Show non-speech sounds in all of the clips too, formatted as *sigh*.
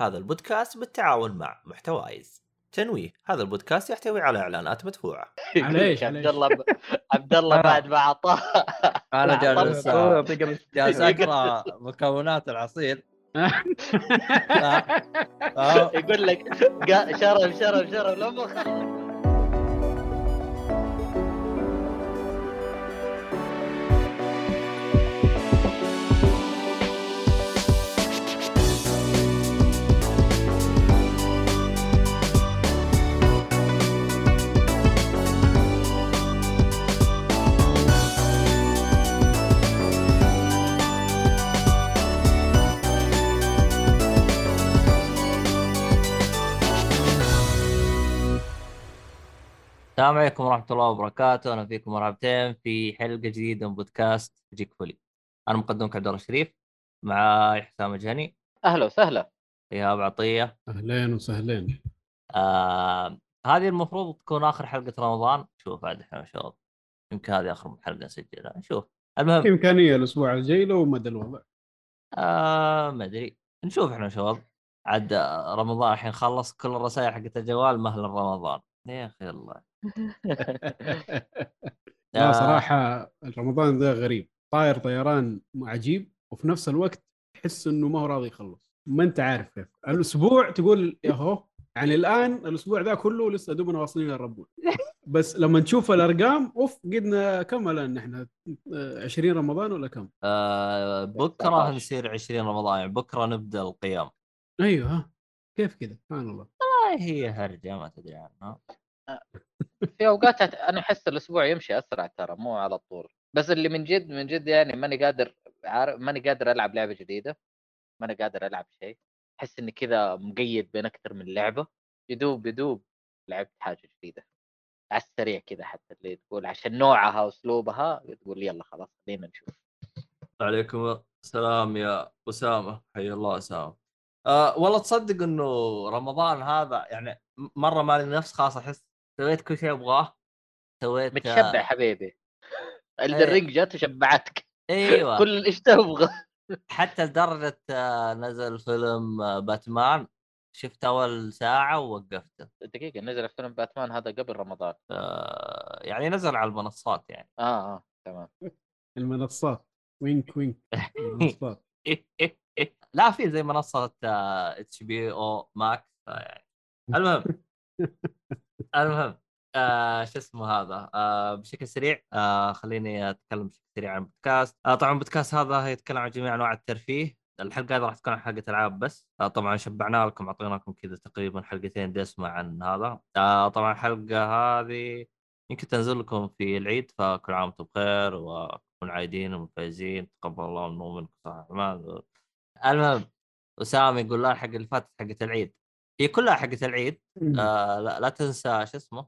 هذا البودكاست بالتعاون مع محتوايز تنويه هذا البودكاست يحتوي على إعلانات مدفوعة؟ *laughs* على عبد؟ الله. عبد الله بعد ما أعطاه أنا *laughs* جالس طب- جالس أقرأ مكونات العصير *laughs* آه. يقول لك قا- شرب شرب شرب لما خلص السلام عليكم ورحمة الله وبركاته، أهلا فيكم مرحبتين في حلقة جديدة من بودكاست جيك فولي. أنا مقدمك عبد الله الشريف معاي حسام الجهني، أهلا وسهلا. إيهاب عطية. أهلين وسهلين. آه هذه المفروض تكون آخر حلقة رمضان، شوف عاد إحنا شباب يمكن هذه آخر حلقة نسجلها، نشوف. في المهم. إمكانية الأسبوع الجاي لو مدى الوضع آه ما أدري، نشوف إحنا شباب. عاد آه، رمضان الحين خلص. كل الرسائل حقت الجوال مهلا رمضان. يا أخي الله. *laughs* لا آه، صراحة رمضان ذا غريب. طاير طيران عجيب وفي نفس الوقت تحس إنه ما هو راضي يخلص. ما أنت عارف كيف. الأسبوع تقول ياهو يعني الآن الأسبوع ذا كله لسه دوبنا واصلين للربوع بس لما نشوف الأرقام أوف قدنا كم الآن؟ إحنا آه، 20 رمضان ولا كم؟ آه بكرة 19. نصير 20 رمضان يعني بكرة نبدأ القيام. أيوه كيف كذا؟ سبحان الله. والله هي هرجة ما تدري عنها. في أوقات أنا أحس الأسبوع يمشي أسرع ترى مو على طول. بس اللي من جد من جد يعني ماني قادر عارف ماني قادر ألعب لعبة جديدة ماني قادر ألعب شيء. أحس إني كذا مقيد بين أكثر من لعبة. يدوب يدوب لعبت حاجة جديدة. على السريع كذا حتى اللي تقول عشان نوعها وأسلوبها تقول يلا خلاص خلينا نشوف. عليكم السلام يا أسامة. حي الله أسامة. أه والله تصدق إنه رمضان هذا يعني مرة مالي نفس خلاص أحس سويت كل شيء أبغاه سويت متشبع حبيبي. إيه. الدرينج جات وشبعتك. أيوه. كل إيش تبغى. حتى لدرجة آه، نزل فيلم آه، باتمان. شفت أول ساعة ووقفته. دقيقة نزل فيلم باتمان هذا قبل رمضان. أه يعني نزل على المنصات يعني. آه آه تمام. *laughs* المنصات. وينك وينك. *laughs* المنصات. *laughs* لا في زي منصة HBO Max يعني. المهم المهم آه شو اسمه هذا؟ آه بشكل سريع آه خليني أتكلم بشكل سريع عن البودكاست. آه طبعا البودكاست هذا يتكلم عن جميع أنواع الترفيه. الحلقة هذه راح تكون عن حلقة ألعاب بس. آه طبعا شبعنا لكم اعطينا لكم كذا تقريبا حلقتين دسمة عن هذا. آه طبعا الحلقة هذه يمكن تنزل لكم في العيد فكل عام وأنتم بخير وكونوا عايدين ومفايزين. تقبل الله منا ومنكم صالح الاعمال المهم اسامه يقول لا الحلقة اللي فاتت حقت العيد. هي كلها حقت العيد. آه لا, لا تنسى شو اسمه؟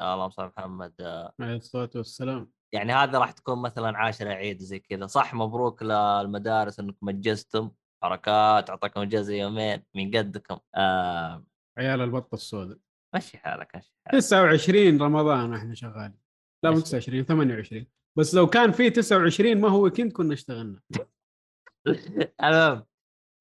آه اللهم صل محمد. آه عليه الصلاة والسلام. يعني هذا راح تكون مثلا عاشرة عيد زي كذا. صح مبروك للمدارس إنكم مجزتم حركات أعطاكم اجازه يومين. من قدكم. آه. عيال البطة السوداء. مشي حالك مشي حالك. 29 رمضان إحنا شغالين. لا مو ماشي. 29 28 بس لو كان في 29 ما هو weekend كنا اشتغلنا. *laughs* المهم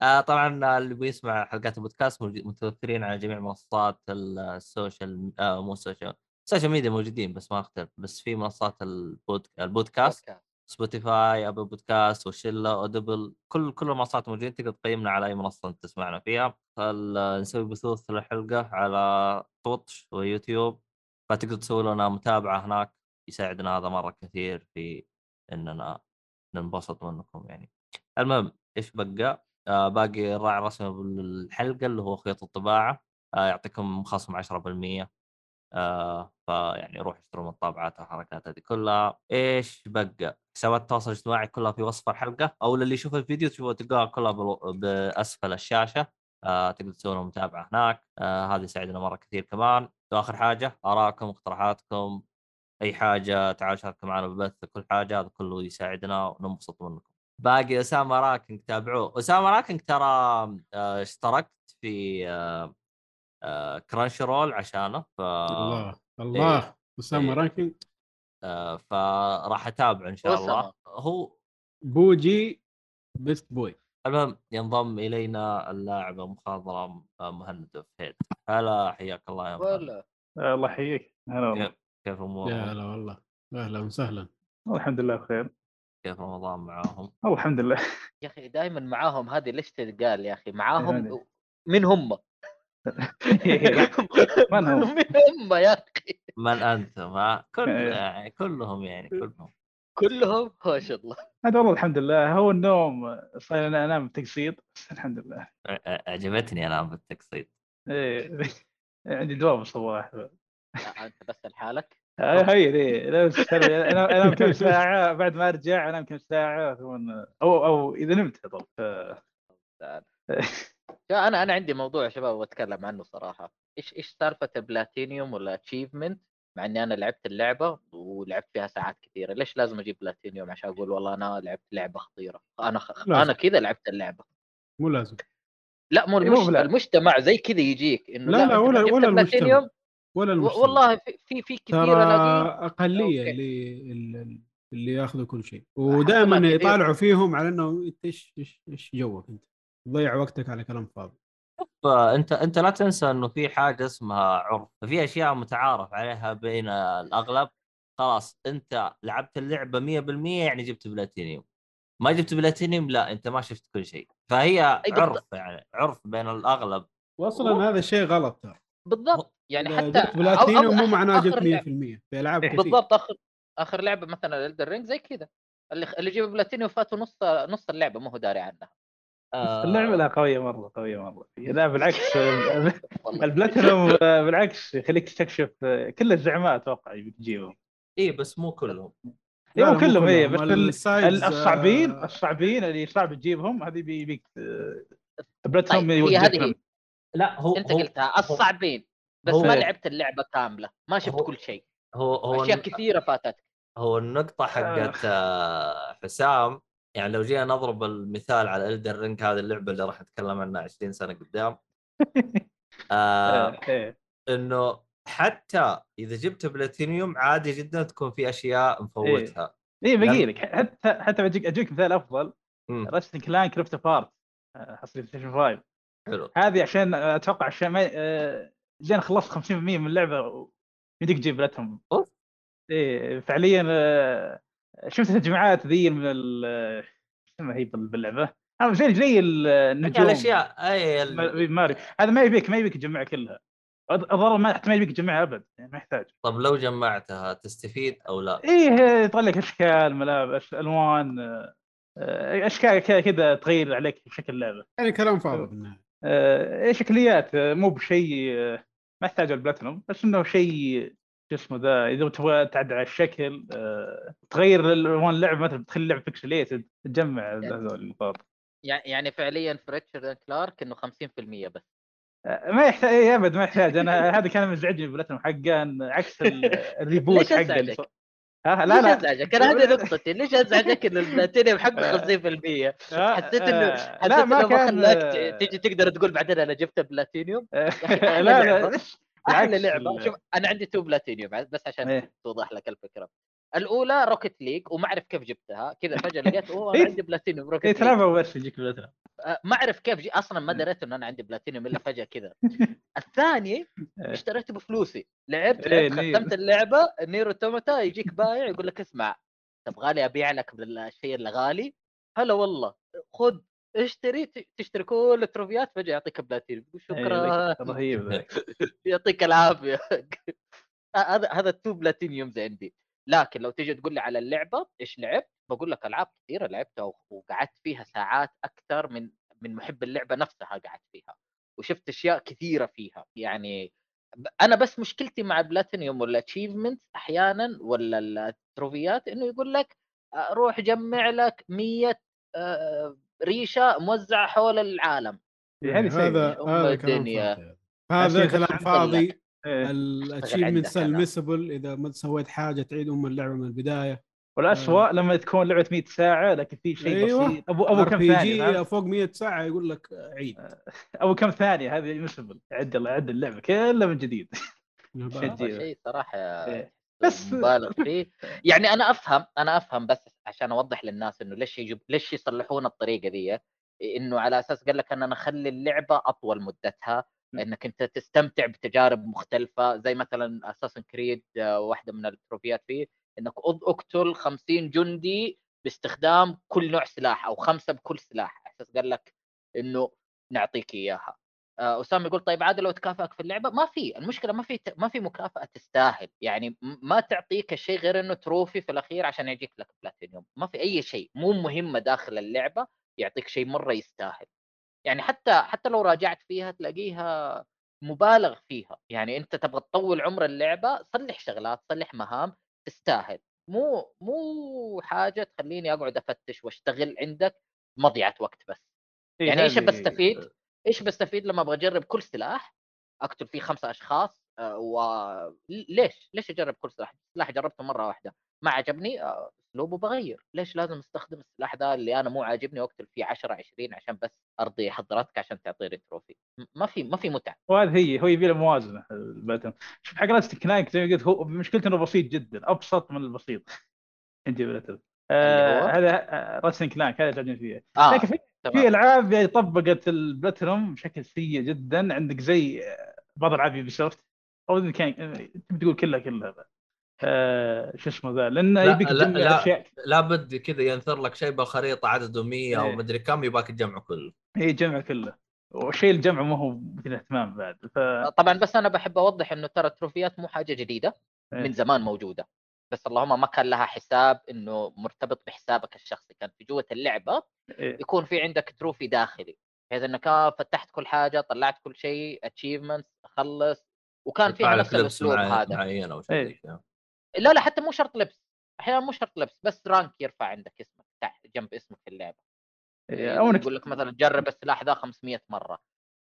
آه طبعا اللي بيسمع حلقات البودكاست متوفرين على جميع منصات ال social آه مو ال social ال social media موجودين بس ما اختلف بس في منصات البود... البودكاست Spotify Apple Podcast وشله Audible كل كل المنصات موجودين تقدر تقيمنا على أي منصة أنت تسمعنا فيها. نسوي بثوث للحلقة على تويتش ويوتيوب فتقدر تسوي لنا متابعة هناك يساعدنا هذا مرة كثير في إننا ننبسط منكم يعني. المهم إيش بقى؟ آه باقي الراعي الرسمي بالحلقة اللي هو خيط الطباعة. آه يعطيكم خصم 10% آه فيعني روح اشتروا من الطابعات والحركات هذه كلها. إيش بقى؟ حسابات التواصل الاجتماعي كلها في وصف الحلقة؟ أو للي يشوف الفيديو تشوفوا تلقاها كلها بأسفل الشاشة. آه تقدر لهم متابعة هناك. آه هذا يساعدنا مرة كثير كمان. واخر حاجة ارائكم اقتراحاتكم. أي حاجة تعالوا شاركوا معنا بالبث كل حاجة هذا كله يساعدنا وننبسط منكم. باقي أسامة Ranking تابعوه. أسامة Ranking ترى آه، اشتركت في آه، آه، Crunchyroll عشانه ف الله الله. أسامة إيه. Ranking آه، فراح أتابعه إن شاء الله. أسامة. هو بوجي best boy المهم ينضم إلينا اللاعب المخضرم آه، مهند فهيد هلا حياك الله يا مهند. الله يحييك. هلا والله. كيف كيف يا؟ هلا والله. أهلا وسهلا. الحمد لله بخير. كيف رمضان معاهم؟ والله الحمد لله يا أخي دائما معاهم هذه ليش تتقال يا أخي يعني. معاهم من هم؟ *laughs* من هم؟ *laughs* من هم يا أخي من أنتم ها؟ كل إيه. يعني كلهم يعني كلهم كلهم ما شاء الله هذا والله الحمد لله هو النوم صاير أنا أنام تقسيط بس الحمد لله عجبتني أنا بالتقسيط إيه. *laughs* عندي دوام الصباح أنت بس لحالك هي ذي لا بس ترى أنا انام كم ساعة بعد ما أرجع انام كم ساعة ثم أو أو إذا نمت طب. *laughs* أنا أنا عندي موضوع يا شباب بتكلم عنه صراحة. إيش إيش سالفة بلاتينيوم ولا achievement مع إني أنا لعبت اللعبة ولعبت فيها ساعات كثيرة. ليش لازم أجيب بلاتينيوم عشان أقول والله أنا لعبت لعبة خطيرة؟ أنا خ... أنا كذا لعبت اللعبة. مو لازم. لا مو إيه، بلا- المجتمع زي كذا يجيك إنه لا لا أنت ولا ولا المجتمع. ولا المجتمع. والله في في, في كثير ترى أقلية okay. اللي اللي- اللي ياخذوا كل شيء. ودائما. يطالعوا فيهم على إنه إنت إيش إيش إيش جوك أنت؟ تضيع وقتك على كلام فاضي. فانت أنت لا تنسى إنه في حاجة اسمها عرف. في أشياء متعارف عليها بين الأغلب. خلاص أنت لعبت اللعبة 100% يعني جبت بلاتينيوم. ما جبت بلاتينيوم لا أنت ما شفت كل شيء. فهي. عرف يعني عرف بين الأغلب. واصلا هذا الشيء غلط ترى. بالضبط. يعني حتى بلاتينيوم أو- مو معناه جبت 100% لعبة. في ألعاب إيه. كثير. بالضبط آخر آخر لعبة مثلا Elden Ring زي كذا. اللي اللي يجيب بلاتينيوم فاتوا نص نص اللعبة ما هو داري عنها. آه، اللعبة؟ لا قوية مرة قوية مرة. لا بالعكس. *laughs* البلاتينوم بالعكس يخليك تستكشف كل الزعماء أتوقع يبي تجيبهم اي بس مو كلهم. لا، مو كلهم. إيه بس الصعبين آه، الصعبين اللي صعب تجيبهم هذه بي- يبيك آه، بلاتينوم طيب هذه يوجهك لا هو أنت قلتها الصعبين. بس هو- ما لعبت اللعبة كاملة ما شفت هو- كل شيء. هو هو أشياء كثيرة فاتتك. هو النقطة حقت آه، حسام يعني لو جينا نضرب المثال على Elden Ring هذه اللعبة اللي راح نتكلم عنها 20 سنة قدام. *laughs* آه آه، إيه. إنه حتى إذا جبت بلاتينيوم عادي جدا تكون في أشياء مفوتها. إيه باقي لك حتى حتى بجيك أجيك مثال أفضل. Ratchet & Clank Rift Apart حصري PlayStation 5 حلو. هذه عشان أتوقع عشان ما زين خلصت 50% من اللعبة يمديك تجيب لاتهم أوف. إيه فعليا آه، شفت التجمعات ذي من ال آه، شو اسمها هي بال- باللعبة؟ هذا زي زي ال- النجوم. الاشياء أي ال- ما- ماري هذا ما يبيك ما يبيك تجمعها كلها. الضرر ما حتى ما يبيك تجمعها أبد يعني ما يحتاج. طب لو جمعتها تستفيد أو لا؟ إيه يطلع لك أشكال ملابس ألوان آه، أشكال كذا كذا تغير عليك شكل اللعبه يعني كلام فاضي بالنهايه شكليات آه، مو بشيء آه، ما يحتاج البلاتينوم بس إنه شيء شو اسمه ذا إذا تبغى تعدل على الشكل آه، تغير الوان اللعبه مثلا تخلي اللعبه pixelated تجمع هذول النقاط يعني يعني فعليا في Ratchet & Clank إنه 50% بس. آه، ما يحتاج إيه أبد ما يحتاج. أنا *laughs* هذا كان مزعجني بالبلاتينوم حقه عكس ال- *laughs* ال reboot حقه ها لا ليش لا. أزعجك؟ أنا هذه نقطتي ليش أزعجك إن البلاتينيوم حقه 50% آه، حسيت انه حسيت إنه ما خلاك ت- تيجي تقدر تقول بعدين أنا جبت بلاتينيوم؟ آه، *laughs* لا. لا. أحلى لعبة. شوف أنا عندي two platinum بس عشان إيه. توضح لك الفكرة. الأولى Rocket League وما أعرف كيف جبتها. كذا فجأة لقيت أوه أنا *laughs* إيه. عندي platinum Rocket League تلعبها بس يجيك البلاتينوم أه، ما أعرف كيف جي أصلا ما دريت إنه أنا عندي بلاتينيوم إلا فجأة كذا. الثاني *laughs* إيه. اشتريته بفلوسي. لعبت إيه،. ختمت اللعبة Nier Automata يجيك بايع يقول لك اسمع تبغى لي أبيع لك بالشيء اللي غالي؟ هلا والله خذ اشتري تشتري كل التروفيات فجأة يعطيك بلاتينيوم إيه، شكرا. رهيب *laughs* يعطيك العافية. هذا هذا ال two platinums عندي. لكن لو تيجي تقول لي على اللعبة إيش لعبت بقول لك ألعاب كثيرة لعبتها وقعدت فيها ساعات أكثر من من محب اللعبة نفسها قعدت فيها وشفت أشياء كثيرة فيها يعني أنا بس مشكلتي مع ال platinum وال achievement أحيانا ولا التروفيات إنه يقول لك آه، روح جمع لك 100 آه، ريشة موزعة حول العالم يعني سيء. هذا هذا كلام الدنيا. فاضي هذا كلام تفهم فاضي. ال achievement عندك أنا. ال missable إذا ما سويت حاجة تعيد أم اللعبة من البداية. والاسوء لما تكون لعبة 100 ساعة لكن في شيء أيوة. بسيط. ابو أبو كم ثانية؟ فوق 100 ساعة يقول لك عيد. أبو كم ثانية هذه missable عدل عدل اللعبة كلها من جديد. شيء صراحة إيه. بس مبالغ فيه. يعني أنا أفهم أنا أفهم بس عشان أوضح للناس إنه ليش يجب ليش يصلحون الطريقة دي إنه على أساس قال لك أن أنا أخلي اللعبة أطول مدتها إنك أنت تستمتع بتجارب مختلفة زي مثلا اساسن كريد واحدة من التروفيات فيه إنك أقتل 50 جندي باستخدام كل نوع سلاح أو خمسة بكل سلاح أساس قال لك إنه نعطيك إياها. آه، أسامة يقول طيب عادل لو تكافئك في اللعبة؟ ما في المشكلة ما في ما في مكافأة تستاهل يعني ما تعطيك الشيء غير إنه trophy في الأخير عشان يجيك لك بلاتينيوم ما في أي شيء مو مهمة داخل اللعبة يعطيك شيء مرة يستاهل. يعني حتى حتى لو راجعت فيها تلاقيها مبالغ فيها يعني أنت تبغى تطول عمر اللعبة صلح شغلات صلح مهام تستاهل مو مو حاجة تخليني أقعد أفتش وأشتغل عندك مضيعة وقت بس يعني إيش بستفيد؟ إيش بستفيد لما أبغى أجرب كل سلاح أقتل فيه خمسة أشخاص آه، و ليش؟ ليش أجرب كل سلاح؟ سلاح جربته مرة واحدة ما عجبني آه، اسلوبه بغير، ليش لازم أستخدم السلاح ذا اللي أنا مو عاجبني واقتل فيه 10 20 عشان بس أرضي حضرتك عشان تعطيني trophy؟ ما في ما في متعة. وهذه هي هو يبي له موازنة الباتن شوف حق Ratchet & Clank زي ما قلت هو مشكلته إنه بسيط جدا أبسط من البسيط. *laughs* عندي باتن اللي هو؟ هذا Ratchet & Clank هذا اللي عجبني فيه. لكن في ألعاب يعني طبقت البلاتينوم بشكل سيء جدا. عندك زي بعض ألعاب Ubisoft أو كان تقول كلها كلها. آه شو اسمه ذا لأنه لا- يبيك لا- تجمع لا. أشياء لابد كذا ينثر لك شيء بالخريطه عدده 100 أو إيه. مدري كم يباك تجمعه كله هي جمع كله والشيء الجمع ما هو مثل اهتمام بعد ف طبعا بس أنا بحب أوضح إنه ترى التروفيات مو حاجة جديدة إيه. من زمان موجودة بس اللهم ما كان لها حساب إنه مرتبط بحسابك الشخصي كان في جوة اللعبة إيه. يكون في عندك trophy داخلي بحيث إنك آه فتحت كل حاجة طلعت كل شيء achievements خلص وكان فيها لك نفس الأسلوب هذا معين أو شيء. زي كذا لا لا حتى مو شرط لبس أحيانا مو شرط لبس بس rank يرفع عندك اسمك تحت جنب اسمك في اللعبة. إيه، أو إنك يقول لك مثلا جرب السلاح ذا 500 مرة.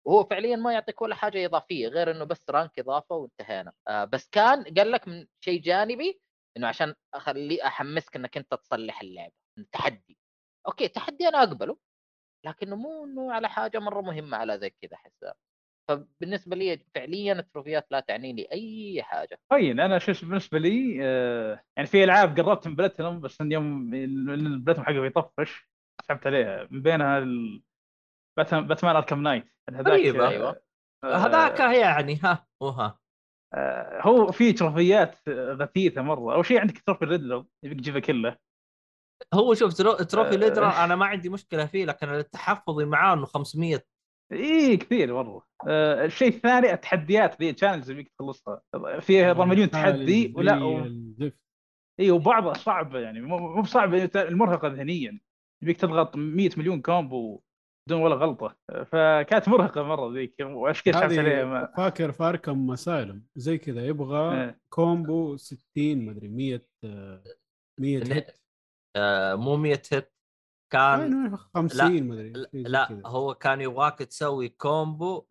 وهو فعليا ما يعطيك ولا حاجة إضافية غير إنه بس rank إضافة وانتهينا. آه بس كان قال لك من شيء جانبي إنه عشان أخلي أحمسك إنك أنت تصلح اللعبة تحدي. okay تحدي أنا أقبله لكنه مو انه على حاجة مرة مهمة على زي كذا احسها فبالنسبة لي فعليا ال trophyات لا تعني لي أي حاجة. طيب أنا شو بالنسبة لي آه يعني في ألعاب قربت من بلاتينوم بس إن يوم البلاتينوم حقه يطفش سحبت عليها من بينها ال- باتمان باتمان أركم نايت هذاك طيب، آه،. آه، هذاك يعني ها وها آه، هو في trophyات غثيثه مرة. أول شيء عندك trophy Riddler يبيك تجيبه كله. هو شوف tro- trophy آه. Riddler أنا ما عندي مشكلة فيه لكن التحفظي معاه إنه 500 اي كثير مره آه، الشيء الثاني التحديات ذي challenge يبيك تخلصها. فيها مليون تحدي ولا و... اي وبعضها صعبه يعني. مو مو بصعبه المرهقة ذهنيا. يبيك تضغط 100 مليون combo بدون ولا غلطة. فكانت مرهقة مرة ذيك وعشان كذا عليها. فاكر فار كرم مسالم. زي كذا يبغى إيه. combo 60 مدري 100 آه، 100 إن- hit آه، مو 100 hit كان يعني 50 مدري لا, زي لا كذا. هو كان يبغاك تسوي combo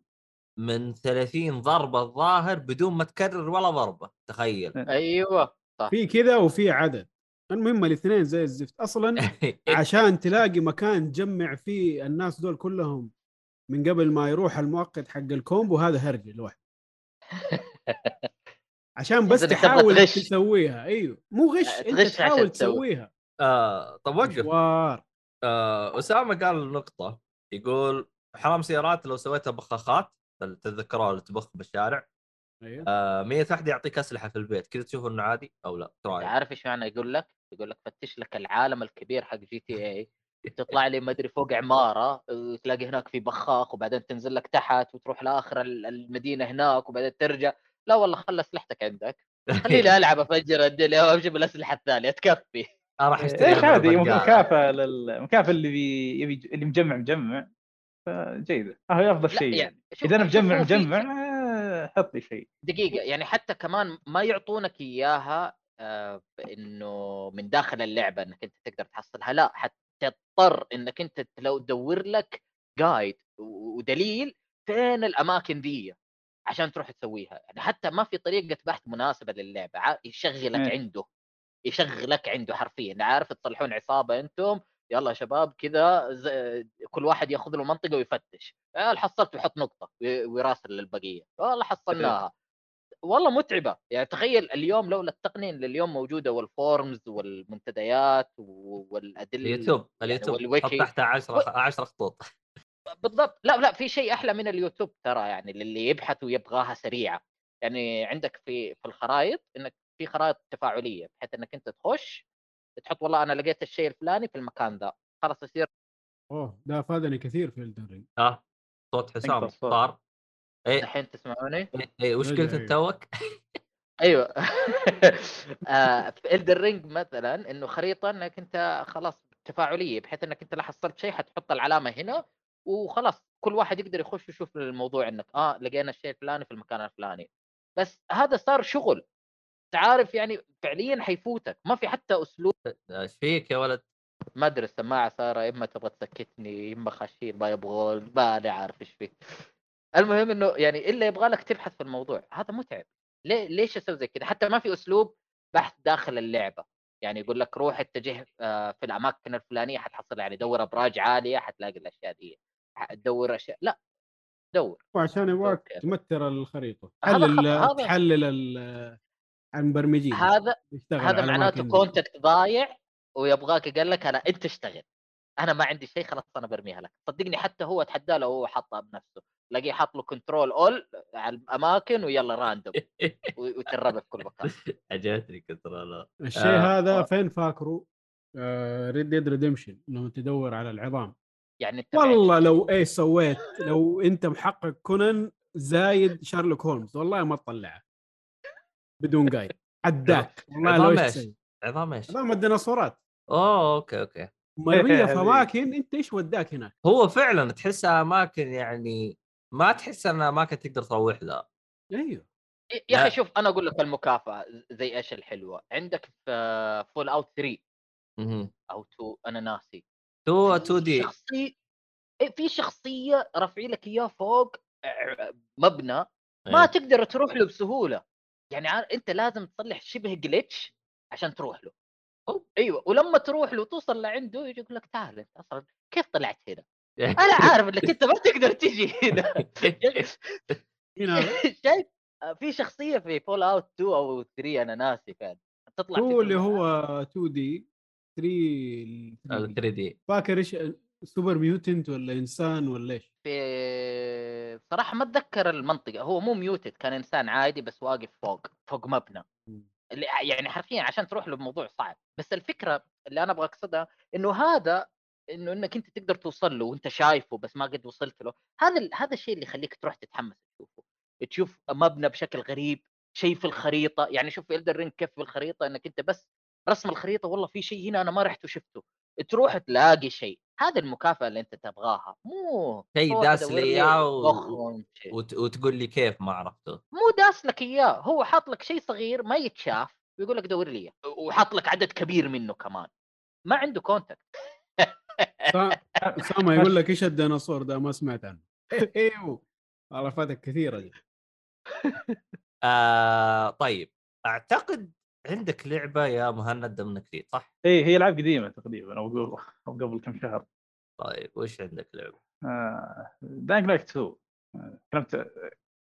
من 30 ضربة الظاهر بدون ما تكرر ولا ضربة تخيل. أيوه في كذا وفي عدد. المهم الاثنين زي الزفت. أصلا *laughs* عشان تلاقي مكان تجمع فيه الناس دول كلهم من قبل ما يروح المؤقت حق الكومبو هذا هرجه لوحده *laughs* عشان بس تحاول. تسويها. أيوه مو غش آه، أنت تحاول تسوي. تسويها. آه طب وقف. مشوار. آه اسامه قال نقطة يقول حرام سيارات لو سويتها بخاخات تتذكروها اللي تبخ بالشارع أيوه آه 100 واحدة يعطيك أسلحة في البيت كذا تشوف إنه عادي أو لا إيش رايك؟ عارف إيش معنى يقول لك؟ يقول لك فتش لك العالم الكبير حق جي تي اي *laughs* تطلع لي ما أدري فوق عمارة تلاقي هناك في بخاخ وبعدين تنزل لك تحت وتروح لآخر ال- المدينة هناك وبعدين ترجع لا والله خلي أسلحتك عندك خليني *laughs* ألعب أفجر الدنيا وأمشي بالأسلحة الثانية تكفي أنا راح اشتري إيش البقالة. مكافأة للمكافاه اللي بي... يبي اللي مجمع مجمع. فجيدة. هذا أفضل لا، شيء يعني. يعني إذا أنا مجمع هو مجمع آه، حط لي شيء. دقيقة يعني حتى كمان ما يعطونك إياها آه، انه من داخل اللعبة إنك أنت تقدر تحصلها. لا حتضطر إنك أنت لو تدور لك جايد ودليل فين الأماكن دي عشان تروح تسويها. يعني حتى ما في طريقة بحث مناسبة للعبة ع- يشغلك إيه. عنده. يشغلك عنده حرفيا. عارف تصلحون عصابة أنتم يلا يا شباب كذا كل واحد ياخذ له منطقة ويفتش. آه، حصلت ويحط نقطة وي- ويراسل للبقية. والله حصلناها. والله متعبة. يعني تخيل اليوم لولا التقنيه اللي اليوم موجودة وال forums والمنتديات والأدلة اليوتيوب يعني اليوتيوب. والويكي. حط تحتها 10 10 خطوط. بالضبط. لا لا في شيء أحلى من اليوتيوب ترى يعني للي يبحث ويبغاها سريعة. يعني عندك في في الخرائط إنك في خرائط تفاعلية بحيث إنك أنت تخش تحط والله أنا لقيت الشيء الفلاني في المكان ذا خلاص يصير أوه ده أفادني كثير في Elden Ring ها صوت حسام. صار إيه الحين تسمعوني إيه، إيه، وش قلت إيه. توك؟ *laughs* أيوه *laughs* آه، في الدر رينج مثلا إنه خريطة إنك أنت خلاص تفاعلية بحيث إنك أنت لا حصلت شيء حتحط العلامة هنا وخلاص كل واحد يقدر يخش يشوف الموضوع إنك آه لقينا الشيء الفلاني في المكان الفلاني بس هذا صار شغل تعرف يعني فعليا حيفوتك ما في حتى أسلوب. إيش فيك يا ولد؟ ما أدري السماعة صار إما تبغى تسكتني إما خاشين ما يبغون ما أنا عارف إيش فيه المهم إنه يعني إلا يبغى لك تبحث في الموضوع هذا متعب. ليه ليش أسوي زي كذا حتى ما في أسلوب بحث داخل اللعبة. يعني يقول لك روح اتجه آه، في الأماكن الفلانية حتحصل يعني دور أبراج عالية حتلاقي الأشياء دي تدور أشياء. لا دور. وعشان يبغاك. تمتر الخريطة. هذا تحلل *laughs* المبرمجين هذا هذا معناته. content ضايع ويبغاك قال لك أنا أنت اشتغل. أنا ما عندي شيء خلاص أنا برميها لك. صدقني حتى هو اتحدى له وهو حاطها بنفسه. تلاقيه حاط له Ctrl all على الأماكن ويلا random وتربى في كل مكان. *laughs* عجبتني كثر الشيء آه، هذا آه. فين فاكره؟ Red Dead Redemption لما تدور على العظام. يعني أنت والله لو إيش سويت لو أنت محقق كونان زائد شارلوك هولمز والله ما تطلعه. بدون guide عداك. والله لو عظام إيش؟ عظام إيش؟ عظام الديناصورات أوه أوكي أوكي. مرمية *laughs* في اماكن أنت إيش وداك هناك؟ هو فعلا تحسها أماكن يعني ما تحس انها أماكن تقدر تروح لها أيوه. يا. أخي شوف أنا أقول لك المكافأة زي إيش الحلوة. عندك في Fallout 3 مهم. أو 2 أنا ناسي. two في 2 دي شخصيه إيه، في شخصية رافعي لك إياه فوق مبنى إيه. ما تقدر تروح له بسهولة. يعني عار... أنت لازم تصلح شبه glitch عشان تروح له أوه. أيوه ولما تروح له توصل لعنده يجي يقول لك تعال أنت أصلا كيف طلعت هنا؟ *laughs* أنا عارف إنك أنت ما تقدر تجي هنا؟ *laughs* *laughs* شايف في شخصية في Fallout 2 أو 3 أنا ناسي كان تطلع هو اللي. هو 2 دي 3 ال 3 دي فاكر إيش super mutant ولا إنسان ولا إيش؟ في صراحة ما أتذكر المنطقة هو مو mutant كان إنسان عادي بس واقف فوق فوق مبنى. اللي يعني حرفيا عشان تروح له بموضوع صعب. بس الفكرة اللي أنا أبغى اقصدها إنه هذا إنه إنك أنت تقدر توصل له وأنت شايفه بس ما قد وصلت له هذا هذا الشيء اللي يخليك تروح تتحمس تشوفه. تشوف مبنى بشكل غريب شيء في الخريطة يعني شوف Elden Ring كيف في الخريطة إنك أنت بس رسم الخريطة والله في شيء هنا أنا ما رحت وشفته. تروح تلاقي شيء. هذه المكافأة اللي أنت تبغاها مو شيء داس لي إياه و-. وت... وتقول لي كيف ما عرفته. مو داس لك إياه هو حاط لك شيء صغير ما يتشاف ويقول لك دور لي. وحاط لك عدد كبير منه كمان. ما عنده content سا- *laughs* اسامه يقول لك إيش الديناصور ده؟ ما سمعت عنه. *laughs* إيوه والله فاتك كثيره آه طيب. أعتقد عندك لعبة يا مهند ضمن كثير صح؟ اي إيه، هي العاب قديمة تقريبا أو قبل كم شهر طيب وش عندك لعبة؟ آه دانك لايك 2 آه، تكلمت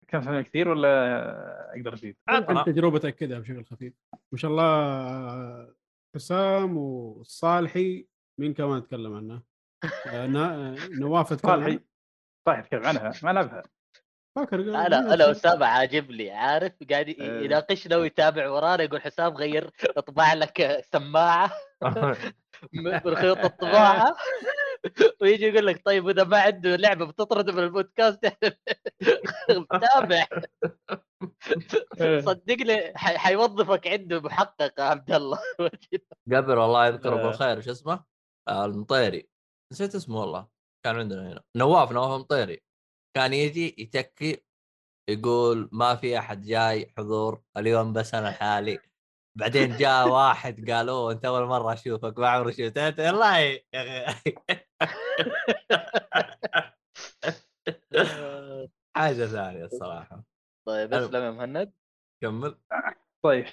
تكلمت عنها كثير ولا أقدر أزيد؟ عطنا انت تجربتك كذا بشكل خفيف ما شاء الله حسام والصالحي مين كمان تكلم عنها؟ آه، نا- نواف *laughs* تكلم صالحي عنها؟ صح اتكلم عنها ما لعبها فاكر أنا أنا أسامة عاجبني عارف؟ قاعد إيه. يناقشنا ويتابع ورانا يقول حسام غير اطبع لك سماعة. *laughs* من خيوط الطباعة. *laughs* ويجي يقول لك طيب إذا ما عنده لعبة بتطرد من البودكاست تابع صدقني ح- حيوظفك عنده محقق يا عبد الله. قبل الله يذكره آه. بالخير شو اسمه؟ آه المطيري. نسيت اسمه والله كان عندنا هنا. نواف نواف المطيري. كان يجي يتكي يقول ما في أحد جاي حضور اليوم بس أنا لحالي بعدين جاء واحد قالوا أنت أول مرة أشوفك ما عمري شفت. انت والله يا أخي. *laughs* حاجة ثانية الصراحة. طيب. أسلم يا مهند. كمل. طيب.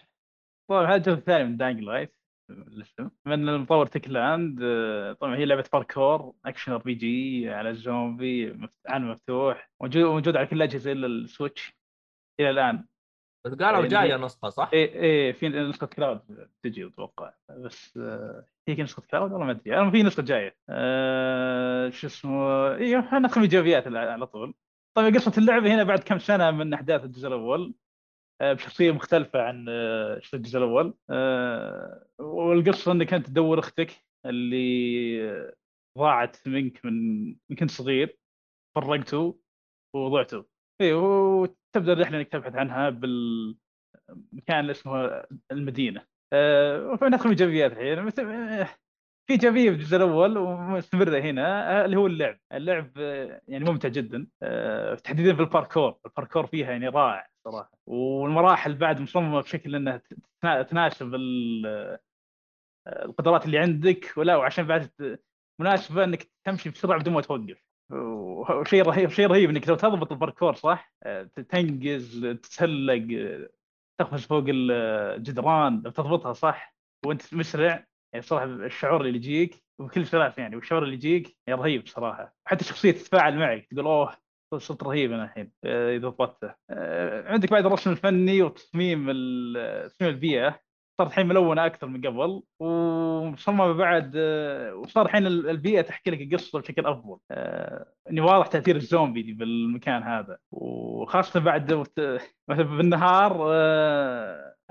طبعا هذا الجزء الثاني من Dying Light الاسم من المطور Techland آه، طبعا هي لعبة parkour action RPG على الزومبي عالم مفتوح موجود موجود على كل الأجهزة إلا ال Switch إلى الآن. بس قالوا اللي- جاية نسخة صح؟ إيه إيه في نسخة cloud تجي أتوقع. بس آه، هي نسخة cloud والله ما أدري. في نسخة جاية. آه، شو اسمه أيوه ندخل ايجابيات على طول. طيب قصة اللعبة هنا بعد كم سنة من أحداث الجزء الأول؟ بشخصية مختلفة عن آه، الجزء الأول. آه، والقصة انك انت تدور أختك اللي آه، ضاعت منك من من كنت صغير فرقتوا وضعتوا اي وتبدأ الرحلة إنك تبحث عنها بالمكان اللي اسمه المدينة. أه فندخل ايجابيات الحين. بس- آه، في ايجابيه في الجزء الأول ومستمرة هنا آه، اللي هو اللعب، اللعب آه، يعني ممتع جدا آه، تحديدا في الباركور، الباركور فيها يعني رائع صراحة. والمراحل بعد مصممة بشكل إنها تنا- تناسب ال- القدرات اللي عندك ولا وعشان بعد مناسبة إنك تمشي بسرعة بدون ما توقف. وشيء رهيب شيء رهيب إنك لو تضبط الباركور صح؟ تنقز تتسلق تقفز فوق الجدران لو تضبطها صح وأنت مسرع يعني صراحة الشعور اللي يجيك وبكل شرف يعني والشعور اللي يجيك يعني رهيب صراحة. حتى الشخصيه تتفاعل معك تقول أوه صرت رهيب أنا الحين آه، إذا ضبطته آه، عندك بعد الرسم الفني وتصميم تصميم البيئة صارت الحين ملونة أكثر من قبل ومصممه بعد آه، وصار الحين ال- البيئة تحكي لك القصة بشكل أفضل. اني واضح تأثير الزومبي دي بالمكان هذا. وخاصة بعد مثلا *laughs* بالنهار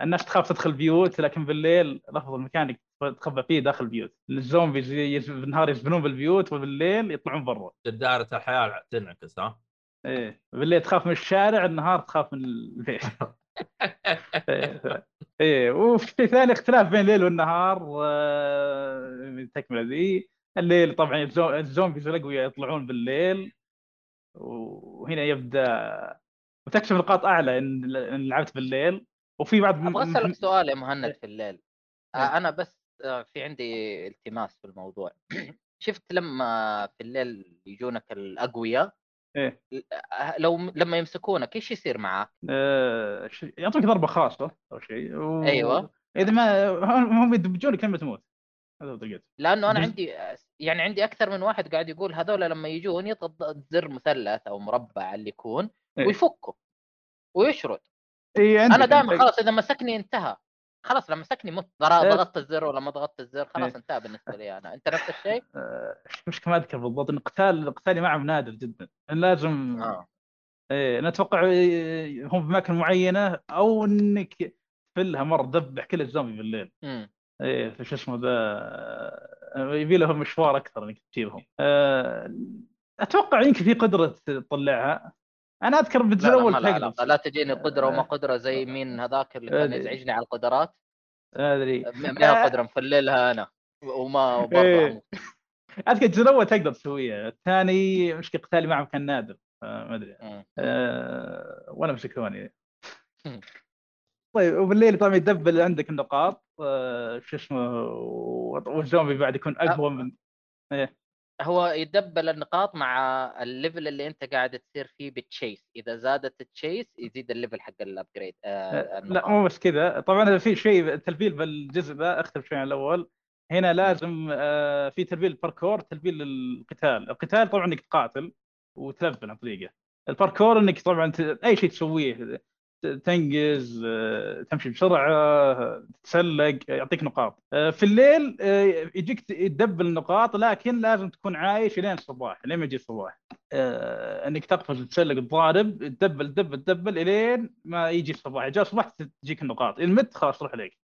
الناس تخاف تدخل بيوت لكن بالليل الافضل مكان انك تخبى فيه داخل البيوت. الزومبيز يز- بالنهار يسبنون بالبيوت وبالليل يطلعون برا. دائره الحياة تنعكس ها؟ إيه بالليل تخاف من الشارع النهار تخاف من البيت. *laughs* إيه وفي ثاني اختلاف بين الليل والنهار آه، من التكملة ذي. الليل طبعا الزو- الزومبيز الاقوياء يطلعون بالليل وهنا يبدأ وتكشف نقاط أعلى إن لعبت بالليل. وفي بعض أبغى أسألك سؤال يا مهند في الليل آه، إيه. أنا بس آه، في عندي التماس في الموضوع *clears throat* شفت لما في الليل يجونك الأقوياء إيه. آه، لو لما يمسكونك إيش يصير معاك؟ آه، ش- يعطيك ضربة خاصة أو شيء و... أيوة. إذا ما هم يدبجونك لما تموت هذا طريقته لأنه أنا عندي يعني عندي أكثر من واحد قاعد يقول هذول لما يجون يضغط زر مثلث أو مربع اللي يكون إيه. ويفكوا ويشرد إيه أنا دائما خلاص إذا مسكني انتهى. خلاص لما مسكني مت إيه. ضغطت الزر ولا ما ضغطت الزر خلاص. انتهى بالنسبة لي أنا. أنت نفس الشيء؟ *laughs* آه، مش ما أذكر بالضبط إن قتال قتالي معهم نادر جدا. لازم آه. إيه أنا أتوقع إيه، هم في أماكن معينة أو إنك تفلها مرة تذبح كل الزومبي بالليل. امم إيه في شو اسمه ذا آه، يبي لهم مشوار أكثر إنك تجيبهم. آه، أتوقع يمكن في قدرة تطلعها. أنا أذكر لا بالجزء لا الأول ما له تقدر. علاقة. لا تجيني قدرة وما قدرة زي مين هذاك اللي كان يزعجني على القدرات. ما أدري. من القدرة؟ مفللها أنا. وما *laughs* وبرضه إيه. أذكر الجزء الأول تقدر تسويها. الثاني مشكله قتالي معهم كان نادر. ما أدري. أه ولا مسكوني. طيب وبالليل طبعا يدبل عندك النقاط. أه شو اسمه والزومبي بعد يكون أقوى من هو يدبل النقاط مع ال level اللي انت قاعد تصير فيه بالتشيس إذا زادت التشيس يزيد الليفل حق الابجريد أه لا مو بس كذا. طبعا في شيء تلفيل بالجزء ذا اختلف شوي عن الأول. هنا لازم أه في تلفيل الباركور تلفيل القتال القتال طبعا إنك تقاتل وتلفل عن طريقه. الباركور إنك طبعا ت... أي شيء تسويه. تنقز آه، تمشي بسرعة تتسلق يعطيك نقاط. آه، في الليل آه، يجيك تدبل النقاط لكن لازم تكون عايش لين الصباح لين ما يجي الصباح. إنك تقفز وتسلق تضارب تدبل تدبل تدبل إلين ما يجي الصباح. جاء الصباح تجيك النقاط. ان مت خلاص روح عليك.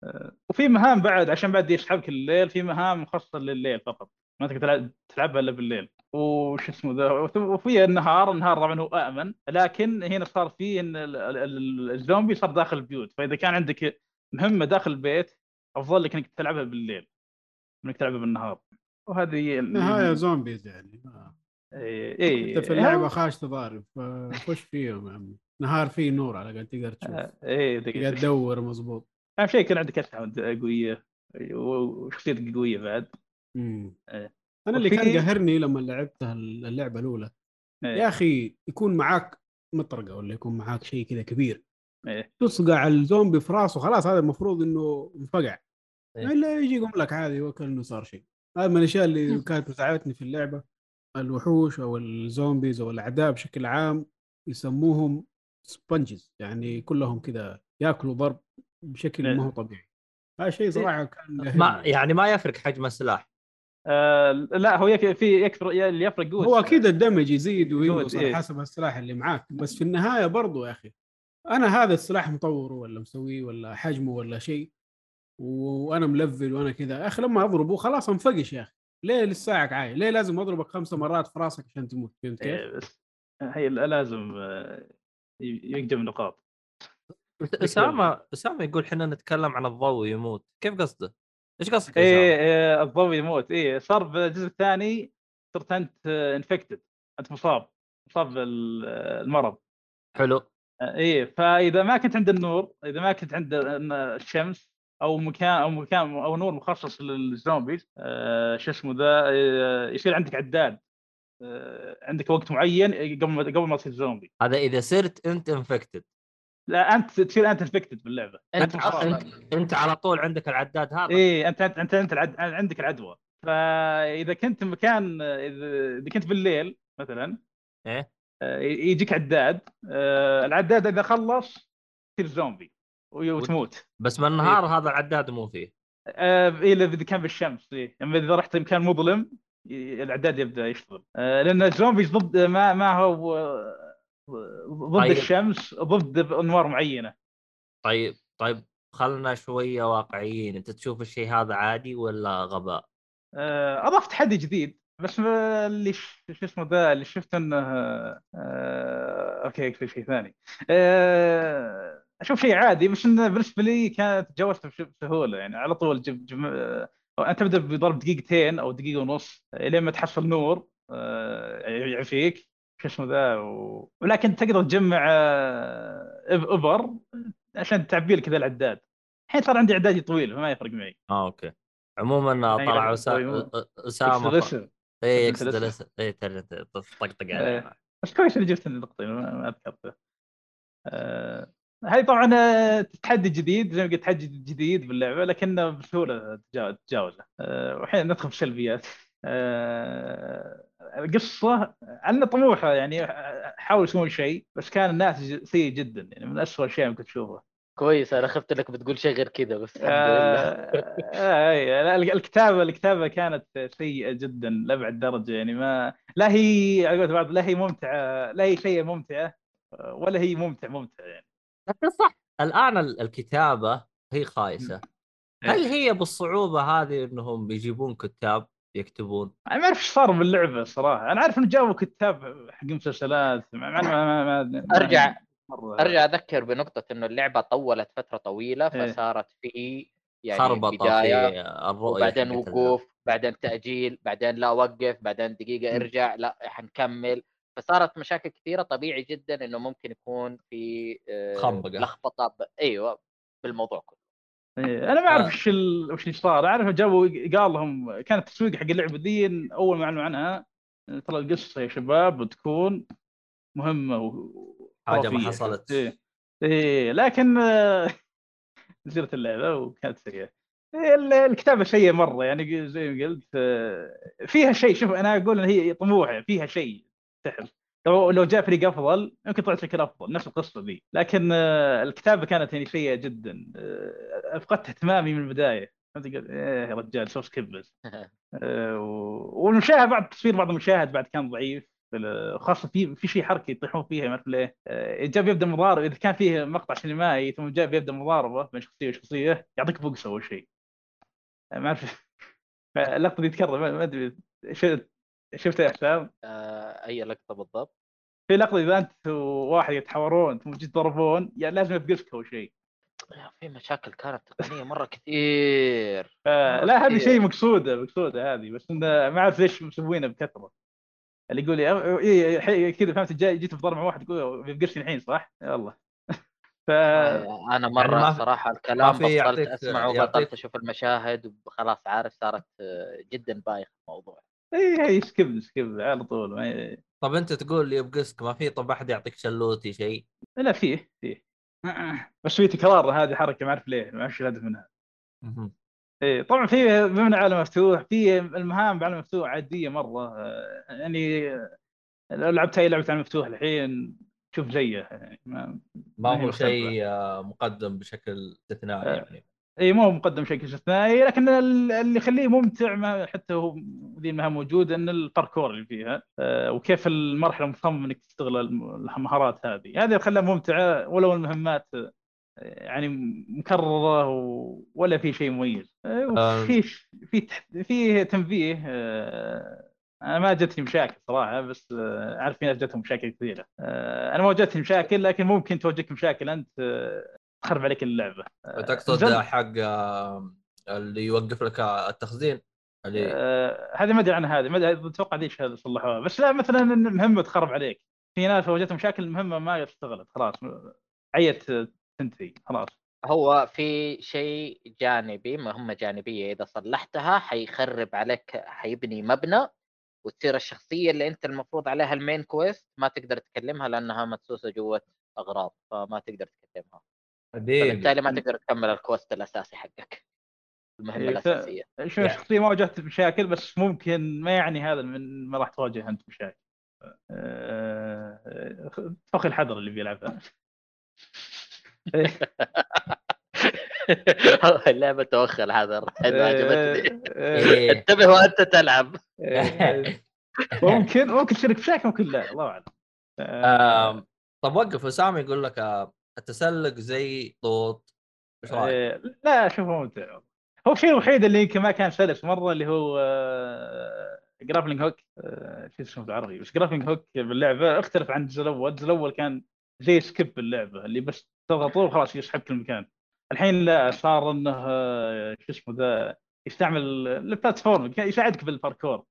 وفي مهام بعد عشان بعد يسحبك الليل في مهام مخصصه لليل فقط. ما تقدر تلعب- تلعبها إلا بالليل. وش اسمه ذا؟ وفي النهار النهار طبعا هو آمن لكن هنا صار في إن ال- ال- ال- الزومبي صار داخل البيوت. فإذا كان عندك مهمة داخل البيت أفضل لك إنك تلعبها بالليل. إنك تلعبها بالنهار. وهذه نهايه zombies يعني اي اي انت في اللعبة خاش تضارب فخش فيهم يا عمي. نهار فيه نور على الاقل تقدر تشوف. اي تقدر تدور مضبوط. أهم شيء يكون عندك اسلحه قوية وشخصيتك قوية بعد. إيه. أنا اللي وفي- كان قهرني لما لعبتها اللعبة الأولى. إيه. يا أخي يكون معاك مطرقة ولا يكون معاك شيء كذا كبير. إيه. تصقع الزومبي في راسه خلاص هذا المفروض إنه انفقع. إيه. إلا يجي يقوم لك عادي وكأنه صار شيء. هذا من الأشياء اللي كانت مساعدتني في اللعبة. الوحوش أو ال zombies أو الأعداء بشكل عام يسموهم sponges يعني كلهم كذا يأكلوا ضرب بشكل ما هو طبيعي. هذا شيء صراحة كان ما. يعني ما يفرق حجم السلاح. آه لا هو يك- في يكثر اللي يفرق قوة. هو أكيد الدمج يزيد وينقص على إيه. حسب السلاح اللي معاك. بس في النهاية برضو يا أخي أنا هذا السلاح مطوره ولا مسويه ولا حجمه ولا شيء وأنا ملفل وأنا كذا. يا أخي لما أضربه خلاص أنفقش يا أخي. ليه لساعك عاي ليه لازم أضربك خمسة مرات في راسك عشان تموت؟ فهمت كيف؟ إيه، بس هي لازم آه، يقدم نقاط اسامه أسامة يقول إحنا نتكلم عن الضوء يموت. كيف قصده؟ إيش قصدك أسامة؟ إيه، الضوء يموت. إيه صار بالجزء الثاني صرت أنت انفكتد أنت مصاب مصاب بالمرض. حلو. إيه فإذا ما كنت عند النور إذا ما كنت عند الشمس أو مكان أو مكان أو نور مخصص لل zombies آه شو اسمه ذا آه يصير عندك عداد. آه عندك وقت معين قبل ما قبل ما تصير زومبي. هذا إذا صرت أنت infected لا أنت تصير أنت infected باللعبة. أنت. أصلا أنت على طول عندك العداد هذا. إيه أنت أنت أنت, أنت العد... عندك العدوى. فإذا كنت مكان إذا إذا كنت بالليل مثلا إيه. آه، يجيك عداد آه، العداد إذا خلص تصير زومبي وي- وتموت. بس بالنهار هذا العداد مو فيه. آه، إيه، إذا كان بالشمس إيه. اما إذا رحت مكان مظلم العداد يبدأ يشتغل. لأن الزومبيز ضد ما ما هو ضد طيب. الشمس ضد انوار معينة. طيب طيب خلنا شوية واقعيين. أنت تشوف الشيء هذا عادي ولا غباء؟ آه، اضاف تحدي جديد بس اللي شو اسمه ذا اللي شفت إنه آه، أوكي في شيء ثاني. آه، أشوف شيء عادي بس إنه بالنسبة لي كانت تجاوزته بسهولة. يعني على طول جب جم... آه، أنت تبدأ بضرب دقيقتين أو دقيقة ونص لين ما تحصل نور آه، يعفيك. شو اسمه ذا و... ولكن تقدر تجمع آه، إب- إبر عشان تعبي لك ذا العداد الحين صار عندي عدادي طويل فما يفرق معي آه أوكي عموما طلع. أسامة الاسم اي يقصد الاسم. اي ترجع تطقطق إيه. عليه بس كويس اللي جبت النقطة ما أذكرته. آه، هاي طبعا آه، تحدي جديد زي ما قلت تحدي جديد باللعبة لكنه بسهولة تجا- تتجاوزه. آه، والحين ندخل في السلبيات. آه، القصة عندنا طموحة يعني حاولوا يسوون شيء بس كان الناتج سيء جدا يعني من أسوأ الاشياء ممكن تشوفها. كويس أنا خفت إنك بتقول شيء غير كذا بس الحمد آه، لله. آه، الكتابة الكتابة كانت سيئه جدا لابعد درجة يعني ما لا هي على قولة بعض لا هي ممتعة لا هي شيء ممتعه ولا هي ممتع ممتع يعني. لكن صح الآن ال- الكتابة هي خايسة. هل هي بالصعوبة هذه إنهم يجيبون كتاب؟ يكتبون؟ أنا ما أعرف إيش صار باللعبة صراحة أنا عارف إنه جابوا كتاب حق مسلسلات ما ما ما ما ما ارجع مرة. أرجع أذكر بنقطة إنه اللعبة طولت فترة طويلة إيه. فصارت في يعني خربطه بدايه في الرؤية وبعدين حقت وقوف بعدين تأجيل بعدين لا وقف بعدين دقيقة م. ارجع لا حنكمل فصارت مشاكل كثيرة طبيعي جدا إنه ممكن يكون في آه، خنبقة. لخبطة ب... أيوه بالموضوع كله إيه، أنا ما أعرف آه. وش ال... وش اللي صار. أعرف جابوا قال لهم كان التسويق حق اللعبه دي أول ما أعلنوا عنها. ترى القصة يا شباب بتكون مهمة و... حاجة ما. حصلت. إيه. إيه لكن *laughs* نزلت اللعبة وكانت سيئة. إيه، ال- الكتابة سيئة مرة. يعني زي ما قلت آه، فيها شيء. شوف أنا أقول إن هي طموحة فيها شيء تحل. لو لو جاء فريق أفضل يمكن طلعت بشكل افضل نفس القصة ذي. لكن آه، الكتابة كانت يعني سيئه جدا. آه، فقدت اهتمامي من البداية. فهمت قلت إيه يا رجال سوي سكيب بس *laughs* آه، والمشاهد بعد تصوير بعض المشاهد بعد كان ضعيف. خاصة في في شيء حركه يطيحون فيها ما اعرف ليه. آه، جاب يبدأ مضاربة. إذا كان فيه مقطع سينمائي ثم جاب يبدأ مضاربة بين شخصية وشخصية يعطيك بوكس أول شيء. ما اعرف اللقطه دي تكرر ما أدري *laughs* شفت يا حسام آه، أي لقطة بالضبط. في لقطة إذا أنت وواحد يتحاورون ثم جيت تضربون يعني لازم يفقسك أول شيء. في مشاكل كانت تقنية مرة كثير *laughs* آه، مرة لا هذه. شيء مقصودة مقصودة هذه بس إنه ما أعرف ليش مسوينها بكثرة. اللي يقول لي إيه حي- كذا فهمت جاي جيت بضرب مع واحد يقول بيفقشني الحين صح؟ يلا. *laughs* ف آه، أنا مرة ما في- صراحة الكلام بطلت أسمعه وبطلت أشوف المشاهد وخلاص عارف صارت جدا بايخ الموضوع. إي skip skip على طول ما... طب أنت تقول لي يبقسك ما في طب أحد يعطيك شلوتي شيء؟ لا فيه فيه بس في تكرار هذه حركة ما أعرف ليه ما أعرف الهدف منها. إيه طبعا في إنه عالم مفتوح في المهام بعالم مفتوح عادية مرة يعني لو لعبت أي لعبة عالم مفتوح الحين شوف زيه يعني ما ما هو. شيء آه، مقدم بشكل استثنائي آه. يعني. اي مو مقدم بشكل استثنائي لكن ال- اللي يخليه ممتع ما حتى هو ذي المهام موجوده إن الباركور اللي فيها آه، وكيف المرحلة مصمم إنك تستغل الم- المهارات هذه. هذه اللي خلاها ممتعة ولو المهمات آه، يعني مكررة. ولا في شيء مميز. آه، في تح- في تنبيه آه، أنا ما جتني مشاكل صراحة بس أعرف في ناس جتهم مشاكل كثيرة. أنا ما جتني مشاكل لكن ممكن توجهك مشاكل أنت تخرب عليك اللعبة. تقصد نزل- حق آه، اللي يوقف لك التخزين؟ اللي آه، هذه ما أدري عن هذه ما أدري أتوقع ذيش هذا صلحوها. بس لا مثلا المهمة تخرب عليك. في ناس واجهتهم مشاكل المهمة ما اشتغلت خلاص عيت تنتهي خلاص. هو في شيء جانبي مهمة جانبية إذا صلحتها حيخرب عليك حيبني مبنى وتصير الشخصية اللي أنت المفروض عليها ال main quest ما تقدر تكلمها لأنها مدسوسة جوة أغراض فما تقدر تكلمها. فبالتالي ما تقدر تكمل ال quest الأساسي حقك المهمة إيه، يعني- الشخصيه ما واجهت مشاكل بس ممكن ما يعني هذا من ما راح تواجه أنت مشاكل آه، فخ الحذر اللي بيلعبها. *laughs* اللعبة توخى الحذر حلو عجبتني. انتبه وأنت تلعب. ممكن ممكن تشارك مشاكل ممكن لا الله أعلم. آه، طب وقف اسامه يقول لك آه، التسلق زي طوط إيش رأيك؟ إيه، لا اشوفه ممتع. هو الشيء الوحيد اللي يمكن ما كان سلس مرة اللي هو grappling hook شو اسمه بالعربي؟ بس grappling hook باللعبة اختلف عن الجزء الأول. الجزء الأول كان زي skip باللعبة اللي بس تضغطه وخلاص يسحبك المكان الحين لا صار إنه آه، شو اسمه ذا يستعمل ال platform يساعدك بالباركور.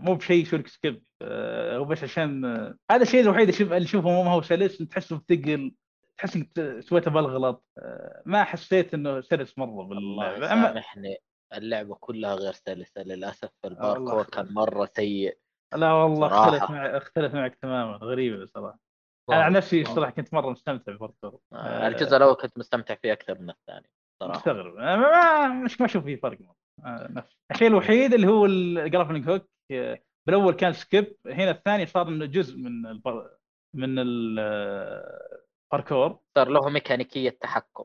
مو بشيء يسوي لك skip آه، هو بس عشان آه، هذا الشيء الوحيد اللي شوف- اللي اشوفه ما هو سلس تحسه ثقل. تحس إنك ت- سويته بالغلط آه، ما حسيت إنه سلس مرة أما يسامحني اللعبة كلها غير سلسة للأسف. الله الباركور. كان مرة سيء. لا والله صراحة. اختلف مع اختلف معك تماما. غريبة صراحة. أنا عن نفسي صراحة كنت مرة مستمتع بالباركور. آه، الجزء الأول كنت مستمتع فيه أكثر من الثاني صراحة. مستغرب. آه، ما مش ما أشوف فيه فرق. آه، نفس. الشيء الوحيد اللي هو ال grappling hook آه، بالأول كان skip هنا الثاني صار إنه جزء من البر... من الباركور صار له ميكانيكية تحكم.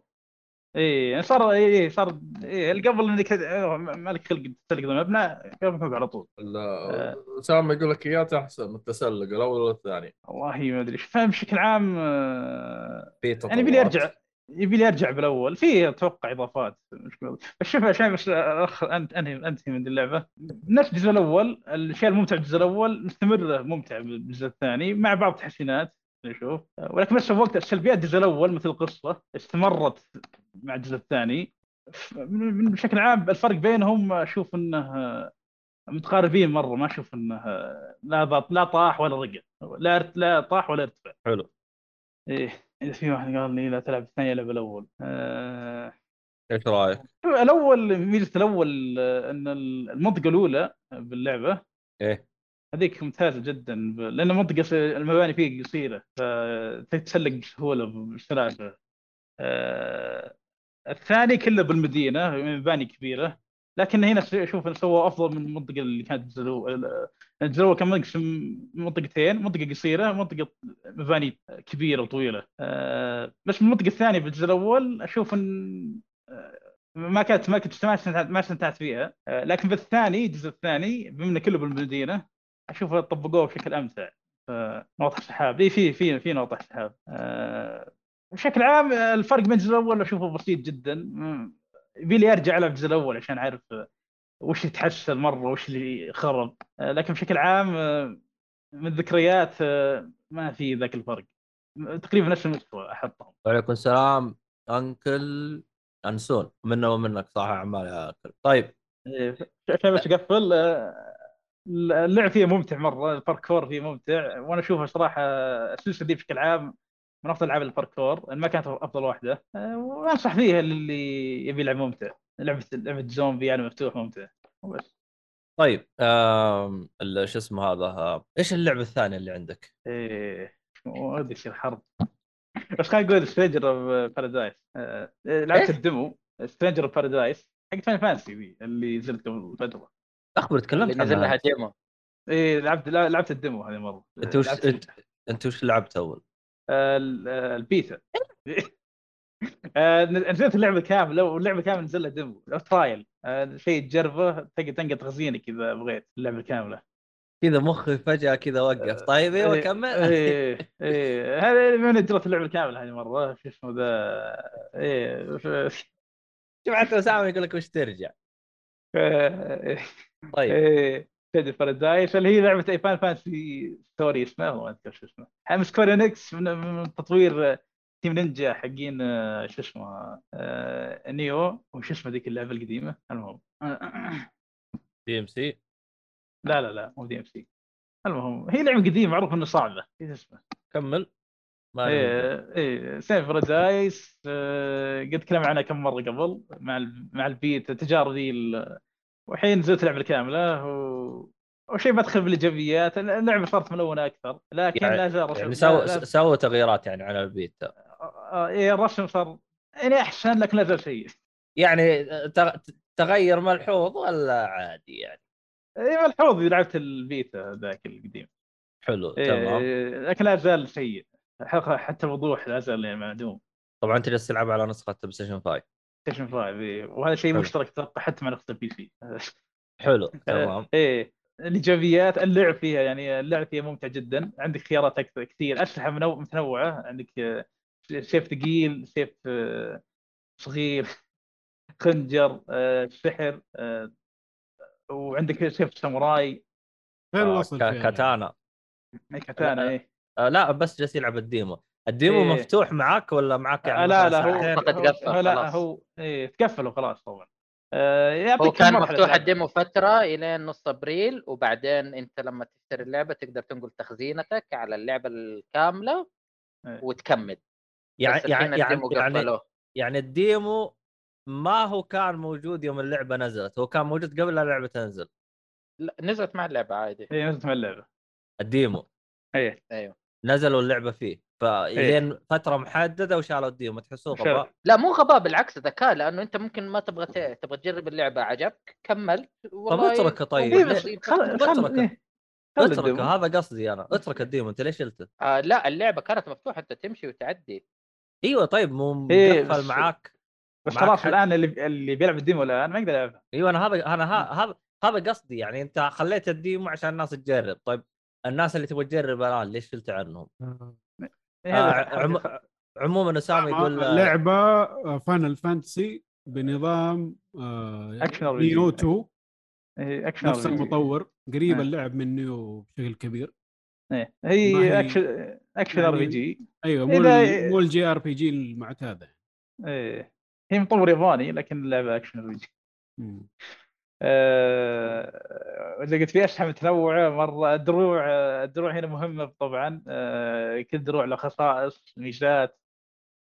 إيه صار إيه صار إيه اللي قبل إنك إيه، ما لك خلق تسلق المبنى قبل على طول. لا اسامه يقول لك إياه احسن من التسلق الأول ولا الثاني. والله ما أدري. فاهم *laughs* بشكل عام آه، في يعني يبي لي أرجع يبي لي أرجع بالأول. في أتوقع إضافات بس شوف عشان بس أخ... أنت انهي انتهي من اللعبة. نفس الجزء الأول الشيء الممتع بالجزء الأول مستمر ممتع بالجزء الثاني مع بعض التحسينات. نشوف. ولكن بس وقت السلبيات الجزء الأول مثل القصة استمرت مع الجزء الثاني. بشكل عام الفرق بينهم أشوف إنه متقاربين مرة ما أشوف إنه لا لا طاح ولا رقع. لا لا طاح ولا ارتفع. حلو. إيه إذا في واحد قال لي لا تلعب الثاني العب الأول آه... إيش رأيك؟ الأول ميزة الأول آه، إن المنطقة الأولى باللعبة إيه. هذيك ممتازة جدا. لأن المنطقة س- المباني فيه قصيرة فتتسلق بسهولة بسلاسه آه... الثاني كله بالمدينة مباني كبيرة. لكن هنا أشوف سووا أفضل من المنطقة اللي كانت الجزء الأول الجزء كان منقسم منطقتين منطقة قصيرة منطقة مباني كبيرة وطويلة. آه، بس المنطقة الثانية بالجزء الأول أشوف إن آه، ما كانت ما كنت ما استمتعت ما استمتعت فيها. آه، لكن بالثاني الجزء الثاني بما كله بالمدينة. أشوف طبقوه بشكل أمتع نوطح سحاب إي في في في نوطح سحاب آه، بشكل عام الفرق بين الجزء الأول أشوفه بسيط جدا. يبي لي أرجع العب الجزء الأول عشان أعرف آه، وش يتحسن مرة وش اللي خرب. آه، لكن بشكل عام آه، من الذكريات ما في ذاك الفرق. تقريبا نفس المستوى أحطهم. وعليكم السلام أنكل أنسون. منا ومنك صح عمال يا أنكل. طيب. إيه، عشان بس اقفل اللعب فيه ممتع مرة الباركور فيه ممتع. وأنا أشوفها صراحة السلسله دي بشكل عام من أفضل ألعاب الباركور ما كانت أفضل واحدة. وأنصح فيها للي يبي لعب ممتع. لعبة لعبة زومبي يعني مفتوح ممتع. وبس. طيب آم... شو اسمه هذا؟ إيش اللعبة الثانية اللي عندك؟ إيه ما ودي يصير حرب بس خلينا نقول Stranger of Paradise لعبت إيه؟ الديمو سترينجر اوف بارادايس حق Final Fantasy اللي نزلت قبل فترة. أخبر تكلمت نزل عنها لها demo. إيه لعبت لعبت ال demo هذه مرة. أنت وش أنت أنت وش لعبت أول؟ ال- البيتا. *laughs* آه، نزلت اللعبة كاملة واللعبة كاملة نزل لها demo. أو trial. آه، شيء تجربة تقدر تنقل تخزينك اذا بغيت اللعبة كاملة. كذا مخي فجأة كذا وقف. طيب أيوه كمل. إيه *laughs* إيه. هذا من اجرت اللعبة الكامله هذه مرة. شو اسمه ذا؟ إيه. ف- شوف حتى اسامه يقول لك وش ترجع؟ ف- *laughs* طيب. إيه تيدي بارادايس اللي هي لعبة اي فان فانسي ستوري اسمها ما أذكر شو اسمه هم سكوير إنكس من, من تطوير تيم نينجا حقين شو اسمه آه، نيو وش اسمه ذيك اللعبة القديمة؟ المهم. دي إم سي؟ لا لا لا مو دي إم سي. المهم هي لعبة قديمة معروف انه صعبة. إيش اسمه؟ كمل. ما. إيه إيه of Paradise آه، قد تكلمنا عنها كم مرة قبل مع ال- مع البيت التجارب ذي والحين نزلت اللعبه الكامله و... وشيء ما ادخل بالايجابيات اللعبه صارت ملونة أكثر لكن يعني- لا زال رسم- يعني سووا لا- سووا تغييرات يعني على البيتا آه، إيه الرسم صار يعني أحسن لكن لا زال سيء يعني تغ- تغير ملحوظ ولا عادي يعني؟ إيه ملحوظ لعبت البيتا ذاك القديم. حلو تمام. إيه لكن لا زال سيء حتى حتى الوضوح لا زال يعني معدوم. طبعا انت جالس تلعب على نسخة PlayStation 5 Station 5 إيه. وهذا شيء. مشترك أتوقع حتى مع نسخه ال PC. *laughs* حلو *laughs* تمام. إيه الإيجابيات اللعب فيها يعني اللعب فيها ممتع جدا. عندك خيارات أكثر كثير. أسلحة منو... متنوعة. عندك آه، سيف ثقيل سيف آه، صغير *laughs* خنجر آه، سحر وعندك سيف ساموراي. كاتانا. كاتانا لا، إيه. آه لا بس جالس يلعب ال demo. ال demo إيه. مفتوح معاك ولا معاك يعني لا لا هو؟ فقط قفل هو- لا خلاص. هو إيه تقفل وخلاص طبعا آه، هو كان مفتوح. ال demo فترة الين نص أبريل وبعدين أنت لما تشتري اللعبة تقدر تنقل تخزينتك على اللعبة الكاملة إيه. وتكمل يعني يعني يعني ال demo يعني, يعني ال demo ما هو كان موجود يوم اللعبة نزلت هو كان موجود قبل لا اللعبة تنزل لا، نزلت مع اللعبة عادي إيه نزلت من اللعبة ال demo إيه أيوه نزلوا اللعبة فيه فلين فترة محددة وشالوا ال demo تحسوه غباء لا مو غباء بالعكس ذكاء لأنه أنت ممكن ما تبغى ت- تبغى تجرب اللعبة عجبك كمل والله اتركه طيب. إيه خل اتركه. إيه. خل اتركه ال demo. هذا قصدي أنا اترك ال demo أنت ليش شلته؟ آه لا اللعبة كانت مفتوحة أنت تمشي وتعدي إيوه طيب مو إيه، مقفل معاك بس معك خلاص. الآن اللي اللي بيلعب ال demo الان ما يقدر يلعبها إيوه أنا هذا أنا هذا هذا قصدي يعني أنت خليت ال demo عشان الناس تجرب طيب الناس اللي تبغى تجرب الآن ليش شلت عنهم؟ إيه، آه عم... عموما اسامه يقول آه، لعبة Final Fantasy بنظام action RPG. Nioh 2 إيه، اكشن نفس. المطور قريب آه. اللعب من Nioh بشكل كبير إيه. ما هي action action RPG أيوه مو مو ال JRPG المعتادة إيه. هي مطور ياباني لكن اللعبة action RPG مم. آه، زي قلت في اسلحه متنوعه مرة الدروع الدروع هنا مهمة طبعا. آه، كل دروع له خصائص ميزات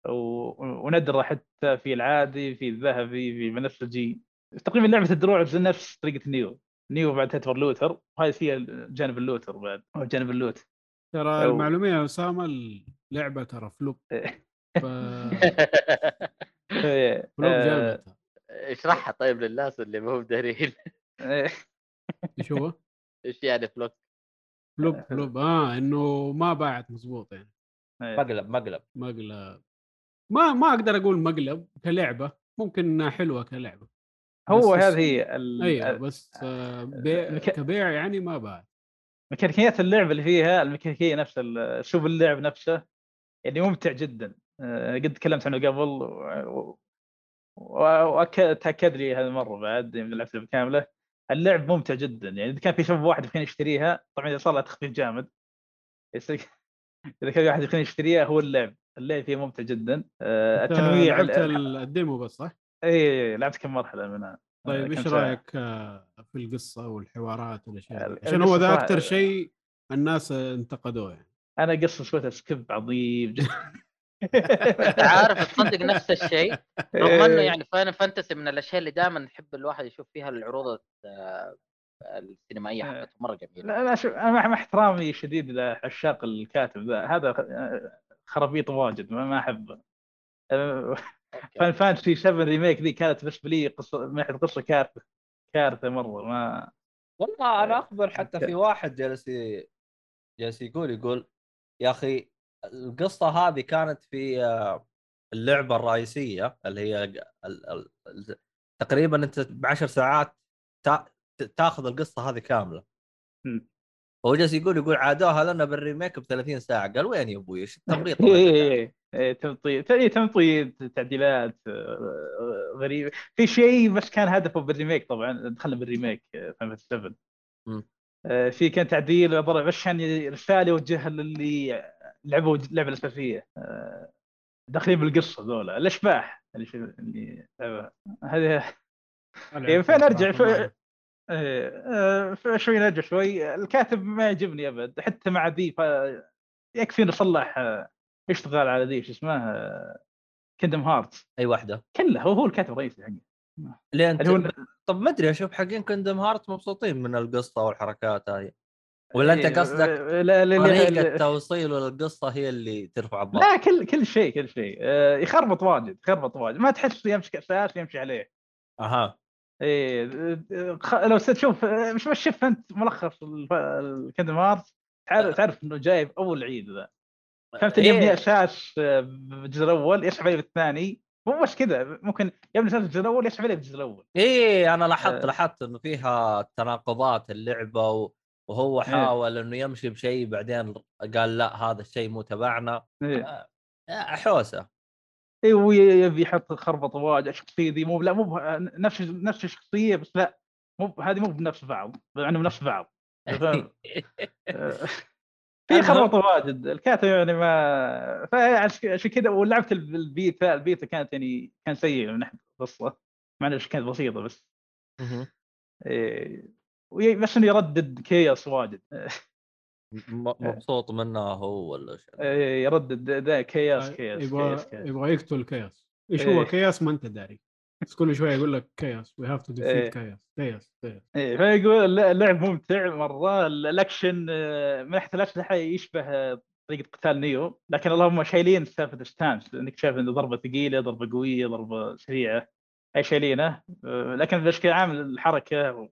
و- وندرة حتى في العادي في الذهبي في البنفسجي تقريبا لعبة الدروع نفس طريقة Nioh. Nioh بعد تعتبر looter وهذه فيها جانب ال looter بعد أو جانب ال loot ترى أو- المعلومية يا أسامة اللعبة ترى flop. ف... *laughs* إيه، flop آه، جامد اشرحها طيب للناس اللي هم دارين إيه، إيش هو؟ إيش يعني flop؟ flop flop آه إنه ما باعت مزبوط يعني. إيه. مقلب مقلب. مقلب. ما ما أقدر أقول مقلب كلعبة ممكن انها حلوة كلعبة. هو هذه هي ال- أيوه بس آه، كبيع يعني ما باعت. ميكانيكيات اللعب اللي فيها الميكانيكية نفسها اسلوب اللعب نفسه يعني ممتع جدا. آه، قد تكلمت عنه قبل وتاكد لي هذه المرة بعد من لعبت اللعبه كاملة. اللعب ممتع جدا يعني إذا كان في شباب واحد يبغى يشتريها طبعا إذا صار لها تخفيض جامد. إذا كان في واحد يبغى يشتريها هو اللعب. اللعب فيه ممتع جدا. آه، التنويع لعبت ال- ال demo بس صح؟ اي لعبت كم مرحلة منها. طيب كم إيش. رأيك آه، في القصة والحوارات والأشياء عشان هو ذا أكثر شيء الناس انتقدوه يعني. أنا قصة سويتها skip عظيم جدا. *laughs* عارف تصدق نفس الشيء؟ *laughs* رغم إنه يعني Final Fantasy من الأشياء اللي دائما نحب الواحد يشوف فيها العروض آه، السينمائية آه. حقته مرة جميلة. لا لا شوف أنا مع مع احترامي شديد لعشاق الكاتب ذا. هذا خرابيط واجد ما ما أحبه. فان فانتسي 7 ريميك ذي كانت بالنسبة لي قصة من ناحية القصة كارثة كارثة مرة ما والله أنا أخبر حتى في واحد جالس ي- جالس يقول يقول يا أخي القصة هذه كانت في آه، اللعبة الرئيسية اللي هي ال... ال... ال... تقريبا أنت بعشر ساعات تا... تاخذ القصة هذه كاملة. هو جالس يقول يقول عادوها لنا بال remake ب 30 ساعة قال وين يا أبوي إيش التمطيط إيه،؟ إيه، إيه، تمطي إيه، تمطي تعديلات آه، غريبه في شيء بس كان هدفه بال remake طبعا دخلنا بال remake Final 7 مم. آه، في كان تعديل بس عشان رسالة يوجهها للي لعبوا اللعبه الأساسية آه، داخلين بالقصة ذولا الأشباح اللي شو- اللي لعبوها. هذه إيه، فين أرجع؟ في- إيه، آه، شوي نرجع شوي. الكاتب ما يعجبني أبد حتى مع ذي ف... يكفي نصلح آه، يشتغل على ذي شو اسمه Kingdom Hearts أي واحدة. كله هو هو الكاتب الرئيسي حقه. ليه انت هو طب ما أدري أشوف حقين Kingdom Hearts مبسوطين من القصة والحركات هذه ولا أنت إيه، قصدك لا لا لا طريقة لا, توصيله للقصه هي اللي ترفع الضغط؟ لا كل كل شيء كل شيء. آه، يخربط واجد يخربط واجد. ما تحس يمشي أساس يمشي عليه. أها. إيه لو تشوف مش بس شوف أنت ملخص الكندم هارت تعرف تعرف إنه جايب اول عيد ذا. فهمت اللي إيه. يبني أساس آه، بالجزء الأول يسحب عليه بالثاني. مو بس كذا ممكن يبني أساس بالجزء الأول يسحب عليه بالجزء الأول. إيه أنا لاحظت. لاحظت إنه فيها تناقضات اللعبة و... وهو إيه. حاول إنه يمشي بشيء بعدين قال لا هذا الشيء مو تبعنا إيه. آه، حوسة اي ويبي يحط خربط واجد الشخصية ذي مو لا مو نفس نفس الشخصية بس لا مو هذه مو بنفس بعض مع انه بنفس بعض فاهم؟ *laughs* آه، في خربط واجد الكاتب يعني ما عشان كذا ولعبت الب- ال beta ال beta كانت يعني كان سيء من ناحية القصة مع انها كانت بسيطة بس. إيه بس انه يردد Chaos واجد. *laughs* مبسوط منه هو ولا إيه، يردد ذا كياس كياس يبغى كياس كياس. يبغى يقتل كياس. إيش. هو Chaos؟ ما أنت داري. بس كل شوية يقول لك Chaos. We have to. defeat Chaos. Chaos Chaos. إيه فيقول الل- اللعب ممتع مرة. ال- الأكشن آه، من ناحيه الاكشن يشبه آه، طريقة قتال Nioh. لكن اللهم شايلين سالفه ال stance انك شايف إنه ضربة ثقيلة ضربة قوية ضربة سريعة. هاي شايلينه. آه، لكن بشكل عام الحركة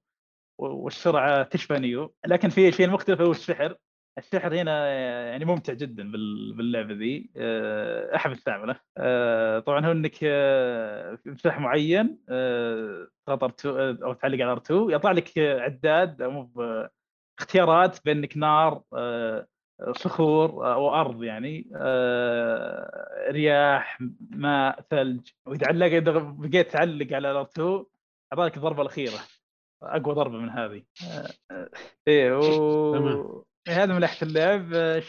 والسرعة تشبه نيو لكن في شيء مختلف هو السحر. السحر هنا آه، يعني ممتع جدا بال- باللعبة ذي. آه، أحب أستعمله. آه، طبعا هو إنك آه، في مساحه معين آه، تضغط R2 أو تعلق على ار2 يطلع لك آه، عداد أو اختيارات بينك نار آه، صخور آه، وارض يعني. آه، رياح ماء ثلج. وإذا علق اذا بقيت تعلق على ار2 أعطاك الضربة الأخيرة. أقوى ضربة من هذه. آه، *laughs* آه، إيه و... إيه، هذا من ناحيه اللعب. آه،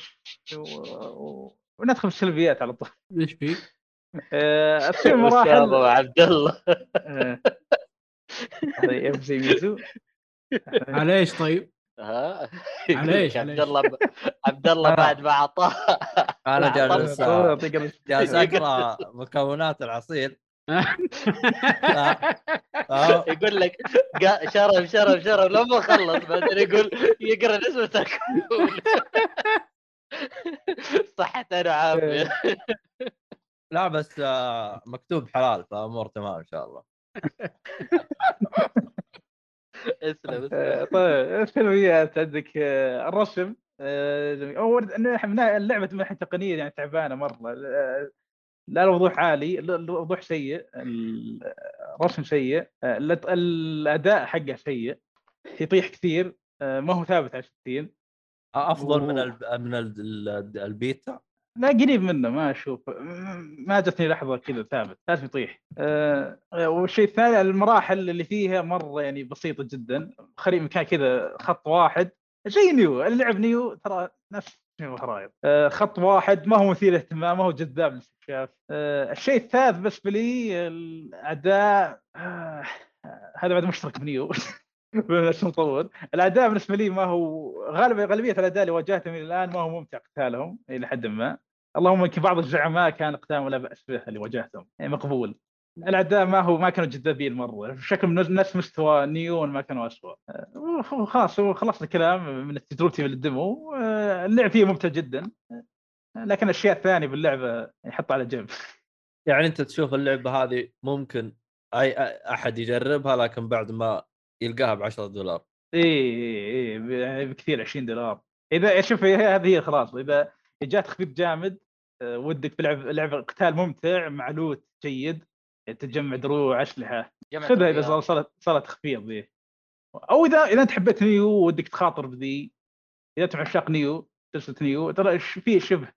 و... وندخل في السلبيات على طول. إيش في؟ *laughs* آه، في أستاذ مراحل عبد الله. آه، هذا زي ميزو. *laughs* على إيش طيب؟ ها؟ على إيش؟ عبد الله ب... عبد الله بعد ما أعطاه. أنا جالس آه، جالس أقرأ مكونات العصير. آه. يقول لك قا- شرب شرب شرب لما خلص بعدين يقول يقرأ نسبة الكحول صحة أنا عافية لا بس آه، مكتوب حلال فأمور تمام إن شاء الله. *laughs* اسلم آه، اسلم طيب السلبيات عندك آه، الرسم آه، جميل. من اللعبة من ناحية تقنية يعني تعبانة مرة. آه، لا الوضوح عالي الوضوح سيء ال- الرسم سيء آه، الأداء حقه سيء يطيح كثير آه، ما هو ثابت على 60 أفضل من. ال من ال ال- البيتا لا قريب منه ما أشوف ما جتني لحظة كذا ثابت لازم يطيح أه والشيء الثاني المراحل اللي فيها مرة يعني بسيطة جدا خلي مكان كذا خط واحد زي نيو اللي لعب نيو ترى نفس الخرائط؟ أه خط واحد ما هو مثير اهتمام ما هو جذاب للاستكشاف أه الشيء الثالث بالنسبة لي الأداء أه هذا بعد مشترك بنيو بس مطور الأداء بالنسبة لي ما هو غالبا غالبية الأداء اللي واجهتهم إلى الآن ما هو ممتع قتالهم إلى حد ما. اللهم يمكن بعض الزعماء كان قتالهم لا بأس به اللي واجهتهم. يعني مقبول. الاداء ما هو ما كانوا جذابين مره بشكل نفس مستوى Nioh ما كانوا اسوء أه، خلاص هو خلصت الكلام من تجربتي في ال demo. أه، اللعب فيه ممتع جدا. أه، لكن الاشياء الثانية باللعبة يحط على جنب. يعني أنت تشوف اللعبة هذه ممكن اي أحد يجربها لكن بعد ما يلقاها ب 10 دولار. إي إي إي يعني بكثير 20 دولار. اذا شوف هذه هي خلاص. إذا جاء تخفيض جامد ودك تلعب لعبه قتال ممتع مع loot جيد تجمع دروع أسلحة. خذها اذا صارت صارت تخفيض ذي؟ أو اذا إذا أنت حبيت Nioh ودك تخاطر بذي إذا أنت عشاق Nioh سلسله Nioh ترى في شبه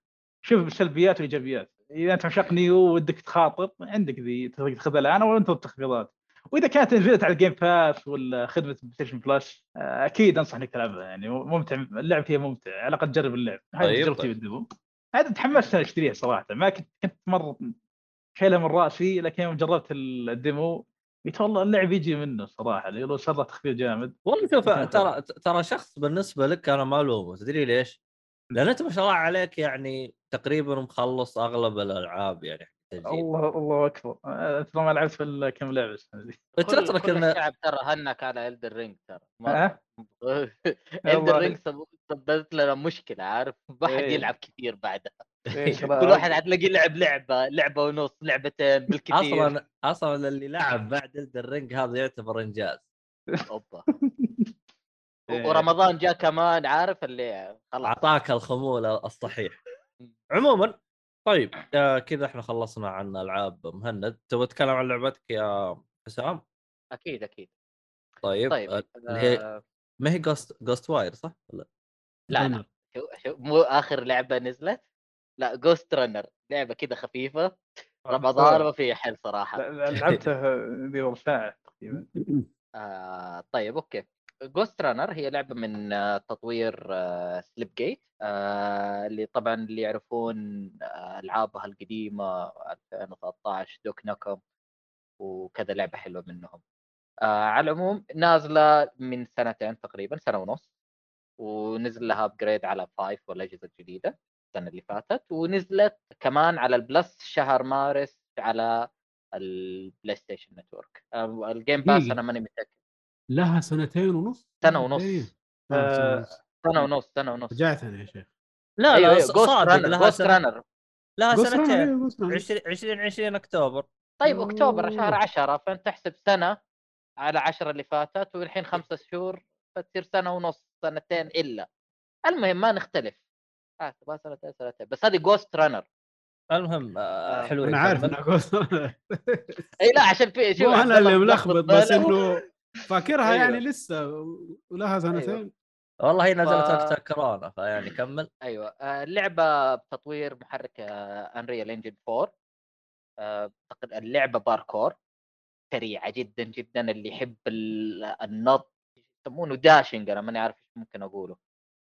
شبه سلبيات وايجابيات إذا أنت عشاق Nioh ودك تخاطر عندك ذي تقدر تاخذها الآن أو انت التخفيضات وإذا كانت نزلت على ال Game Pass ولا خدمة PlayStation Plus أكيد أنصح إنك تلعبها يعني ممتع اللعب فيها ممتع على الأقل تجرب اللعب. هذه طيب، تجربتي طيب. بال demo هذا تحمست أشتريها صراحة ما كنت كنت مرة شايلها من رأسي لكن يوم جربت ال demo قلت والله اللعب يجي منه صراحة لو صار له تخفيض جامد والله شوف. *laughs* ترى ترى شخص بالنسبة لك أنا ما الومه تدري ليش؟ لأن أنت ما شاء الله عليك يعني تقريبا مخلص أغلب الألعاب يعني. الله الله أكبر آه، ترى ما لعبت في كم لعبة انت كل ان الشعب ترى هنك على Elden Ring ترى أه؟ Elden. Ring سببت لنا مشكلة عارف *laughs* ما حد إيه. يلعب كثير بعدها *laughs* كل ترى- واحد حتلاقي لعب لعبة لعبة ونص لعبتين بالكثير أصلا أصلا اللي لعب بعد ال Ring هذا يعتبر إنجاز. أوبا. *laughs* إيه. ورمضان جاء كمان عارف اللي خلاص. أعطاك الخمول الصحيح. عموما طيب آه كذا إحنا خلصنا عن ألعاب مهند. تبغى تتكلم عن لعبتك يا حسام؟ أكيد أكيد. طيب, طيب آه، اللي هي آه، ما هي Ghost Ghostwire صح؟ ولا؟ لا. لا. شو شو مو آخر لعبة نزلت؟ لا Ghostrunner لعبة كذا خفيفة رمضان ما فيها حل صراحة. لعبتها ربع ساعه تقريبا. *laughs* آه طيب okay. Ghostrunner هي لعبة من آه تطوير آه Slipgate آه اللي طبعا اللي يعرفون آه ألعابها القديمة 2013 Duke Nukem وكذا لعبة حلوة منهم. آه على العموم نازلة من سنتين تقريبا سنة ونص ونزل لها upgrade على 5 والأجهزة الجديدة. السنة اللي فاتت ونزلت كمان على ال Plus شهر مارس على ال PlayStation Network ال Game Pass دقيقة. أنا ماني متأكد لها سنتين ونص سنة ونص. إيه. آه، سنة ونص. سنة ونص سنة ونص رجعت أنا يا شيخ لا لا ص- Ghost صادق Runner لها سنة Runner لها سنتين أيوة، Ghost Runner. 20 20 20 أكتوبر طيب أكتوبر شهر أوه. 10 فأنت تحسب سنة على 10 اللي فاتت والحين خمسة شهور فتصير سنة ونص سنتين إلا المهم ما نختلف آه تبغى سنتين سنتين بس هذه Ghostrunner المهم آه آه، حلو أنا عارف. إنها Ghostrunner إي لا عشان في شوف أنا اللي ملخبط بس. إنه فاكرها أيوة. يعني لسه ولها سنتين. والله هي نزلت ف- وقت الكورونا فيعني كمل. أيوه. آه، اللعبة بتطوير محرك Unreal Engine 4 آه، تق- اللعبة باركور سريعة جدا جدا اللي يحب ال- النط يسمونه dashing أنا ماني عارف إيش ممكن أقوله.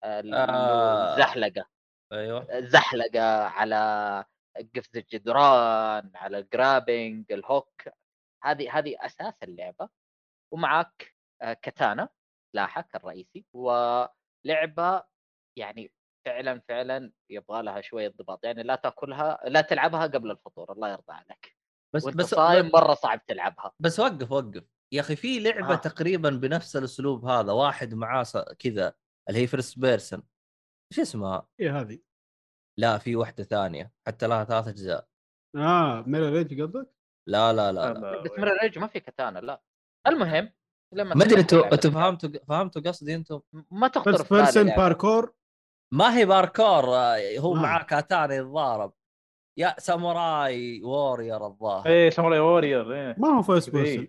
آه. الزحلقة. أيوه. زحلقه على قفز الجدران على ال grappling ال hook هذه هذه أساس اللعبة. ومعك آه، katana سلاحك الرئيسي. ولعبة يعني فعلا فعلا يبغى لها شوية ضباط. يعني لا تأكلها لا تلعبها قبل الفطور الله يرضى عليك. بس وأنت بس صايم مرة صعب تلعبها. بس وقف وقف. يا أخي في لعبة آه. تقريبا بنفس الأسلوب هذا واحد معاه كذا اللي هي first person إيش اسمها؟ إيه هذه لا في واحدة ثانية حتى لها ثلاث أجزاء آه Mirror's Edge قصدك؟ لا لا لا, لا. بس مرة ريج ما في كاتانا لا المهم لما ما أدري أنتوا أنتوا فهمتوا فهمتوا قصدي أنتم ما تخطر first في person لعبة. باركور ما هي باركور آه، هو آه. معاه كاتانا يتضارب يا ساموراي وورير الظاهر إيه Samurai Warrior إيه ما هو first إيه. person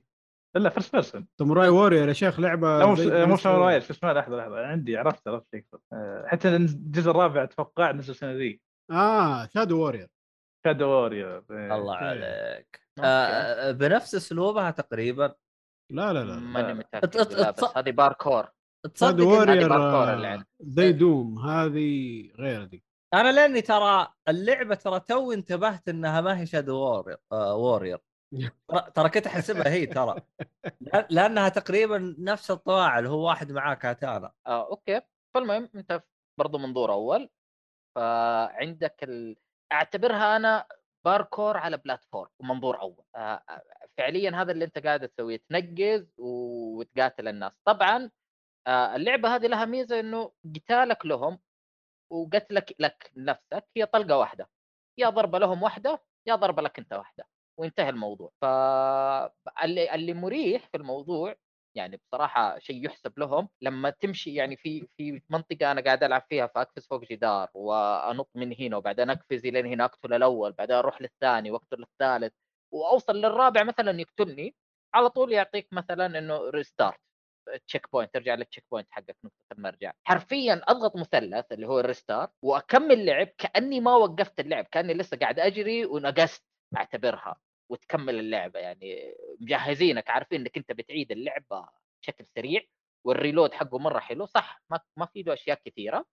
لا first person Samurai Warrior يا شيخ لعبة لا مو ساموراي. شو اسمه لحظة لحظة عندي عرفت عرفت. آه، حتى الجزء الرابع أتوقع نزل السنة ذي آه Shadow Warrior Shadow Warrior. الله إيه. عليك okay. آه بنفس أسلوبها تقريبا لا لا لا. ماني. متأكد بس هذه باركور تصدق هذه Warrior باركور اللي آه، عندك. زي Doom هذه غير دي أنا لأني ترى اللعبة ترى تو انتبهت إنها ما هي Shadow Warrior آه Warrior ترى- كنت أحسبها هي ترى. لأنها تقريبا نفس الطباع اللي هو واحد معاه كاتانا آه okay. فالمهم أنت برضو منظور أول. فعندك ال... أعتبرها أنا باركور على platform ومنظور أول. آه آه، فعليا هذا اللي أنت قاعد تسويه تنقز وتقاتل الناس. طبعا آه اللعبة هذه لها ميزة إنه قتالك لهم وقتلك لك نفسك هي طلقة واحدة. يا ضربة لهم واحدة يا ضربة لك أنت واحدة. وانتهى الموضوع. فاللي اللي مريح في الموضوع يعني بصراحة شيء يحسب لهم لما تمشي يعني في في منطقة أنا قاعد ألعب فيها فأقفز فوق جدار وأنط من هنا وبعدين أقفز إلى هنا أقتل الأول بعدين أروح للثاني وأقتل الثالث وأوصل للرابع مثلا يقتلني على طول يعطيك مثلا إنه restart checkpoint ترجع لل checkpoint حقك نقطة المرجع. حرفيا أضغط مثلث اللي هو ال restart وأكمل لعب كأني ما وقفت اللعب كأني لسه قاعد أجري ونقزت أعتبرها. وتكمل اللعبة يعني مجهزينك عارفين إنك أنت بتعيد اللعبة بشكل سريع وال reload حقه مرة حلو صح ما ما في له أشياء كثيرة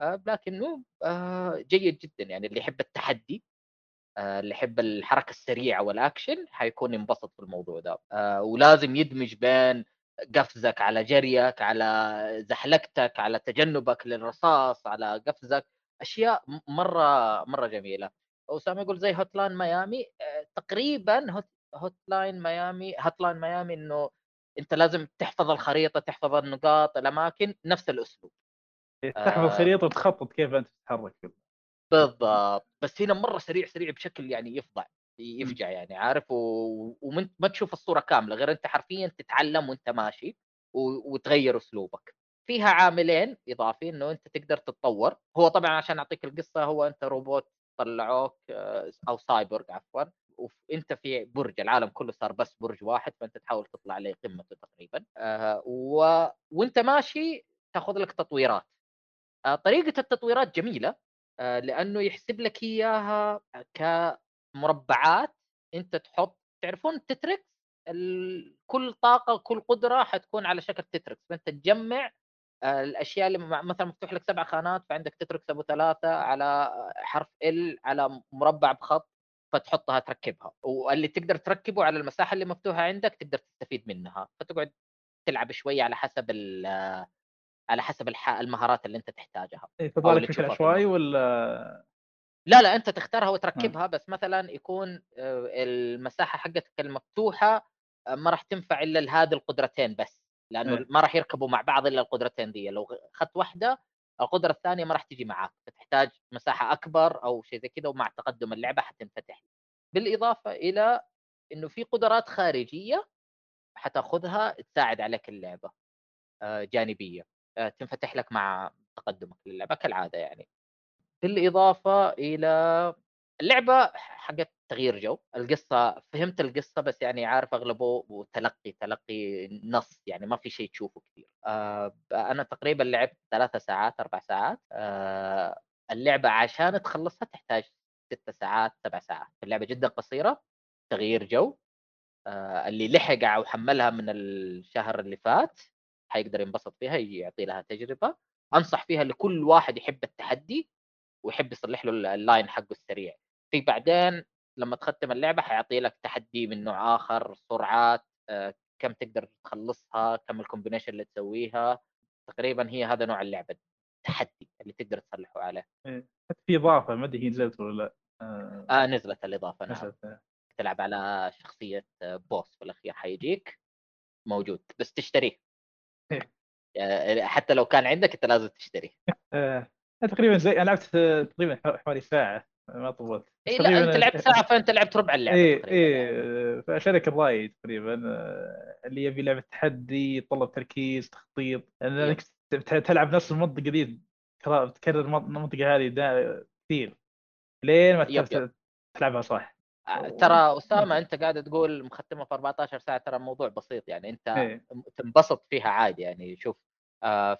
آه، لكنه آه، جيد جدا يعني اللي يحب التحدي آه، اللي يحب الحركة السريعة والأكشن حيكون ينبسط في الموضوع ده ولازم يدمج بين قفزك على جريك على زحلقتك على تجنبك للرصاص على قفزك أشياء مرة مرة جميلة. أسامة يقول زي Hotline Miami تقريبا Hotline, Miami Hotline Miami إنه أنت لازم تحفظ الخريطة تحفظ النقاط الأماكن نفس الأسلوب. تحفظ الخريطه وتخطط كيف أنت تتحرك بالضبط. بس هنا مرة سريع سريع بشكل يعني يفضع يفجع يعني عارف؟ و... وما تشوف الصورة كاملة غير أنت حرفيا تتعلم وأنت ماشي و... وتغير أسلوبك. فيها عاملين إضافي إنه أنت تقدر تتطور. هو طبعا عشان أعطيك القصة هو أنت روبوت طلعوك آه، أو سايبورغ عفوا وانت في برج العالم كله صار بس برج واحد فأنت تحاول تطلع لقمته تقريبا. آه و... وأنت ماشي تاخذ لك تطويرات. آه طريقة التطويرات جميلة آه لأنه يحسب لك إياها كمربعات. أنت تحط تعرفون تتركس؟ ال... كل طاقة كل قدرة حتكون على شكل تتركس. فأنت تجمع الأشياء اللي مثلا مفتوح لك سبع خانات فعندك تتركس ابو ثلاثة على حرف ال على مربع بخط فتحطها تركبها. واللي تقدر تركبه على المساحة اللي مفتوحة عندك تقدر تستفيد منها. فتقعد تلعب شوية على حسب على حسب المهارات اللي أنت تحتاجها. إيه تضارك بشكل عشوائي ولا؟ لا لا أنت تختارها وتركبها بس مثلا يكون المساحة حقتك المفتوحة ما راح تنفع إلا لهذه القدرتين بس. لأنه إيه. ما راح يركبوا مع بعض إلا القدرتين دي لو اخذت واحدة القدرة الثانية ما راح تجي معاك فتحتاج مساحة أكبر أو شيء زي كذا ومع تقدم اللعبة حتنفتح بالإضافة إلى إنه في قدرات خارجية حتاخذها تساعد عليك اللعبة آه، جانبية آه، تنفتح لك مع تقدمك للعبة كالعادة يعني بالإضافة إلى اللعبة حقت تغيير جو. القصة فهمت القصة بس يعني عارف أغلبه وتلقي تلقي نص يعني ما في شيء تشوفه كثير. آه أنا تقريبا لعبت ثلاثة ساعات أربع ساعات. آه اللعبة عشان تخلصها تحتاج ست ساعات سبع ساعات. اللعبة جدا قصيرة تغيير جو. آه اللي لحق أو حملها من الشهر اللي فات حيقدر ينبسط فيها يعطي لها تجربة. أنصح فيها لكل واحد يحب التحدي ويحب يصلح له ال line حقه السريع. في بعدين لما تختم اللعبة حيعطي لك تحدي من نوع آخر سرعات آه، كم تقدر تخلصها كم ال combination اللي تسويها تقريبا هي هذا نوع اللعبة التحدي اللي تقدر تصلحه عليه إيه. في إضافة ما أدري هي نزلت ولا لا آه, آه نزلت الإضافة نعم نزلت. إيه. تلعب على شخصية boss في الأخير حيجيك موجود بس تشتريه إيه. آه، حتى لو كان عندك أنت لازم تشتريه *laughs* آه. تقريبا زي أنا لعبت تقريبا حوالي ساعة ما طولت. إيه لا أنت لعبت ساعة فأنت لعبت ربع اللعبة اي اي فأشارك الراي تقريبا آه، اللي يبي لعبة تحدي يتطلب تركيز تخطيط إنك تلعب نفس المنطقة دي تكرر المنطقة هذه كثير. لين ما تلعبها صح. آه، ترى أسامة أنت قاعد تقول مختمة في 14 ساعة ترى الموضوع بسيط يعني أنت إيه؟ تنبسط فيها عادي يعني شوف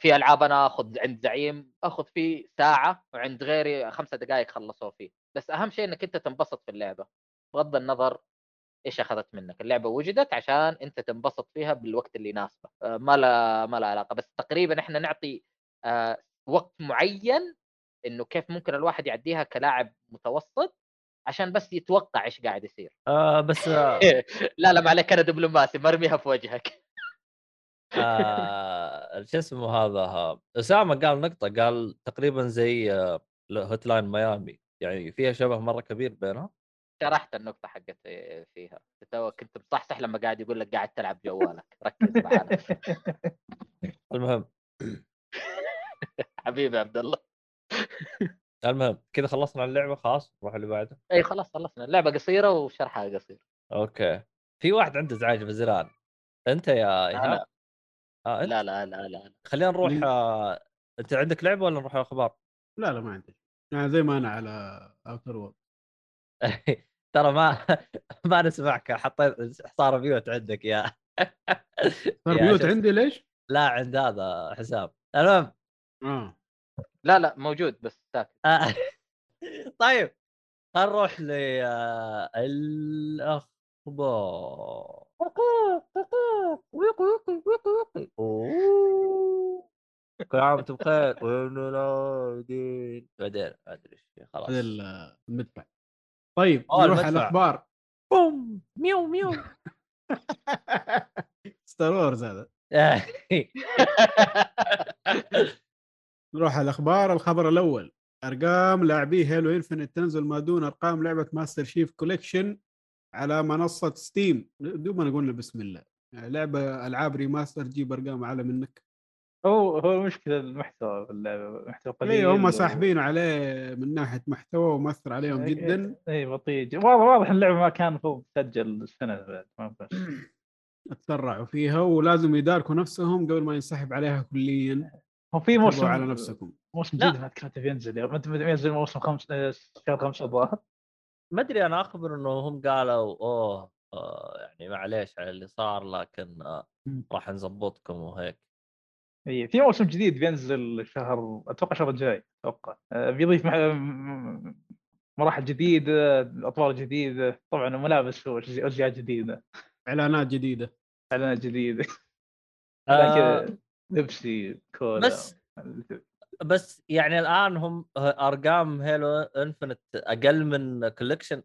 في ألعاب أنا آخذ عند زعيم آخذ فيه ساعة وعند غيري خمسة دقائق خلصوا فيه. بس أهم شيء إنك أنت تنبسط في اللعبة بغض النظر إيش أخذت منك. اللعبة وجدت عشان أنت تنبسط فيها بالوقت اللي يناسبك. آه ما لا ما لا علاقة. بس تقريبا إحنا نعطي آه وقت معين إنه كيف ممكن الواحد يعديها كلاعب متوسط عشان بس يتوقع إيش قاعد يصير. آه بس آه *laughs* لا لا ما عليك. أنا دبلوماسي مرميها في وجهك. آه شو اسمه هذا أسامة قال نقطة قال تقريبا زي Hotline Miami يعني فيها شبه مرة كبير بينها شرحت النقطة حقت فيها. تو كنت مصحصح لما قاعد يقول لك قاعد تلعب جوالك. ركز معنا *laughs* المهم. *laughs* حبيبي عبد الله. *laughs* المهم كذا خلصنا اللعبة خلاص؟ نروح اللي بعده. إي خلاص خلصنا. اللعبة قصيرة وشرحها قصير. Okay. في واحد عنده ازعاج بزران أنت يا إيهاب؟ آه لا لا لا لا لا. خلينا نروح؟ آه... أنت عندك لعبة ولا نروح أخبار؟ لا لا ما عندي يعني زي ما أنا على Outer World *laughs* ترى ما *laughs* ما نسمعك حطيت صار mute عندك يا *laughs* صار mute. عندي ليش؟ لا عند هذا حساب المهم آه لا لا موجود بس ساكت آه، طيب خلينا نروح كل عام وأنتم بخير. زين العابدين بعدين ما أدري إيش خلاص. هذا المدفع. طيب آه، نروح على. الأخبار. بوم ميو ميو. *laughs* Star Wars هذا. *laughs* نروح على الأخبار. الخبر الأول. أرقام لاعبي Halo Infinite تنزل ما دون أرقام لعبة Master Chief Collection على منصة Steam دوب نقول بسم الله. يعني لعبة ألعاب remaster تجيب أرقام أعلى منك. هو هو المشكلة المحتوى في اللعبة محتوى قليل اي هم و- ساحبين عليه من ناحية محتوى ومؤثر عليهم جدا. اي بطيء. واضح واضح اللعبة ما كان المفروض تسجل السنة بعد ما بس. *clears throat* تسرعوا فيها ولازم يداركوا نفسهم قبل ما ينسحب عليها كليا. هو في موسم على نفسكم. موسم. جديد ما كاتب ينزل؟ متى متى ينزل موسم خمس آه، شهر خمسة الظاهر ما أدري أنا أخبر إنه هم قالوا أوه آه يعني معليش على اللي صار لكن آه. راح نظبطكم وهيك. إي في موسم جديد بينزل شهر أتوقع الشهر الجاي أتوقع. آه، بيضيف مح- مراحل جديدة أطوار جديدة. طبعا ملابس واشياء جديدة. إعلانات جديدة. إعلانات جديدة. آه. بيبسي كولا بس بس يعني الآن هم أرقام Halo Infinite أقل من Collection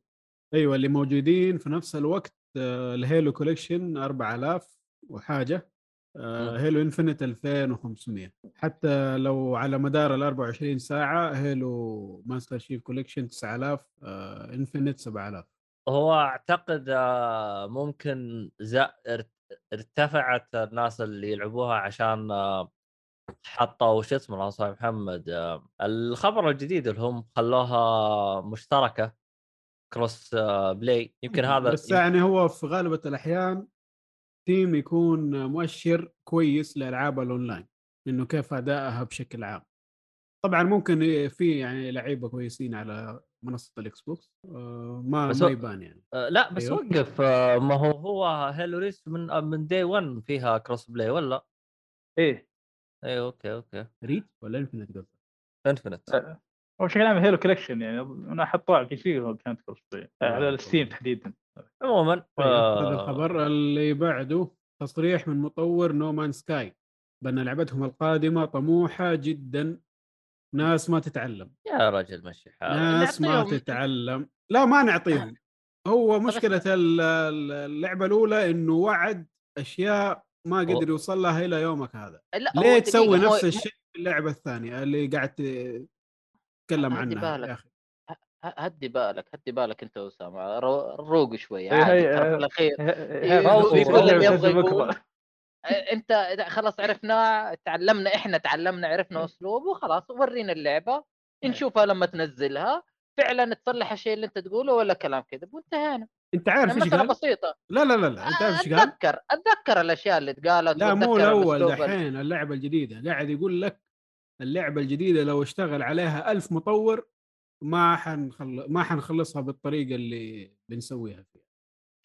أيوه اللي موجودين في نفس الوقت آه، ال Halo Collection 4000 وحاجة آه،. Halo Infinite 2500 حتى لو على مدار ال 24 ساعة Halo Master Chief Collection 9000 آه، Infinite 7000 هو أعتقد آه، ممكن ارتفعت الناس اللي يلعبوها عشان آه، حطوا شو اسمه الله صاحب محمد آه، الخبر الجديد اللي هم خلوها مشتركة cross آه، play يمكن هذا بس يعني هو في غالبة الأحيان Steam يكون مؤشر كويس لألعاب الاونلاين إنه كيف أدائها بشكل عام. طبعا ممكن في يعني لعيبة كويسين على منصة ال Xbox آه، ما بس ما يبان يعني. آه، لا بس أيوه. وقف آه، ما هو هو Halo Reach من آه، من day 1 فيها cross play ولا؟ إيه. اي okay okay. Reach ولا Infinite قصدك؟ Infinite آه، هو بشكل عام Halo Collection يعني أنا حطوه على ال PC كانت crossplay على ال Steam تحديدا. عموما طيب هذا آه، الخبر اللي بعده. تصريح من مطور No Man's Sky بأن لعبتهم القادمة طموحة جدا. ناس ما تتعلم. يا رجل مشي حالك. ناس ما تتعلم. لا ما نعطيهم. *laughs* هو مشكلة ال- ال- اللعبة الأولى إنه وعد أشياء ما قدر يوصل لها إلى يومك هذا. لا ليه تسوي هو- نفس الشيء في اللعبة الثانية اللي قاعد تتكلم عنها بالك. يا أخي هدي بالك هدي بالك أنت واسامه رو- روق شوي إيه، عادي الأخير. اللي يبغى بكرة. يقول. أنت إذا خلاص عرفنا تعلمنا إحنا تعلمنا عرفنا أسلوب وخلاص ورينا اللعبة. نشوفها لما تنزلها. فعلا تصلح الشيء اللي أنت تقوله ولا كلام كذب وانتهينا. أنت عارف إيش مسألة قال؟ بسيطة. لا لا لا لا أنت عارف إيش قال؟ أتذكر أتذكر الأشياء اللي اتقالت لا مو الأول دحين اللعبة الجديدة. قاعد يقول لك اللعبة الجديدة لو اشتغل عليها ألف مطور ما حنخل... ما حنخلصها بالطريقة اللي بنسويها فيها.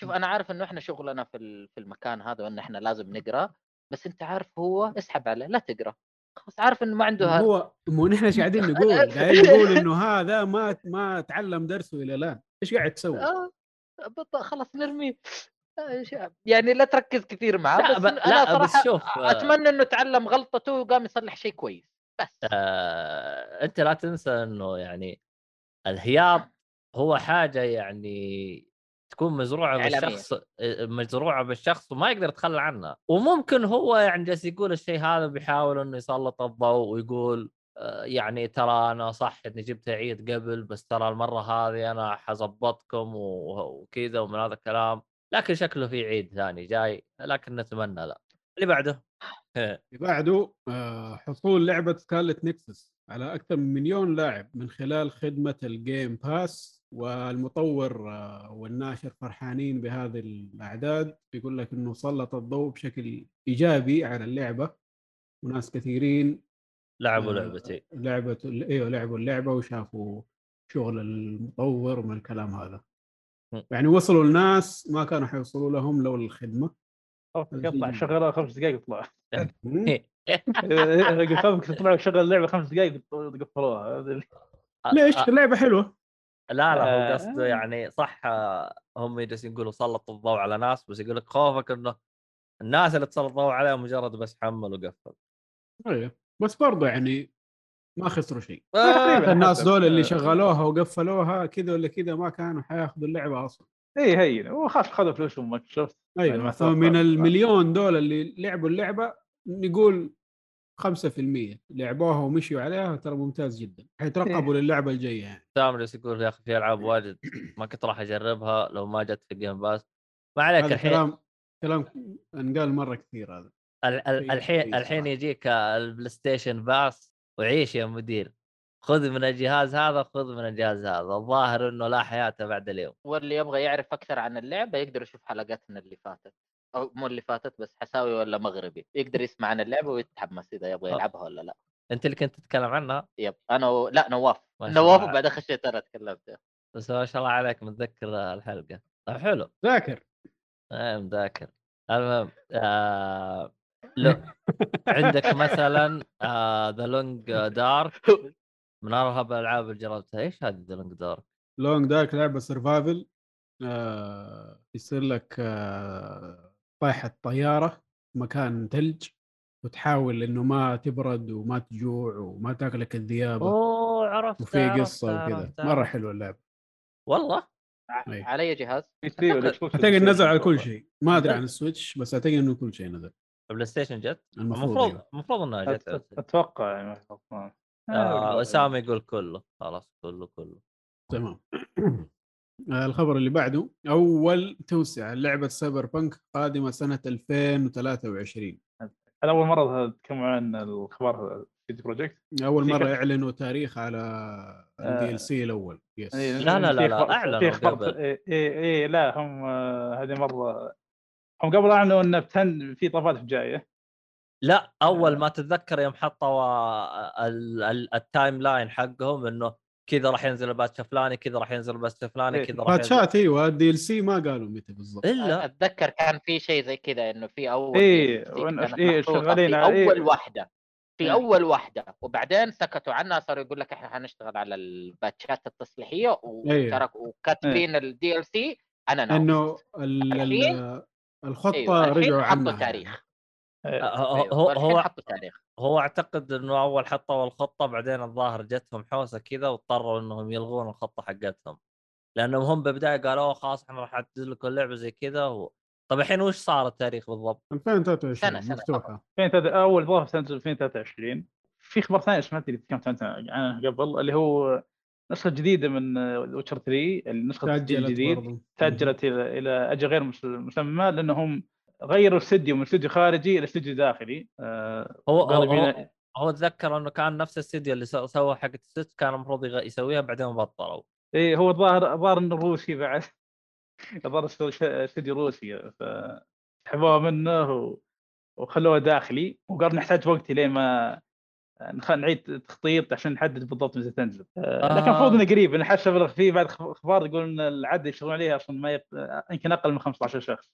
شوف أنا عارف إنه إحنا شغلنا في في المكان هذا وإن إحنا لازم نقرأ بس أنت عارف هو اسحب عليه لا تقرأ. خلاص عارف إنه ما عنده ه- هو مو نحن إيش قاعدين *laughs* نقول؟ قاعدين نقول إنه هذا ما ما تعلم درسه إلى الآن، إيش قاعد تسوي؟ آه خلاص نرميه. ش- يعني؟ لا تركز كثير معاه لا بس ب- أنا لا بس صراحة شوف آه، أتمنى إنه تعلم غلطته وقام يصلح شيء كويس. بس. آه، أنت لا تنسى إنه يعني الهياط هو حاجة يعني تكون مزروعة إعلامية. بالشخص آه، مزروعة بالشخص وما يقدر يتخلى عنها. وممكن هو يعني جالس يقول الشيء هذا بيحاول إنه يسلط الضوء ويقول آه، يعني ترى أنا صح إني جبت عيد قبل بس ترى المرة هذه أنا حظبطكم وكذا ومن هذا الكلام. لكن شكله في عيد ثاني جاي لكن نتمنى لا اللي بعده؟ *laughs* اللي بعده آه، حصول لعبة Scarlet Nexus على أكثر من مليون لاعب من خلال خدمة ال Game Pass والمطور آه، والناشر فرحانين بهذه الأعداد يقول لك إنه سلط الضوء بشكل إيجابي على اللعبة. وناس كثيرين لعبوا آه، لعبتي لعبة إيوه لعبوا اللعبة وشافوا شغل المطور ومن الكلام هذا. يعني وصلوا لناس ما كانوا حيوصلوا لهم لولا الخدمة. قطع شغلها خمس دقائق يطلع. تطلع *laughs* *laughs* شغل اللعبة خمس دقائق قفلوها ليش؟ آه، اللعبة حلوة. لا لا هو آه. قصده يعني صح آه، هم جالسين يقولوا سلطوا الضوء على ناس بس يقول لك خوفك إنه الناس اللي تسلط الضوء عليهم مجرد بس حمل وقفل أيوه بس برضه يعني ما خسروا شيء تقريباً الناس. دول اللي آه. شغلوها وقفلوها كذا ولا كذا ما كانوا حياخذوا اللعبة أصلا إي هين وخلاص خذوا فلوسهم يعني أيوه توقع. المليون دول اللي لعبوا اللعبة نقول 5% لعبوها ومشيوا عليها ترى ممتاز جدا. حيترقبوا للعبة الجاية يعني. سام جالس يقول يا أخي في ألعاب واجد ما كنت راح أجربها لو ما جت في Game Pass ما عليك الحين. كلام كلام انقال مرة كثير هذا. ال- ال- الحين الحين. يجيك ال PlayStation Pass وعيش يا مدير. خذ من الجهاز هذا خذ من الجهاز هذا. الظاهر إنه لا حياه بعد اليوم. واللي يبغى يعرف أكثر عن اللعبة يقدر يشوف حلقاتنا اللي فاتت. مو اللي فاتت بس حساوي ولا مغربي يقدر يسمع عن اللعبة ويتحمس إذا يبغى آه. يلعبها ولا لأ. أنت اللي كنت تتكلم عنها؟ yep أنا و... لأ نواف نواف. وبعدين خشيت أنا تكلمت. بس ما شاء الله عليك متذكر الحلقة. طيب حلو. ذاكر إيه مذاكر. المهم آه... لو *laughs* عندك مثلا The Long Dark من ارهب الألعاب اللي جربتها إيش هذه The Long Dark؟ Long Dark لعبة survival آه يصير لك آه طايحه طياره مكان ثلج وتحاول إنه ما تبرد وما تجوع وما تاكلك الذيابة أوه عرفت وفي قصة وكذا مرة عرفت. حلوة اللعبة والله أي. على اي جهاز؟ أعتقد نزل على كل. شيء ما أدري عن *laughs* ال Switch بس أعتقد إنه كل شيء نزل PlayStation جت المفروض المفروض أيوه. إنها جت. أتوقع يعني غلطان. آه، اسامه يقول كله خلاص كله كله تمام الخبر اللي بعده أول توسعة لعبة Cyberpunk قادمة سنة 2023 هذا أول مرة تتكلموا عن الخبر CD Projekt أول مرة خ- يعلنوا تاريخ على ال D آه. LC الأول yes إيه، لا، لا، لا، لا، خبر قبل. اي اي إيه، لا هم آه، هذه مرة هم قبل أعلنوا انه بتن في اضافات جاية لا أول آه. ما تتذكر يوم حطوا ال- ال- ال timeline حقهم إنه كذا راح ينزل ال patch الفلاني كذا راح ينزل ال patch الفلاني إيه. كذا راح ينزل باتشات إيوه ال DLC ما قالوا متى بالضبط إلا أتذكر كان في شيء زي كذا إنه في أول إيه، إيه، محطوطة شغالين في على- إيه. أول واحدة في إيه. أول واحدة وبعدين سكتوا عنها صاروا يقول لك إحنا حنشتغل على الباتشات التصليحية أيوه. وتركوا وكاتبين ال DLC أنا إنه ال- الحين- ال- الخطة أيوه الحين رجعوا حطوا عنها تاريخ. هو أيوة. هو هو, حطوا تاريخ هو أعتقد إنه أول حطوا الخطه بعدين الظاهر جتهم حوسة كذا واضطروا إنهم يلغون الخطة حقتهم. لأنهم هم بالبدايه قالوا "أوه خلاص إحنا راح نعدل لكم اللعبة زي كذا و... طب الحين وش صار التاريخ بالضبط؟ 2023 سنة- سنة مفتوحه 2003 أول اضافه سنة 2023 في خبر ثاني سمعت اللي تكلمت عنه قبل اللي هو نسخه جديده من Witcher 3 النسخة تأجلت الجديد برضو. تأجلت إلى إلى أجل غير مس- مسمى لأنهم غيروا الاستديو من استوديو خارجي إلى استوديو داخلي. آه، هو هو, هو, هو اتذكر إنه كان نفس الاستديو اللي سو- سوى حق ال Switch كان المفروض يسويها بعدين بطلوا. إيه هو الظاهر الظاهر إنه روسي بعد. *laughs* الظاهر استوديو روسي فسحبوها منه و- وخلوها داخلي. وقالوا نحتاج وقت لين ما نعيد تخطيط عشان نحدد بالضبط متى تنزل. آه. لكن آه. المفروض إنه قريب أنا حاسس بلغ فيه بعد أخبار يقول إن العدد يشتغلون عليها أصلا ما يق... يمكن أقل من 15 شخص.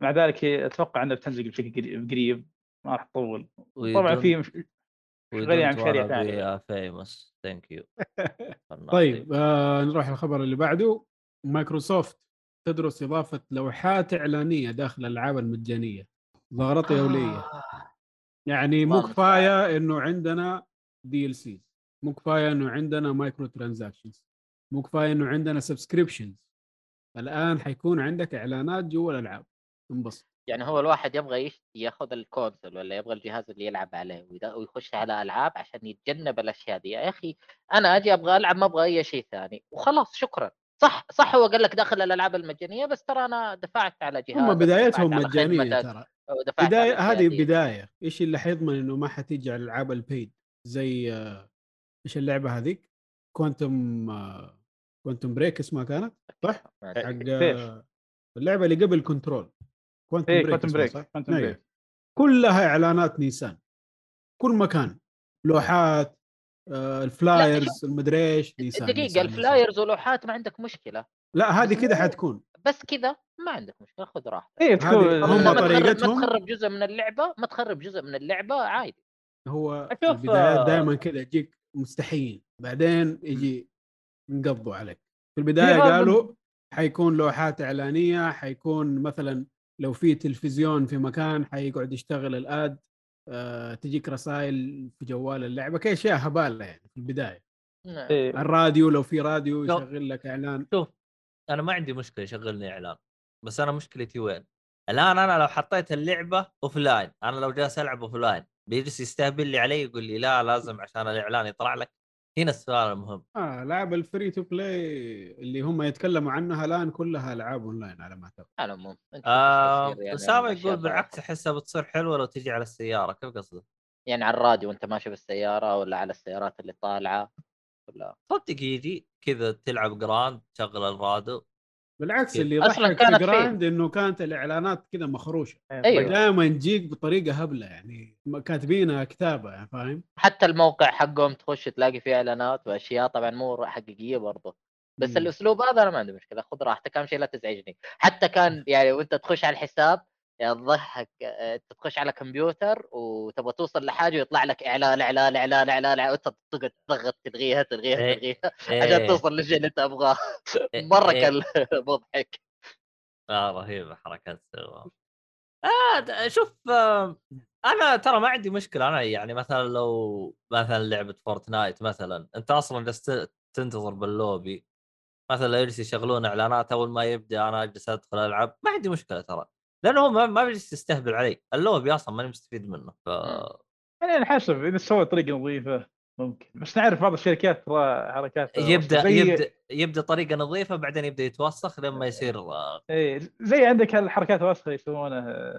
فمع ذلك أتوقع انها بتنزل بشكل قريب- ما راح تطول. طبعا في مش... شغالين على مشاريع ثانية. فيموس thank you طيب آه نروح الخبر اللي بعده. مايكروسوفت تدرس إضافة لوحات إعلانية داخل الألعاب المجانية. ضغطه يولية. آه. يعني مو كفاية إنه عندنا DLC مو كفاية إنه عندنا microtransactions مو كفاية إنه عندنا subscriptions الآن حيكون عندك إعلانات جوا الألعاب. انبسط. يعني هو الواحد يبغى يش... ياخذ ال console ولا يبغى الجهاز اللي يلعب عليه ويخش على ألعاب عشان يتجنب الأشياء دي. يا أخي أنا أجي أبغى ألعب ما أبغى أي شيء ثاني. وخلاص شكرا. صح صح هو قال لك داخل الألعاب المجانية بس ترى أنا دفعت على جهاز هم بدايتهم مجانية ترى. بداية هذه. بداية. إيش اللي حيضمن إنه ما حتيجي على الالعاب ال paid؟ زي إيش اللعبة هذيك؟ Quantum Quantum Break اسمها كانت صح؟ حق اللعبة اللي قبل Control. Quantum إيه Break Break؟ Quantum. Break كلها إعلانات نيسان. كل مكان. لوحات آه، ال flyers المدري إيش نيسان دقيقة نيسان، ال flyers ولوحات ما عندك مشكلة. لا هذه كذا حتكون. بس كذا ما عندك مشكلة خذ راحتك. هذه تكون هم هم ما تخرب طريقتهم. جزء من اللعبة ما تخرب جزء من اللعبة عادي. هو البدايات آه، دائما كذا يجيك مستحيين بعدين يجي ينقضوا عليك. في البداية قالوا حيكون لوحات إعلانية حيكون مثلا لو في تلفزيون في مكان حيقعد يشتغل ال ad آه، تجيك رسائل في جوال اللعبة كل اشياء هبالة يعني في البداية إيه. الراديو لو في راديو يشغل لك إعلان شوف أنا ما عندي مشكلة يشغلني إعلان بس أنا مشكلتي وين؟ الآن أنا لو حطيت اللعبة offline أنا لو جالس ألعب offline بيجلس يستهبل لي علي يقول لي لا لازم عشان الإعلان يطلع لك هنا السؤال المهم آه لعب ال free to play اللي هم يتكلموا عنها الآن كلها ألعاب أونلاين على ما اعتقد على العموم آه يعني أسامة يقول. بالعكس أحسها بتصير حلوة لو تجي على السيارة كيف قصدك؟ يعني على الراديو وأنت ماشي بالسيارة ولا على السيارات اللي طالعة ولا صدق يجي كذا تلعب Grand تشغل الراديو بالعكس؟ اللي يضحك في كانت فيه. Grand إنه كانت الإعلانات كذا مخروشة أيوه دائما تجيك بطريقة هبلة يعني كاتبينها كتابة يعني فاهم حتى الموقع حقهم تخش تلاقي فيه إعلانات وأشياء طبعا مو حقيقية برضه بس مم. الأسلوب هذا أنا ما عندي مشكلة خذ راحتك أهم شيء لا تزعجني حتى كان يعني وأنت تخش على الحساب تضحك آه، انت تخش على كمبيوتر وتبغى توصل لحاجة ويطلع لك إعلان إعلان إعلان إعلان تقعد تضغط تلغيها تلغيها إيه. تلغيها إيه. عشان توصل للشيء اللي تبغاه إيه. *laughs* مرة إيه. كان *laughs* مضحك آه رهيبة حركات آه شوف آه أنا ترى ما عندي مشكلة أنا يعني مثلا لو مثلا لعبة Fortnite مثلا أنت أصلا جالس تنتظر باللوبي مثلا لو يجلس يشغلون إعلانات أول ما يبدأ أنا أجلس أدخل ألعب ما عندي مشكلة ترى لأنه هو ما ما بيجلس يستهبل علي. اللوبي أصلا ماني مستفيد منه ف يعني حسب إذا سوى طريقة نظيفة ممكن. بس نعرف بعض الشركات ترى حركات يبدأ زي يبدأ يبدأ طريقة نظيفة بعدين يبدأ يتوسخ لما يصير آه، إيه. زي عندك الحركات الوسخة يسوونها.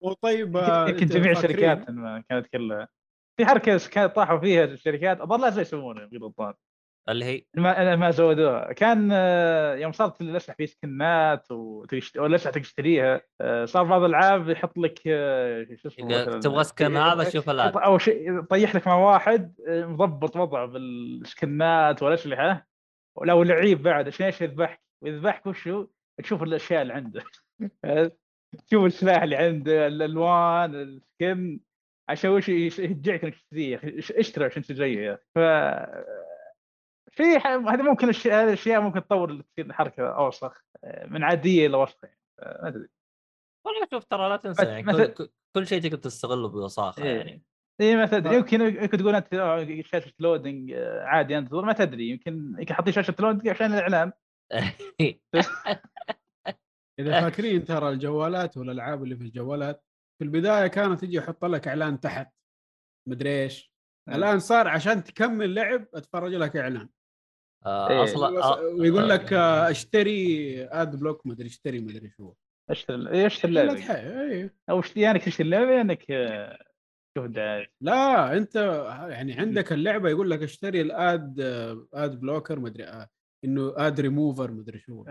وطيب آه، يمكن أنت جميع؟ الشركات كانت كلها. في حركة كانت طاحوا فيها الشركات اظن لازم يسوونها غير غلطان اللي هي ما ما زودوها كان آه، يوم صارت الاسلحه في سكنات وتشت... أو الاسلحه تشتريها؟ آه، صار بعض الألعاب يحط لك آه، شو اسمه تبغى سكن هذا شوف الآن. أو شيء يطيح لك مع واحد مضبط وضعه بالسكنات والاسلحه ولو لعيب بعد عشان إيش يذبحك؟ ويذبحك وشو تشوف الأشياء اللي عنده. *laughs* تشوف السلاح اللي عنده الألوان السكن عشان وش يش- يشجعك إنك تشتريه. اشتري عشان تشتريه. ف في ح- هذه ممكن الاشياء هذه الأشياء ممكن تطور تصير حركه أوسخ آه، من عادية إلى وسخة يعني. آه، ما أدري والله شوف ترى لا تنسى يعني بس- كل, شيء تقدر تستغله بوساخه إيه. يعني اي ما تدري يمكن يمكن تقول أنت آه، شاشة لودنج آه، عادي انتظر ما تدري يمكن يمكن حاطين شاشة loading عشان الإعلان *laughs* إذا فاكرين ترى الجوالات والألعاب اللي في الجوالات في البداية كانت تجي يحط لك إعلان تحت مدري إيش مم. الآن صار عشان تكمل لعب أتفرج لك إعلان آه إيه. أصلا آه ويقول لك آه، أشتري ad block مدري أشتري مدري شو أشتري إيه، أشتري لا اللعبة إيه. أو اشتري يعني تشتري اللعبة يا أنك آه، تشوف الدعايه لا أنت يعني عندك اللعبة يقول لك أشتري ال ad ad blocker مدري آه، إنه آد ريموفر مدري شو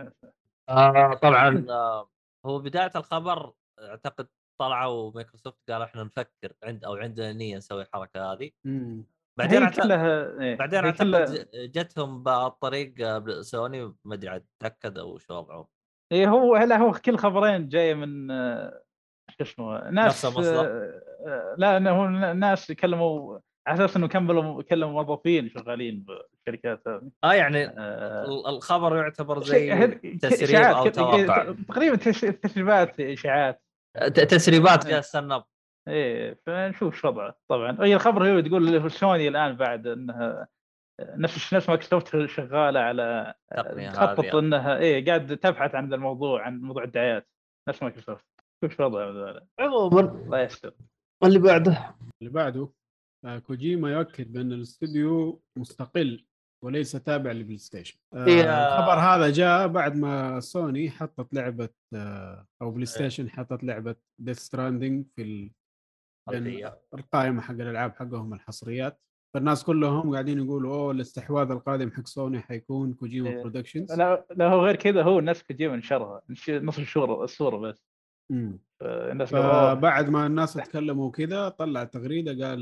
آه طبعا *laughs* آه هو بداية الخبر أعتقد طلعوا مايكروسوفت قالوا إحنا نفكر عند أو عندنا نية نسوي الحركة هذه مم. بعدين أعتقد كلها إيه. بعدين أعتقد كلها جتهم بالطريق آه، سوني ما أدري عاد تأكد أو شو وضعهم إيه هو لا هو كل خبرين جاية من آه، شو اسمه ناس؟ آه، لا هو ناس يكلموا على أساس إنه كملوا كلموا موظفين شغالين بالشركات هذه آه يعني آه، ال- الخبر يعتبر زي تسريب أو توقع تقريبا تس- تسريبات إشاعات تسريبات. جالس النبض إيه فنشوف إيش وضعه طبعا هي الخبر هو تقول سوني الآن بعد إنها نفس نفس مايكروسوفت شغالة على تخطط هذه إنها إيه قاعد تبحث عن ذا الموضوع عن موضوع الدعايات. نفس مايكروسوفت شوف إيش وضعه. عموما الله يستر. اللي بعده؟ اللي بعده آه، كوجيما يؤكد بأن الاستوديو مستقل وليس تابع لبلاي ستيشن. آه، إيه. الخبر هذا جاء بعد ما سوني حطت لعبة آه، أو بلاي ستيشن حطت لعبة Death Stranding في خلفية. القائمة حق الألعاب حقهم الحصريات فالناس كلهم قاعدين يقولوا أوه الاستحواذ القادم حق سوني حيكون كوجيما إيه. Productions لا لا هو غير كذا هو الناس كوجيما نشرها نش- نص الصورة الصورة بس. مم. الناس فبعد ما الناس تكلموا كذا طلع تغريدة قال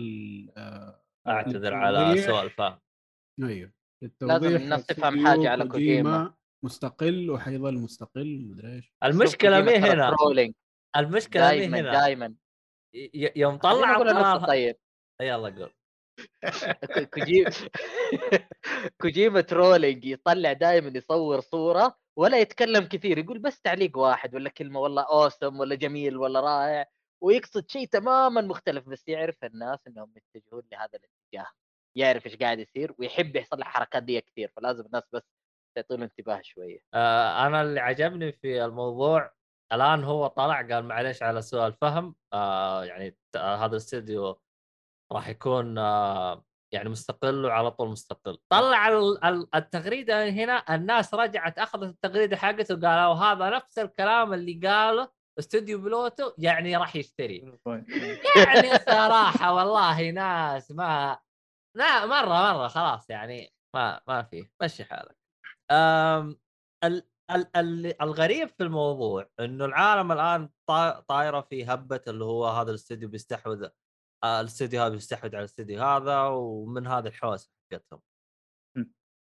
آه أعتذر على الفهم أيوه لازم الناس تفهم حاجة على كوجيما. مستقل وحيظل مستقل مدري إيش. المشكلة مي هنا؟ المشكلة مي هنا؟ دائما يوم طلع القرار طيب يلا قول. كوجيما *laughs* كوجيما trolling يطلع دائما يصور صورة ولا يتكلم كثير يقول بس تعليق واحد ولا كلمة والله awesome ولا جميل ولا رائع ويقصد شيء تماما مختلف بس يعرف الناس إنهم يتجهون لهذا الاتجاه يعرف إيش قاعد يصير ويحب يحصل الحركات دي كثير فلازم الناس بس تعطوا له انتباه شوية. آه أنا اللي عجبني في الموضوع الآن هو طلع قال معلش على سوء الفهم آه يعني آه هذا الاستديو راح يكون آه يعني مستقل وعلى طول مستقل. طلع ال- ال- التغريدة هنا الناس رجعت أخذت التغريدة حقته وقالوا هذا نفس الكلام اللي قاله استوديو بلوتو يعني راح يشتري. يعني صراحة والله ناس ما لا مرة مرة خلاص يعني ما ما في مشي حالك. أم ال الغريب في الموضوع إنه العالم الآن طا- طايرة في هبة اللي هو هذا الاستوديو بيستحوذ آه، الاستوديو هذا بيستحوذ على الاستوديو هذا ومن هذا الحوسه حقتهم.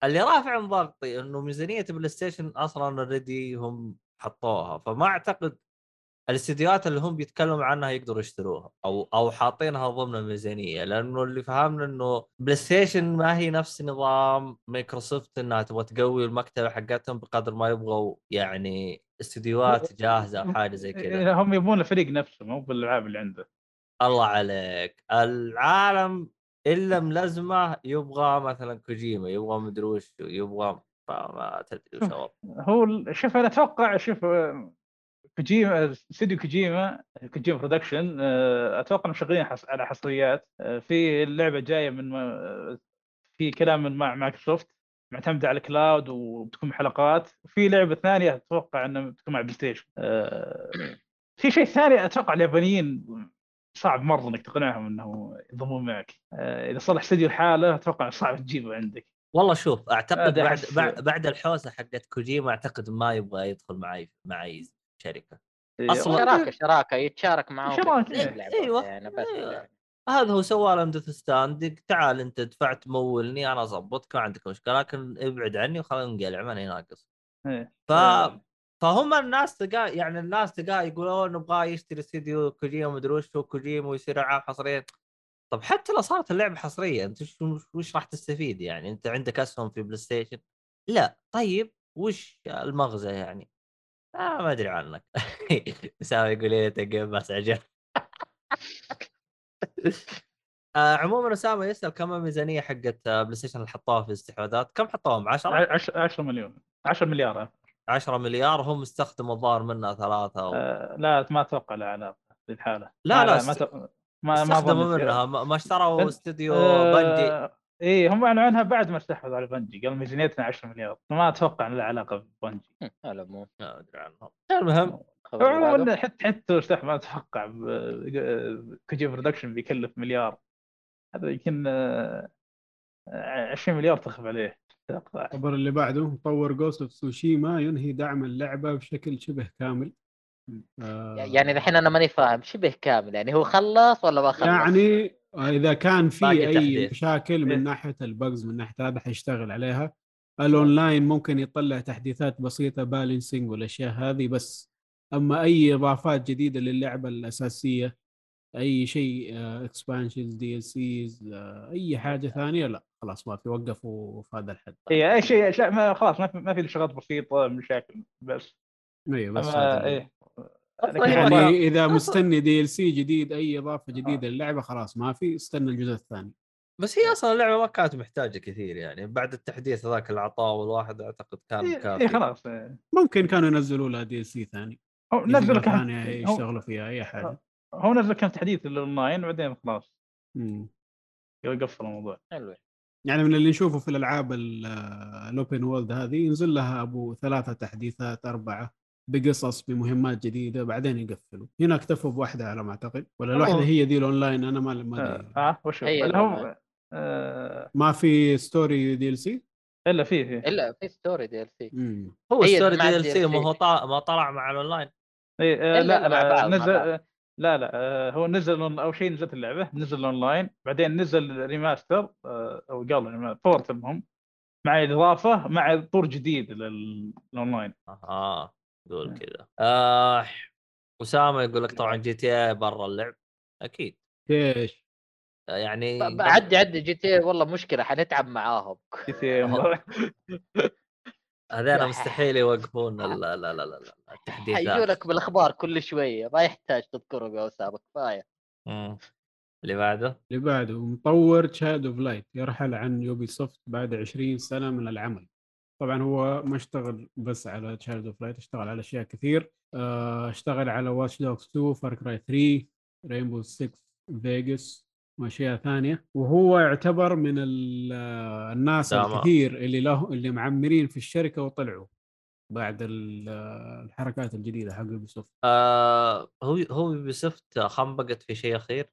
اللي رافع من ضغطي إنه ميزانية بلاي ستيشن أصلا already هم حطوها فما أعتقد الاستديوهات اللي هم بيتكلموا عنها يقدروا يشتروها أو أو حاطينها ضمن الميزانية لأنه اللي فهمنا إنه بلاي ستيشن ما هي نفس نظام مايكروسوفت إنها تبغى تقوي المكتبة حقتهم بقدر ما يبغوا يعني استديوهات *laughs* جاهزة أو حاجة زي كذا. إيه، هم يبون الفريق نفسه مو بالألعاب اللي عنده. الله عليك. العالم إلا ملزمه يبغى مثلا كوجيما يبغى مدري وش يبغى ما تدري وش *laughs* هو. شوف أنا أتوقع شوف كوجيما استوديو كوجيما كوجيما Production آه، أتوقع إنهم شغالين حص- على حصريات آه، في اللعبة جاية من في كلام من مع مايكروسوفت معتمدة على ال cloud وبتكون حلقات في لعبة ثانية أتوقع إنها بتكون مع بلاي ستيشن. آه، في شيء ثاني أتوقع اليابانيين صعب مرة إنك تقنعهم انه ينضمون معك. إذا صلح استوديو لحاله أتوقع صعب تجيبه عندك. والله شوف أعتقد بعد بعد, بعد الحوسة حقت كوجيما أعتقد ما يبغى يدخل معي مع اي شركة. إيه، أصلاً- شراكة شراكة يتشارك إيه، اللعبة أيوة، يعني بس أيوة. هذا هو سوى لهم Death Stranding تعال أنت دفعت مولني أنا اظبطك ما عندك مشكلة لكن ابعد عني وخلينا نقلع ماني ناقص. إيه. ف آه. فهم الناس تلقى يعني الناس تلقى يقولون نبغى يشتري استديو كوجيما مدري وش هو كوجيما ويصير العاب حصريه طب حتى لو صارت اللعبة حصرية أنت وش, وش راح تستفيد يعني؟ أنت عندك أسهم في بلاي ستيشن لا. طيب وش المغزى يعني؟ آه ما أدري عنك. *laughs* اسامه يقول لي game pass عجب. *laughs* آه عموما أسامة يسأل كم الميزانيه حقت آه، بلاي ستيشن اللي حطوها في الاستحواذات؟ كم حطوهم؟ 10 10 10 مليون. 10 مليار آه. 10 مليار هم استخدموا الظاهر منها ثلاثة أو... آه، لا ما أتوقع له علاقه بالحاله لا، لا، ما است- تو- ما ما استخدموا. منها. ما ما اشتروا استوديو بنجي آه، إيه هم أعلنوا عنها بعد ما استحوذوا على بنجي قالوا ميزانيتنا 10 مليار. ما أتوقع ان لها علاقة ببنجي. على العموم. ما أدري عنهم. المهم. عموما حتى حتى ما أتوقع ب- كوجيما برودكشن بيكلف مليار. هذا يمكن آه، آه، 20 مليار تخف عليه أتوقع. الخبر اللي بعده مطور جوست اوف سوشيما ينهي دعم اللعبة بشكل شبه كامل. آه، يعني الحين أنا ماني فاهم شبه كامل يعني هو خلص ولا ما خلص؟ يعني إذا كان في أي تحديث. مشاكل إيه. من ناحية ال bugs من ناحية هذا حيشتغل عليها. الأونلاين ممكن يطلع تحديثات بسيطة balancing والأشياء هذه بس أما أي إضافات جديدة للعبة الأساسية أي شيء expansions DLCs أي حاجة ثانية لا خلاص ما في وقفوا في هذا الحد. اي أي شيء خلاص ما في ما في شغلات بسيطة مشاكل بس. أيوه بس أما إيه. يعني إذا مستني DLC جديد أي إضافة جديدة للعبة خلاص ما في استنى الجزء الثاني. بس هي أصلا اللعبة ما كانت محتاجة كثير يعني. بعد التحديث ذاك اللي اعطاه الواحد أعتقد كان إيه كافي. إيه خلاص إيه. ممكن كانوا ينزلوا لها DLC ثاني. هو نزلوا هو, يشتغلوا فيها أي حاجة. هو نزل كم تحديث للأونلاين وبعدين خلاص. مم. قفل الموضوع. حلو. يعني من اللي نشوفه في الألعاب ال- ال open world هذه ينزل لها أبو ثلاثة تحديثات أربعة. بقصص بمهمات جديدة بعدين يقفلوا. هنا اكتفوا بواحده على ما أعتقد. ولا الواحده. هي دي الأونلاين؟ أنا ما ما آه, أدري. آه وش هو اللي هو. آه، ما في story DLC إلا فيه فيه إلا في ستوري دي ال سي هو ستوري دي ال سي ما. هو طا- ما طلع مع الأونلاين. إيه، آه، لا لا نزل. آه، لا لا آه، هو نزل أول شيء نزلت اللعبة نزل اونلاين بعدين نزل remaster آه، أو قال port المهم مع إضافة مع طور جديد لل- للأونلاين. آه قول نعم. كذا. آه اسامه يقول لك طبعا جي تي اي برا اللعب أكيد. إيش آه، يعني عدي عدي جي تي والله مشكلة حنتعب معاهم. جي تي إيه *laughs* هذين مستحيل يوقفون ال- لا لا لا لا التحديثات. حيجونك بالأخبار كل شوية ما يحتاج تذكرهم يا أسامة كفاية. اللي بعده؟ اللي بعده مطور تشايلد اوف لايت يرحل عن يوبي سوفت بعد 20 سنة من العمل. طبعا هو ما اشتغل بس على تشايلد اوف لايت اشتغل على أشياء كثير. آه، اشتغل على واتش دوغز 2 فار كراي 3 رينبو 6 فيجاس وأشياء ثانية. وهو يعتبر من آه، الناس تمام. الكثير اللي له اللي معمرين في الشركة وطلعوا بعد آه، الحركات الجديدة حق يوبي سوفت آه هو هو بسفت خنبقت في شيء أخير؟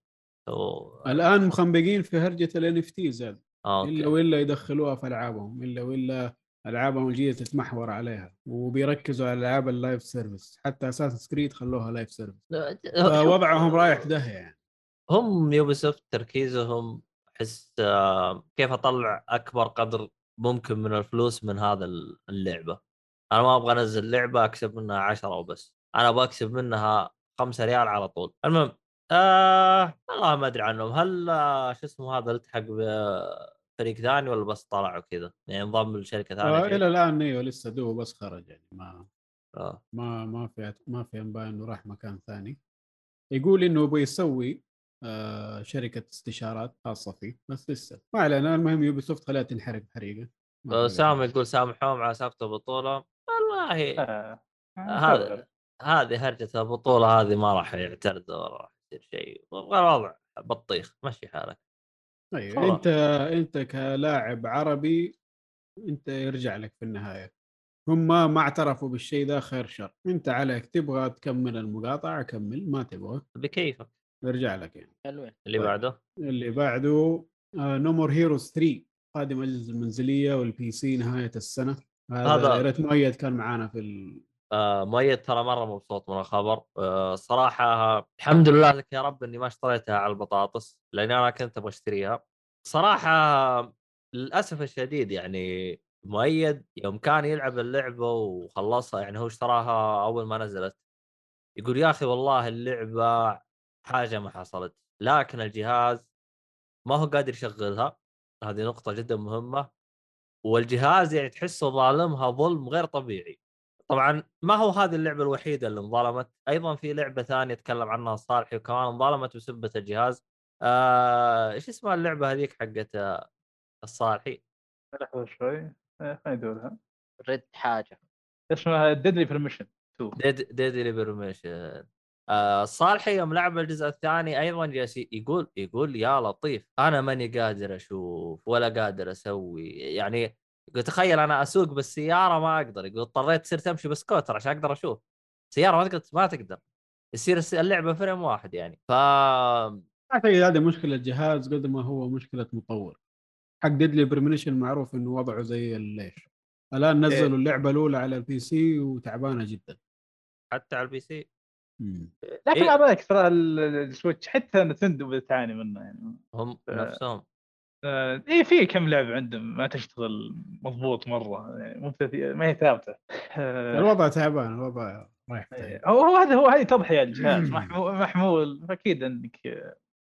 أو... الآن مخنبقين في هرجة ال NFTs إلا ولا يدخلوها في ألعابهم إلا ولا ألعابهم الجديدة تتمحور عليها وبيركزوا على ألعاب ال live service حتى أساسنز كريد خلوها live service فوضعهم رايح داهية يعني. هم يوبي سوفت تركيزهم أحس آه، كيف أطلع أكبر قدر ممكن من الفلوس من هذا اللعبة. أنا ما أبغى أنزل لعبة أكسب منها عشرة وبس أنا أبغى أكسب منها خمسة ريال على طول. المهم آه والله ما أدري عنهم. هل آه شو اسمه هذا التحق بفريق ثاني ولا بس طلع وكذا يعني انضم لشركه ثانية آه؟ إلى الآن إيوه لسه دوه بس خرج يعني ما آه. ما ما في ما في أنباء إنه راح مكان ثاني. يقول إنه يبغى يسوي آه شركة استشارات خاصة فيه بس لسه. ما علينا المهم يوبي سوفت خليها تنحرق حريقة آه،. يقول سامحوهم على سالفة البطولة. والله آه، هذا هذه هرجة البطولة هذه ما راح يعترضوا ولا راح يصير شيء. الوضع بطيخ مشي حالك. أيوه خلاص. أنت أنت كلاعب عربي أنت يرجع لك في النهاية. هم ما اعترفوا بالشيء ذا خير شر. أنت عليك تبغى تكمل المقاطعة كمل ما تبغى. بكيفك. يرجع لك يعني. حلوين. اللي طيب. بعده؟ اللي بعده نو مور هيروز 3 قادم أجهزة المنزلية وال PC نهاية السنة. هذا هذا- يا ريت مؤيد كان معانا في ال... آه مؤيد ترى مرة مبسوط من الخبر. آه صراحة الحمد لله. لك يا رب إني ما اشتريتها على البطاطس لأني أنا كنت أبغى أشتريها. صراحة للأسف الشديد يعني مؤيد يوم كان يلعب اللعبة وخلصها يعني هو اشتراها أول ما نزلت. يقول يا أخي والله اللعبة حاجة ما حصلت لكن الجهاز ما هو قادر يشغلها. هذه نقطة جدا مهمة. والجهاز يعني تحسه ظالمها ظلم غير طبيعي. طبعا ما هو هذه اللعبة الوحيدة اللي انظلمت أيضا في لعبة ثانية تكلم عنها الصالحي وكمان انظلمت بسبة الجهاز. آه، إيش اسمها اللعبة هذيك حقت آه، الصالحي؟ لحظه شوي. آه، خليني ادورها رد حاجة. اسمها ديدلي بريمونيشن 2 ديد ديدلي بريمونيشن آه الصالحي يوم لعب الجزء الثاني أيضا جالس يقول يقول يا لطيف أنا ماني قادر أشوف ولا قادر أسوي. يعني يقول تخيل أنا أسوق بالسيارة ما أقدر. يقول اضطريت تصير تمشي بسكوتر عشان أقدر أشوف. سيارة ما تقدر ما تقدر. يصير اللعبة frame واحد يعني. ف أعتقد هذه مشكلة جهاز قد ما هو مشكلة مطور. حق ديدلي بريمونيشن معروف إنه وضعه زي الليش. الآن نزلوا اللعبة الأولى على ال PC وتعبانة جدا. حتى على ال PC. مم. لكن إيه. ذلك ترى ال- السويتش حتى نتندو بتعاني منه يعني. هم. نفسهم. آه، اي في كم لعبه عندهم ما تشتغل مضبوط مرة يعني مو ما هي ثابتة آه، الوضع تعبان الوضع رايح في داهية. هو هذا هو هذه تضحيه الجهاز *clears throat* محمول محمول فاكيد إنك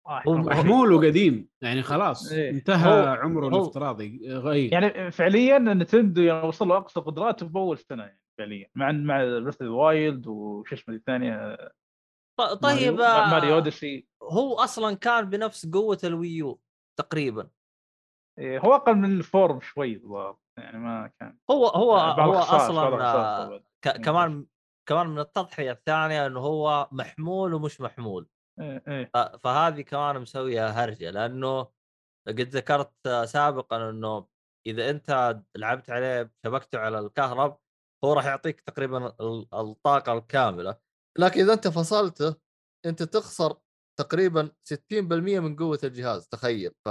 راح. محمول وقديم يعني خلاص إيه. انتهى هو- عمره هو- الافتراضي غير يعني فعليا Nintendo يعني وصل له اقصى قدراته باول سنة يعني فعليا مع مع Breath Wild وش اسمه الثانية ط- طيب ماريو, آه، Mario Odyssey هو أصلا كان بنفس قوة ال Wii U تقريبا إيه، هو أقل من الفورم شوي الظاهر يعني ما كان. هو هو بعض هو أصلا آه،. ك- كمان كمان من التضحية الثانية إنه هو محمول ومش محمول. إيه، إيه. فهذه كمان مسوية هرجة لأنه قد ذكرت سابقا إنه إذا أنت لعبت عليه شبكته على الكهرب هو راح يعطيك تقريبا ال- الطاقة الكاملة. لكن إذا أنت فصلته أنت تخسر تقريبا 60% من قوة الجهاز تخيل. ف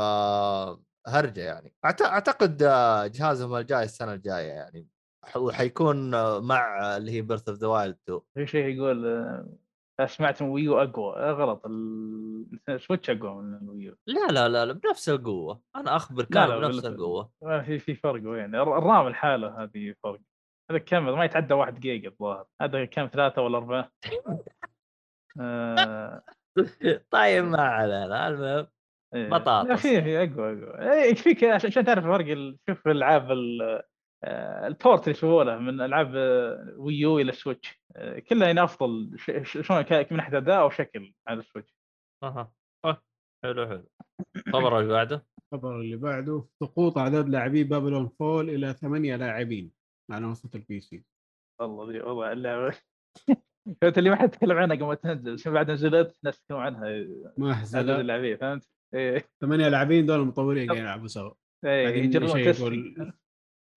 هرجة يعني. أعتقد آه، جهازهم الجاي السنة الجاية يعني. وحيكون مع اللي هي Breath of the Wild 2 في شيء يقول آه، سمعت Wii U أقوى. آه، غلط. ال Switch *laughs* أقوى من ال Wii U لا لا لا, لا بنفس القوة. أنا أخبر لا، كان لا، بنفس القوة. في في فرق وين. الر- ال RAM الحالة هذه فرق. هذا كم؟ ما يتعدى واحد جيجا الظاهر. هذا كم؟ ثلاثة ولا أربعة؟ *laughs* آه. طيب ما علينا. المهم. بطاطس. لا في في أقوى أقوى. إيه، يكفيك عشان عشان تعرف فرق ال- شوف العاب ال- آه، ال port اللي سووا له من ألعاب آه، Wii U إلى ال Switch. آه، كلها يعني أفضل شلون من ناحية أداء وشكل على ال Switch. أها. آه، حلو حلو. خبر اللي بعده؟ الخبر اللي بعده سقوط اعداد لاعبي Babylon Fall إلى ثمانية لاعبين على منصه ال PC والله ذي والله اللعبه فهمت *laughs* اللي ما حد تكلم عنها قبل ما تنزل بعد نزلت ناس تكلم عنها. ما عدد اللاعبين فهمت؟ إيه ثمانية لاعبين دول المطورين قاعدين يلعبوا سوا إيه. يقول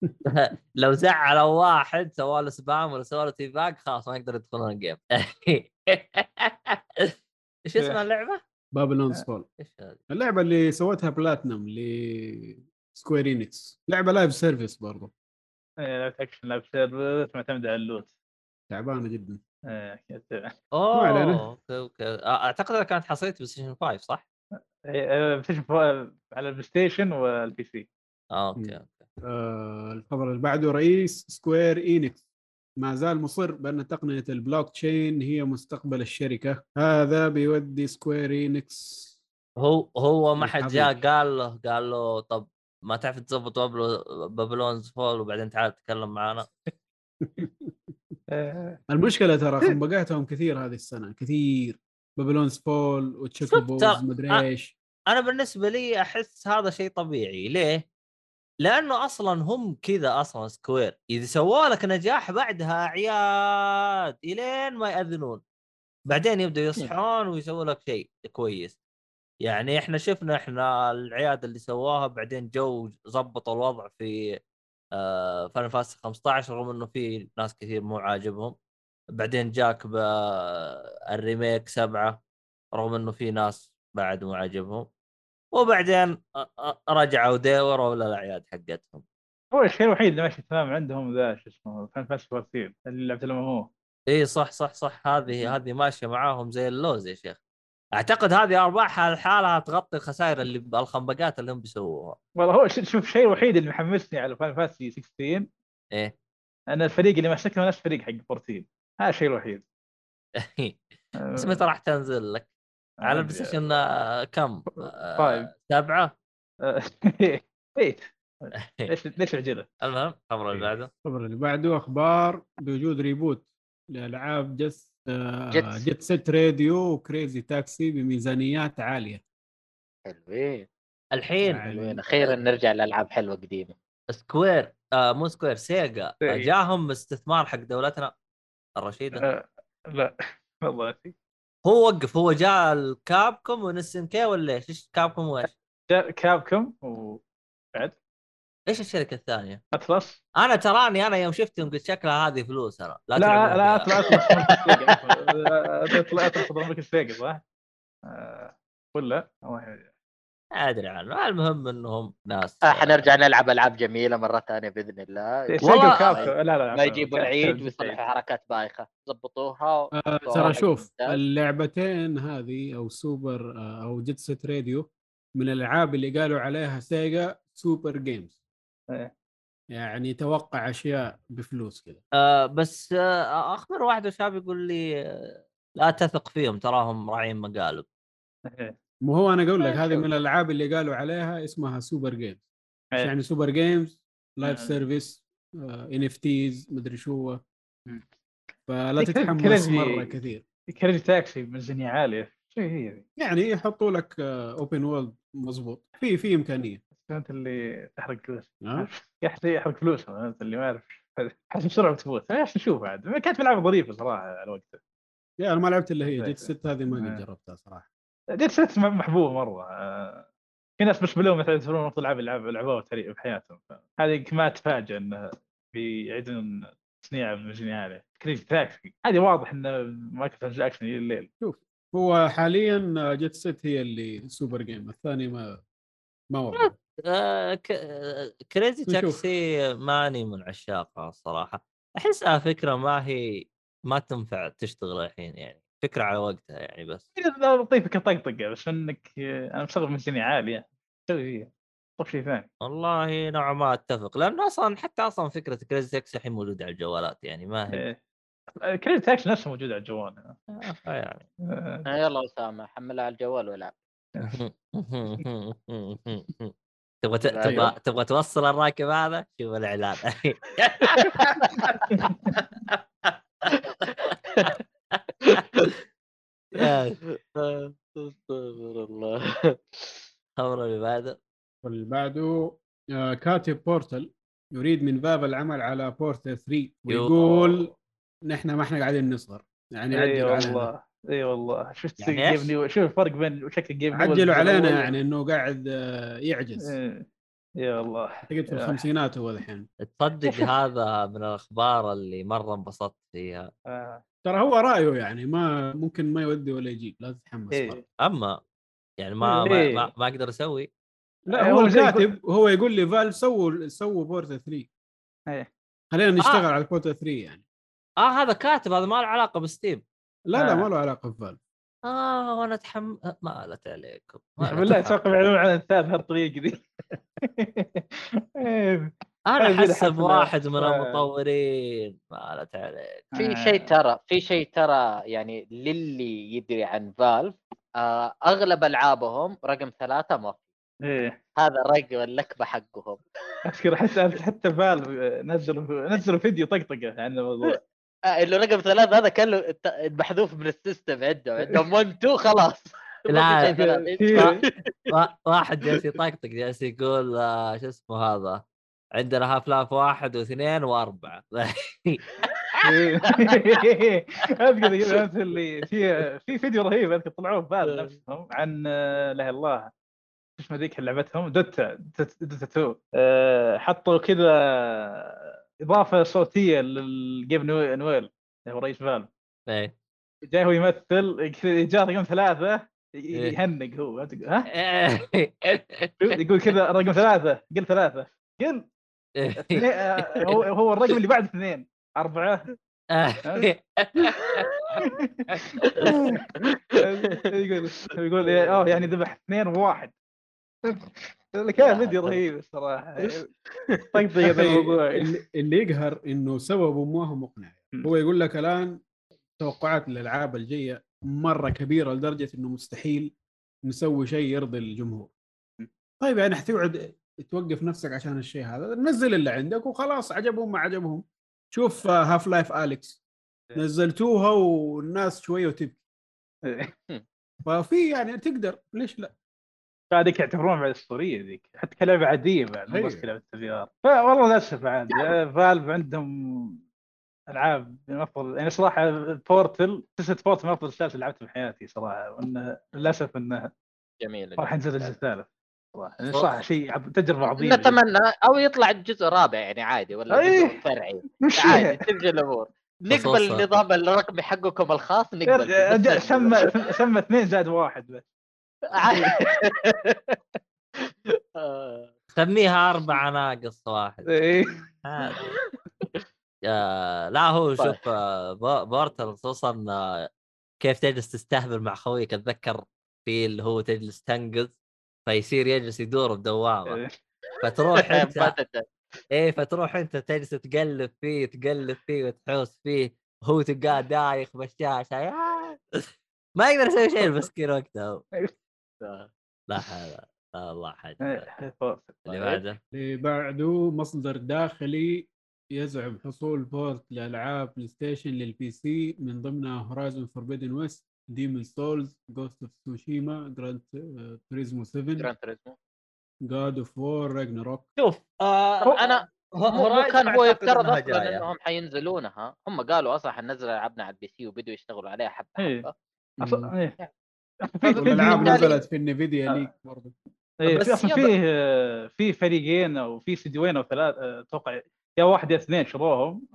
*laughs* لو زعلوا واحد سوى له spam ولا سوى له teabag خلاص ما يقدر يدخلون ال game *laughs* إيش اسم اللعبة؟ Babylon إيش هذه؟ اللعبة اللي سوتها بلاتنم ل Square Enix لعبة live service برضو إيه، لعبه اكشن لعبه service معتمده على ال loot تعبانة جدا إيه، كذا. أوه. okay okay آه، أعتقد انها كانت حصرية PlayStation 5 صح؟ إيه، آه، فو- على ال PlayStation وال PC آه okay okay. آه الخبر اللي بعده رئيس Square Enix ما زال مصر بأن تقنية البلوك تشين هي مستقبل الشركة. هذا بيودي Square Enix هو هو ما حد جاء. قال له قال له طب ما تعرف تظبط Babylo- Babylon's Fall وبعدين تعال تتكلم معنا *laughs* إيه، المشكلة ترى *laughs* خنبقاتهم كثير هذه السنة كثير. Babylon's Fall و Chocobos شوف ترى- مدري. إيش. أنا بالنسبة لي أحس هذا شيء طبيعي. ليه؟ لأنه أصلا هم كذا أصلا Square. إذا سووا لك نجاح بعدها اعياد إلين ما يأذنون. بعدين يبدأوا يصحون ويسووا لك شيء كويس. يعني إحنا شفنا إحنا العياد اللي سواها بعدين جو زبطوا الوضع في آه Final Fantasy 15 رغم إنه في ناس كثير مو عاجبهم. بعدين جاك بال remake سبعة رغم إنه في ناس بعد مو عاجبهم. وبعدين رجعوا ديوروا للاعياد حقتهم. هو الشيء الوحيد اللي ماشي تمام عندهم ذا شو اسمه Final Fantasy 14 اللي لعبت لما هو. إي صح صح صح. هذه هذه ماشية معاهم زي اللوز يا شيخ. أعتقد هذه ارباحها لحالها تغطي الخسائر اللي الخنبقات اللي هم بيسووها. والله هو شوف الشيء الوحيد اللي محمسني على Final Fantasy 16 إيه. أن الفريق اللي ماسكه نفس الفريق حق 14 هذا الشيء الوحيد *laughs* بس متى راح تنزل لك؟ على ال PlayStation آه، كم؟ five. آه، سبعة؟ *laughs* eight *laughs* ليش ليش العجلة؟ المهم الخبر اللي بعده الخبر اللي بعده أخبار بوجود reboot لألعاب Jes آه Jets. Jet Set Radio و Crazy Taxi بميزانيات عالية حلوين الحين حلوين أخيرا نرجع لألعاب حلوة قديمة Square آه مو Square Sega Sega. جاهم استثمار حق دولتنا الرشيده آه، لا *laughs* والله هو وقف هو جاء ال Capcom و SNK ولا إيش؟ إيش Capcom وايش؟ جاء Capcom وبعد إيش الشركة الثانية؟ Atlus أنا تراني أنا يوم شفتهم قلت شكلها هذه فلوس أنا لا لا لا *laughs* Atlus أطلس ضربك ال Sega صح؟ آه، ولا أدري عنه. المهم إنهم ناس آه حنرجع نلعب ألعاب جميلة مرة ثانية بإذن الله. والله- و Capcom لا لا ما يجيبوا العيد ويصلحوا حركات بايخة. ضبطوها آه ترى شوف. اللعبتين هذه أو سوبر آه أو Jet Set Radio من الألعاب اللي قالوا عليها Sega super games. إيه. يعني توقع أشياء بفلوس كذا. آه بس آه أخبر واحد وشاب يقول لي آه لا تثق فيهم تراهم راعين مقالب. مو هو أنا أقول لك ما هذه. من الألعاب اللي قالوا عليها اسمها super games. يعني super games live. service NFTs مدري شو. هو. فلا تتحمس مرة كثير. Crazy Taxi ميزانية عالية. هي؟ يعني يحطوا لك open world مضبوط. في في إمكانية. أنت اللي تحرق فلوس. *laughs* ها يحرق يحرق فلوس أنت اللي ما يعرف. حسب بسرعة بتفوت إيش نشوف عاد كانت ملعبة ظريفة صراحة على وقتها يا أنا ما لعبت إلا هي. زي- Jet Set هذه ما آه. قد جربتها صراحة. Jet Set محبوبه مرة آه، في ناس بالنسبة لهم مثلا يعتبرون افضل العاب لعب لعبوها في حياتهم هذه ما تفاجئ إنه بيعيدون تصنيع بميزانيه عاليه Crazy Taxi. هذه واضح إنه microtransaction إلى الليل. هو حاليا Jet Set هي اللي super game الثاني ما ما آه، ك- آه، Crazy نشوف. تاكسي ماني من عشاقها الصراحه احسها فكرة ما هي ما تنفع تشتغل الحين يعني. فكرة على وقتها يعني بس. لطيفة كطقطقة بس إنك أنا مشغل ميزانية عالية. سوي فيها. طب شيء ثاني. والله نوعا ما أتفق لأنه أصلا حتى أصلا فكرة Crazy Taxi الحين موجودة على الجوالات يعني ما هي. إيه. كريدت تاكس نفسه موجود على الجوال. آه، يعني آه، آه، يلا أسامة حملها على الجوال والعب *laughs* تبغى تبغى. تبغى توصل الراكب هذا؟ شوف الإعلان. *laughs* *laughs* *laughs* استغفر الله خبر اللي بعده واللي بعده آه، كاتب بورتل يريد من باب العمل على بورتل 3 ويقول نحن ما إحنا قاعدين نصغر يعني إي عجلوا علينا والله إي والله شفت يعني؟ جيم نيو شوف الفرق بين شكل جيم نيو عجلوا. علينا يعني إنه قاعد آه، يعجز. يا والله اعتقد في. الخمسينات هو الحين تصدق *laughs* هذا من الأخبار اللي مرة انبسطت فيها آه. ترى هو رأيه يعني ما ممكن ما يودي ولا يجيب لا تتحمس إيه. أما يعني ما ما, إيه. ما, ما أقدر أسوي لا إيه، هو هو الكاتب وهو يقول لي فال سووا سووا بورتل 3 إيه. خلينا نشتغل آه. على بورتل 3 يعني آه هذا كاتب هذا ما له علاقة بستيم لا لا آه. ما له علاقة بفال آه وأنا اتحم ما لت عليكم *laughs* بالله أتوقع يعلنون عن الثالث بهالطريقه دي *laughs* إيه. أنا احسب. واحد من آه. المطورين ما لت عليك. في آه. شيء ترى في شيء ترى يعني للي يدري عن فالف آه أغلب ألعابهم رقم ثلاثة ما في. إيه. هذا رقم اللكبة حقهم. *laughs* اذكر حتى حتى Valve نزلوا نزلوا فيديو طقطقة عن الموضوع. *laughs* آه إنه رقم ثلاثة هذا كله الت- محذوف من ال system عندهم عندهم 1 2 خلاص. *laughs* وا- واحد جالس يطقطق جالس يقول آه، شو اسمه هذا؟ عندنا Half-Life واحد واثنين وأربعة. *laughs* أذكر كذا *laughs* اللي في في فيديو رهيب أذكر طلعوه في Valve نفسهم عن آه، لا الله. شو اسمه ذيك لعبتهم؟ Dota Dota Dota 2 آه، حطوا كذا إضافة صوتية لل Gabe New- Newell اللي هو رئيس Valve. إيه. جاي هو يمثل جاء رقم ثلاثة إيه. يهنق هو. ها؟ *laughs* يقول كذا رقم ثلاثة قل ثلاثة. قل هو هو الرقم اللي بعد اثنين. أربعة. يقول يقول إيه، أوه يعني ذبح اثنين وواحد. كان فيديو رهيب الصراحة. طقطق هذا *laughs* الموضوع. اللي, اللي يقهر إنه سببه ما هو مقنع. هو يقول لك الآن توقعات الألعاب الجاية مرة كبيرة لدرجة إنه مستحيل نسوي شيء يرضي الجمهور. طيب يعني حتقعد توقف نفسك عشان الشيء هذا نزل اللي عندك وخلاص عجبهم ما عجبهم. شوف Half-Life Alyx نزلتوها والناس شوية وتبكي. *laughs* ففي يعني تقدر ليش لا؟ هذيك يعتبرون بعد أسطورية ذيك. حتى كلعبة عادية بعد مو بس أيوة. كلعبة في ار فوالله للاسف عاد Valve عندهم ألعاب من افضل يعني صراحة Portal سلسله Portal من أفضل السلاسل اللي لعبتها في حياتي صراحة. وانه للأسف انه جميل راح ينزل الجزء الثالث. يعني صراحة شيء تجربة عظيمة. نتمنى أو يطلع الجزء الرابع يعني عادي ولا أيه. جزء فرعي مش عادي تمشي الأمور *laughs* نقبل. النظام الرقمي حقكم الخاص نقبل سمى سمى اثنين زائد واحد بس عادي. *laughs* سميها أربعة ناقص واحد إيه. آه، لا هو طيب. شوف آه، بو- بورتل خصوصا آه، كيف تجلس تستهبل مع خويك أتذكر في اللي هو تجلس تنقز فيصير يجلس يدور بدوامة إيه. فتروح *laughs* أنت. إيه فتروح أنت تجلس تقلب فيه تقلب فيه وتحوس فيه هو تلقاه دايخ بالشاشه *laughs* ما يقدر يسوي شيء المسكين وقتها. *laughs* لا حول لا الله حاجة إيه. اللي بعده اللي بعده مصدر داخلي يزعم حصول port لألعاب PlayStation لل PC من ضمنها Horizon Forbidden West Demon's Souls Ghost of Tsushima Gran Turismo 7 Gran Turismo. God of War Ragnarok شوف آه أنا هو- كان هو يفترض أصلا. إنهم حينزلونها هم قالوا أصلا حننزل العابنا على ال PC وبدوا يشتغلوا عليها حبة إيه. حبة إيه. بالتالي- نزلت في ال Nvidia آه. leak برضه إيه، بس في أصلا فيه آه، في فريقين أو في استديوين أو ثلاث آه، أتوقع يا واحد يا اثنين شروهم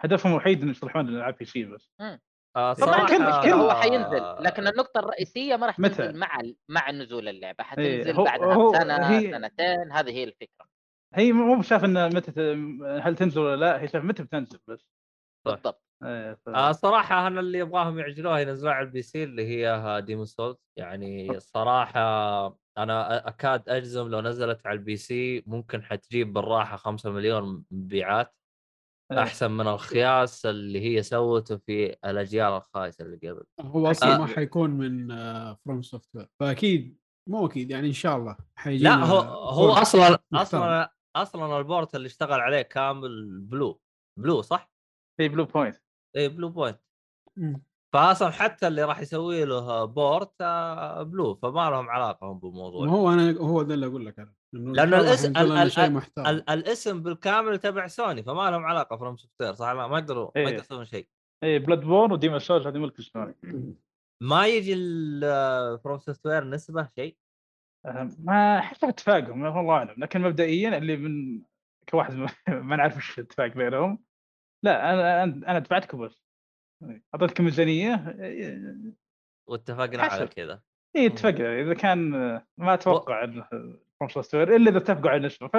هدفهم الوحيد إنه يصلحون الألعاب PC بس. آه طبعا كل كل هو آه، حينزل لكن النقطة الرئيسية ما راح متى؟ تنزل مع ال- مع نزول اللعبة. إيه، حتنزل هو- بعدها هو- بسنة هي- سنتين هذه هي الفكرة. هي مو بشاف ان متى هل تنزل ولا لا هي شاف متى بتنزل بس. بالضبط. إيه، ف- آه صراحة أنا اللي يبغاهم يعجلوها ينزلوها على ال PC اللي هي Demon's Souls يعني صراحة أنا أكاد أجزم لو نزلت على ال PC ممكن حتجيب بالراحة 5 مليون مبيعات. إيه. أحسن من الخياس اللي هي سوته في الأجيال الخايسة اللي قبل هو أصلا أكيد. ما حيكون من From Software فأكيد مو أكيد يعني إن شاء الله حيجينا لا هو هو port أصلا محترم. أصلا أصلا ال port اللي اشتغل عليه كامل Blue Blue صح؟ هي Bluepoint إيه Bluepoint. فاصلا حتى اللي راح يسوي له port آه، Blue فما لهم علاقة هم بالموضوع هو أنا هو ده اللي أقول لك أنا الله الاسم- ال- ال- ال- الاسم بالكامل تبع سوني فما لهم علاقة From Software صح؟ لا ما يقدروا ما إيه. يقدروا يسوون شيء. اي Bloodborne و Demon's Souls هذه ملك سوني ما يجي From Software نسبة شيء؟ ما حسب اتفاقهم والله أعلم. لكن مبدئيا اللي من كواحد ما- *laughs* ما نعرف إيش الاتفاق بينهم. لا أنا أنا أنا دفعتكم بس. أعطيتكم ميزانية واتفقنا على. كذا. اي اتفقنا. إذا كان ما أتوقع From Ware إلا إذا اتفقوا على النسبة ف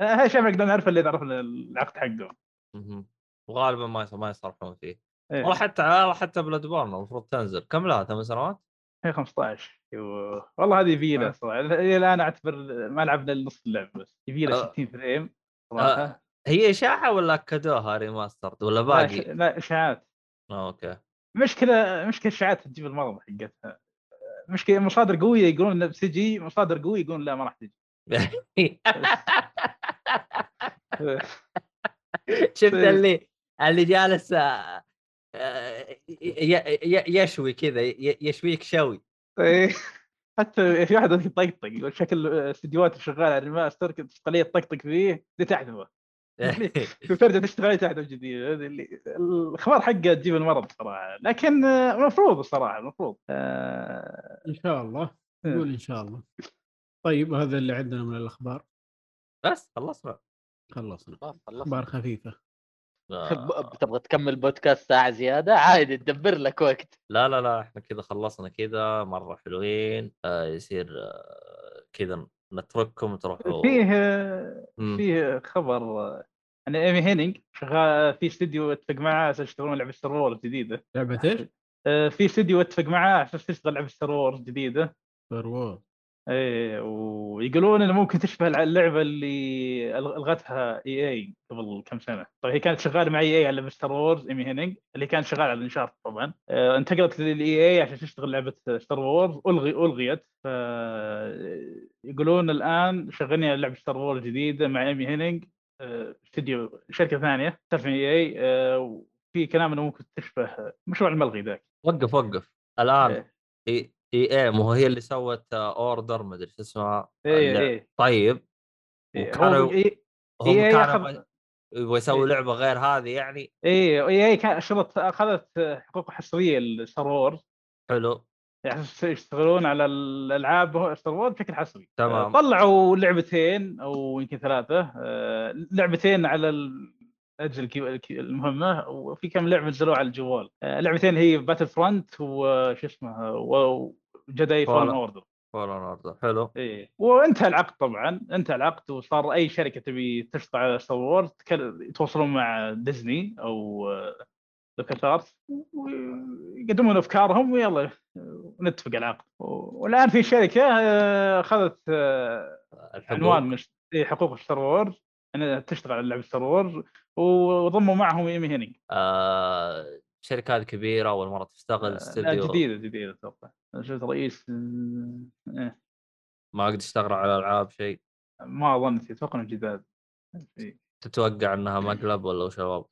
هذا شيء ما نقدر نعرفه اللي عرفنا العقد مهم. وغالبا ما ما يصرحون فيه إيه. والله حتى والله حتى Bloodborne المفروض تنزل كم لها ثمان سنوات؟ هي 15 أيوه. والله هذه يبي لها آه. صراحة إلى الآن أعتبر ما لعبنا نص اللعبة بس آه. لها 60 frame صراحة هي إشاعة ولا اكدوها remaster ولا. باقي؟ لا إشاعات آه، okay مشكلة مشكلة اشاعات تجيب المرض حقتها مشكلة مصادر قوية يقولون بتجي مصادر قوية يقولون لا ما راح تجي *laughs* شفت إيه. اللي اللي جالس آه، آه، يشوي كذا يشويك شوي إيه. حتى في واحد يطقطق يقول شكل استديوهات شغالة على الريماستر تخليه تطقطق فيه تحذفه وترجع تشتغل عليه تحذف جديد هذا اللي الأخبار حقه تجيب المرض صراحة لكن آه، المفروض الصراحه المفروض. آه، إن شاء الله. إيه. نقول إن شاء الله. طيب هذا اللي عندنا من الأخبار. بس خلصنا. خلصنا. أخبار خفيفة. آه، تبغى تكمل بودكاست ساعة زيادة؟ عادي تدبر لك وقت. لا لا لا إحنا كذا خلصنا كذا مرة حلوين. آه، يصير آه، كذا نترككم تروحوا فيه مم. فيه خبر ان Amy Hennig شغال في استديو اتفق معاه عشان يشتغلون لعبة Star Wars جديدة لعبة إيش؟ آه، في استديو اتفق معاه عشان تشتغل لعبة Star Wars جديدة Star Wars إيه ويقولون إنه ممكن تشبه اللعبة اللي ألغتها EA قبل كم سنة، طيب هي كانت شغالة مع EA على Star Wars Amy Hennig اللي كانت شغالة على ال Uncharted طبعا، آه، انتقلت لل EA عشان تشتغل لعبة Star Wars الغي ألغيت. ف يقولون الآن شغالين على لعبة Star Wars جديدة مع Amy Hennig آه، استديو شركة ثانية تعرف EA وفي كلام إنه ممكن تشبه مشروع الملغي ذاك. وقف وقف. الآن إيه. EA مو هي اللي سوت Order ما أدري شو اسمها إيه اللعبة. إيه طيب إيه، وكانوا هو إيه هم إيه كانوا ياخذ- يبغى- إيه. لعبة غير هذه يعني EA كان شرط أخذت حقوق حصريه ل Star Wars حلو يعني يشتغلون على الألعاب Star Wars بشكل حصري تمام. آه، طلعوا لعبتين أو يمكن ثلاثة آه، لعبتين على الكي- المهمة وفي كم لعبة نزلوها على الجوال آه، لعبتين هي Battlefront وش اسمها Fallen Fallen- Order Fallen Order حلو. إيه. وانتهى العقد طبعا انتهى العقد وصار أي شركة تبي تشتغل على Star Wars يتواصلون مع ديزني أو LucasArts ويقدمون أفكارهم ويلا نتفق على العقد. والآن في شركة آه، أخذت آه، عنوان من إيه، حقوق Star Wars إنها تشتغل على لعبة Star Wars وضموا معهم Amy Hennig آه شركات كبيرة أول مرة تشتغل آه، لا استوديو جديدة جديدة أتوقع. شفت رئيس آه، إيه، ما قد اشتغلوا على العاب شيء؟ ما اظن أتوقع انه جداد. تتوقع إنها مقلب ولا شباب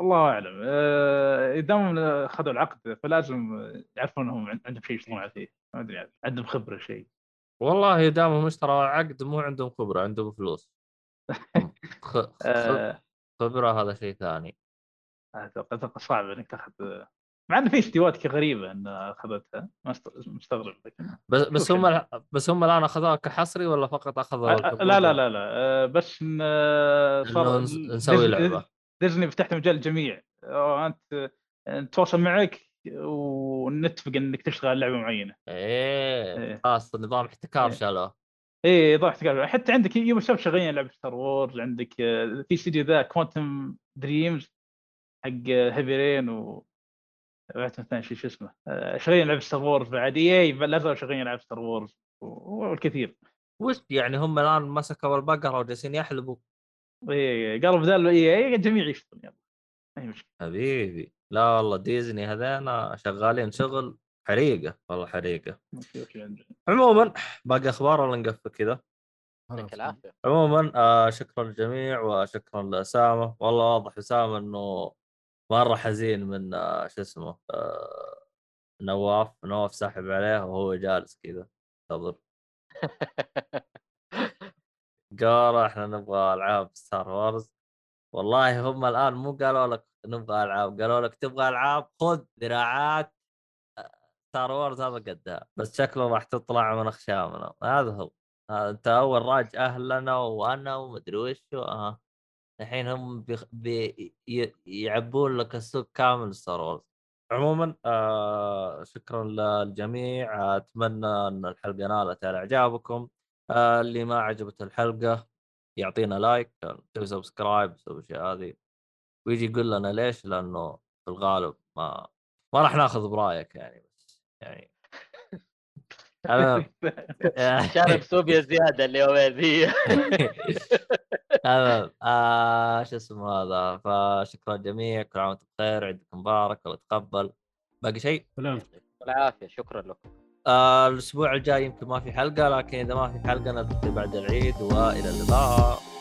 الله أعلم. آه، دام اخذوا العقد فلازم يعرفون انهم عن- عندهم شيء يشتغلون عليه. ما أدري عندهم خبرة شيء. والله دامهم اشتروا عقد مو عندهم خبرة عندهم فلوس. *laughs* آه، خبرة هذا شيء ثاني. أتوقع صعب إنك تاخذ مع ان في استديوهات غريبة انها أخذتها ما مستغرب لكن بس بس هم بس هم الآن أخذوها كحصري ولا فقط اخذوا؟ لا لا لا لا آه، بس آه، صار نس- نسوي لعبة. ديزني فتحت مجال الجميع أنت نتواصل معك ونتفق إنك تشتغل لعبة معينة إيه إيه. خلاص نظام احتكار إيه. شالوه إيه ضحك حتى عندك Ubisoft شغالين لعبة Star Wars عندك في استديو the Quantum Dreams حق Heavy Rain و شيء شو اسمه؟ آه، شغالين لعبه Star Wars بعد إي لا زالوا شغالين لعبه Star Wars والكثير. وش يعني هم الآن مسكوا البقره وجالسين يحلبوا؟ إيه قالوا بدال إي الجميع يشتغل يلا. ما هي مشكلة. حبيبي. لا والله ديزني هذينا شغالين شغل حريقة والله حريقة. عموما باقي أخبار ولا نقفل كذا؟ يعطيك العافية. عموما آه شكرا للجميع وشكرا لأسامة. والله واضح أسامة إنه مرة حزين من آه شو اسمه آه نواف. نواف ساحب عليه وهو جالس كذا ينتظر قال إحنا نبغى ألعاب Star Wars والله هم الآن مو قالوا لك نبغى ألعاب قالوا لك تبغى ألعاب خذ ذراعات Star Wars هذا قدها. بس شكله راح تطلع من أخشامنا. هذا هو. أنت أول راج أهلنا وأنا ومدري وش آه. الحين هم بيخ... بي... ي... يعبون لك السوق كامل Star Wars عموما آه شكرا للجميع. أتمنى أن الحلقة نالت على إعجابكم. آه اللي ما عجبته الحلقة يعطينا like يسوي subscribe يسوي الاشياء هذه ويجي يقول لنا ليش؟ لأنه في الغالب ما ما راح ناخذ برأيك يعني بس يعني. *laughs* أنا... شارب سوبيا زيادة اليومين ذي *laughs* *laughs* آه شو اسمه هذا؟ فشكرا للجميع كل عام وأنتم بخير. عيدكم مبارك. الله يتقبل. باقي شيء؟ سلام. العافيه شكرا لكم. آه الأسبوع الجاي يمكن ما في حلقة لكن إذا ما في حلقة نلتقي بعد العيد وإلى اللقاء.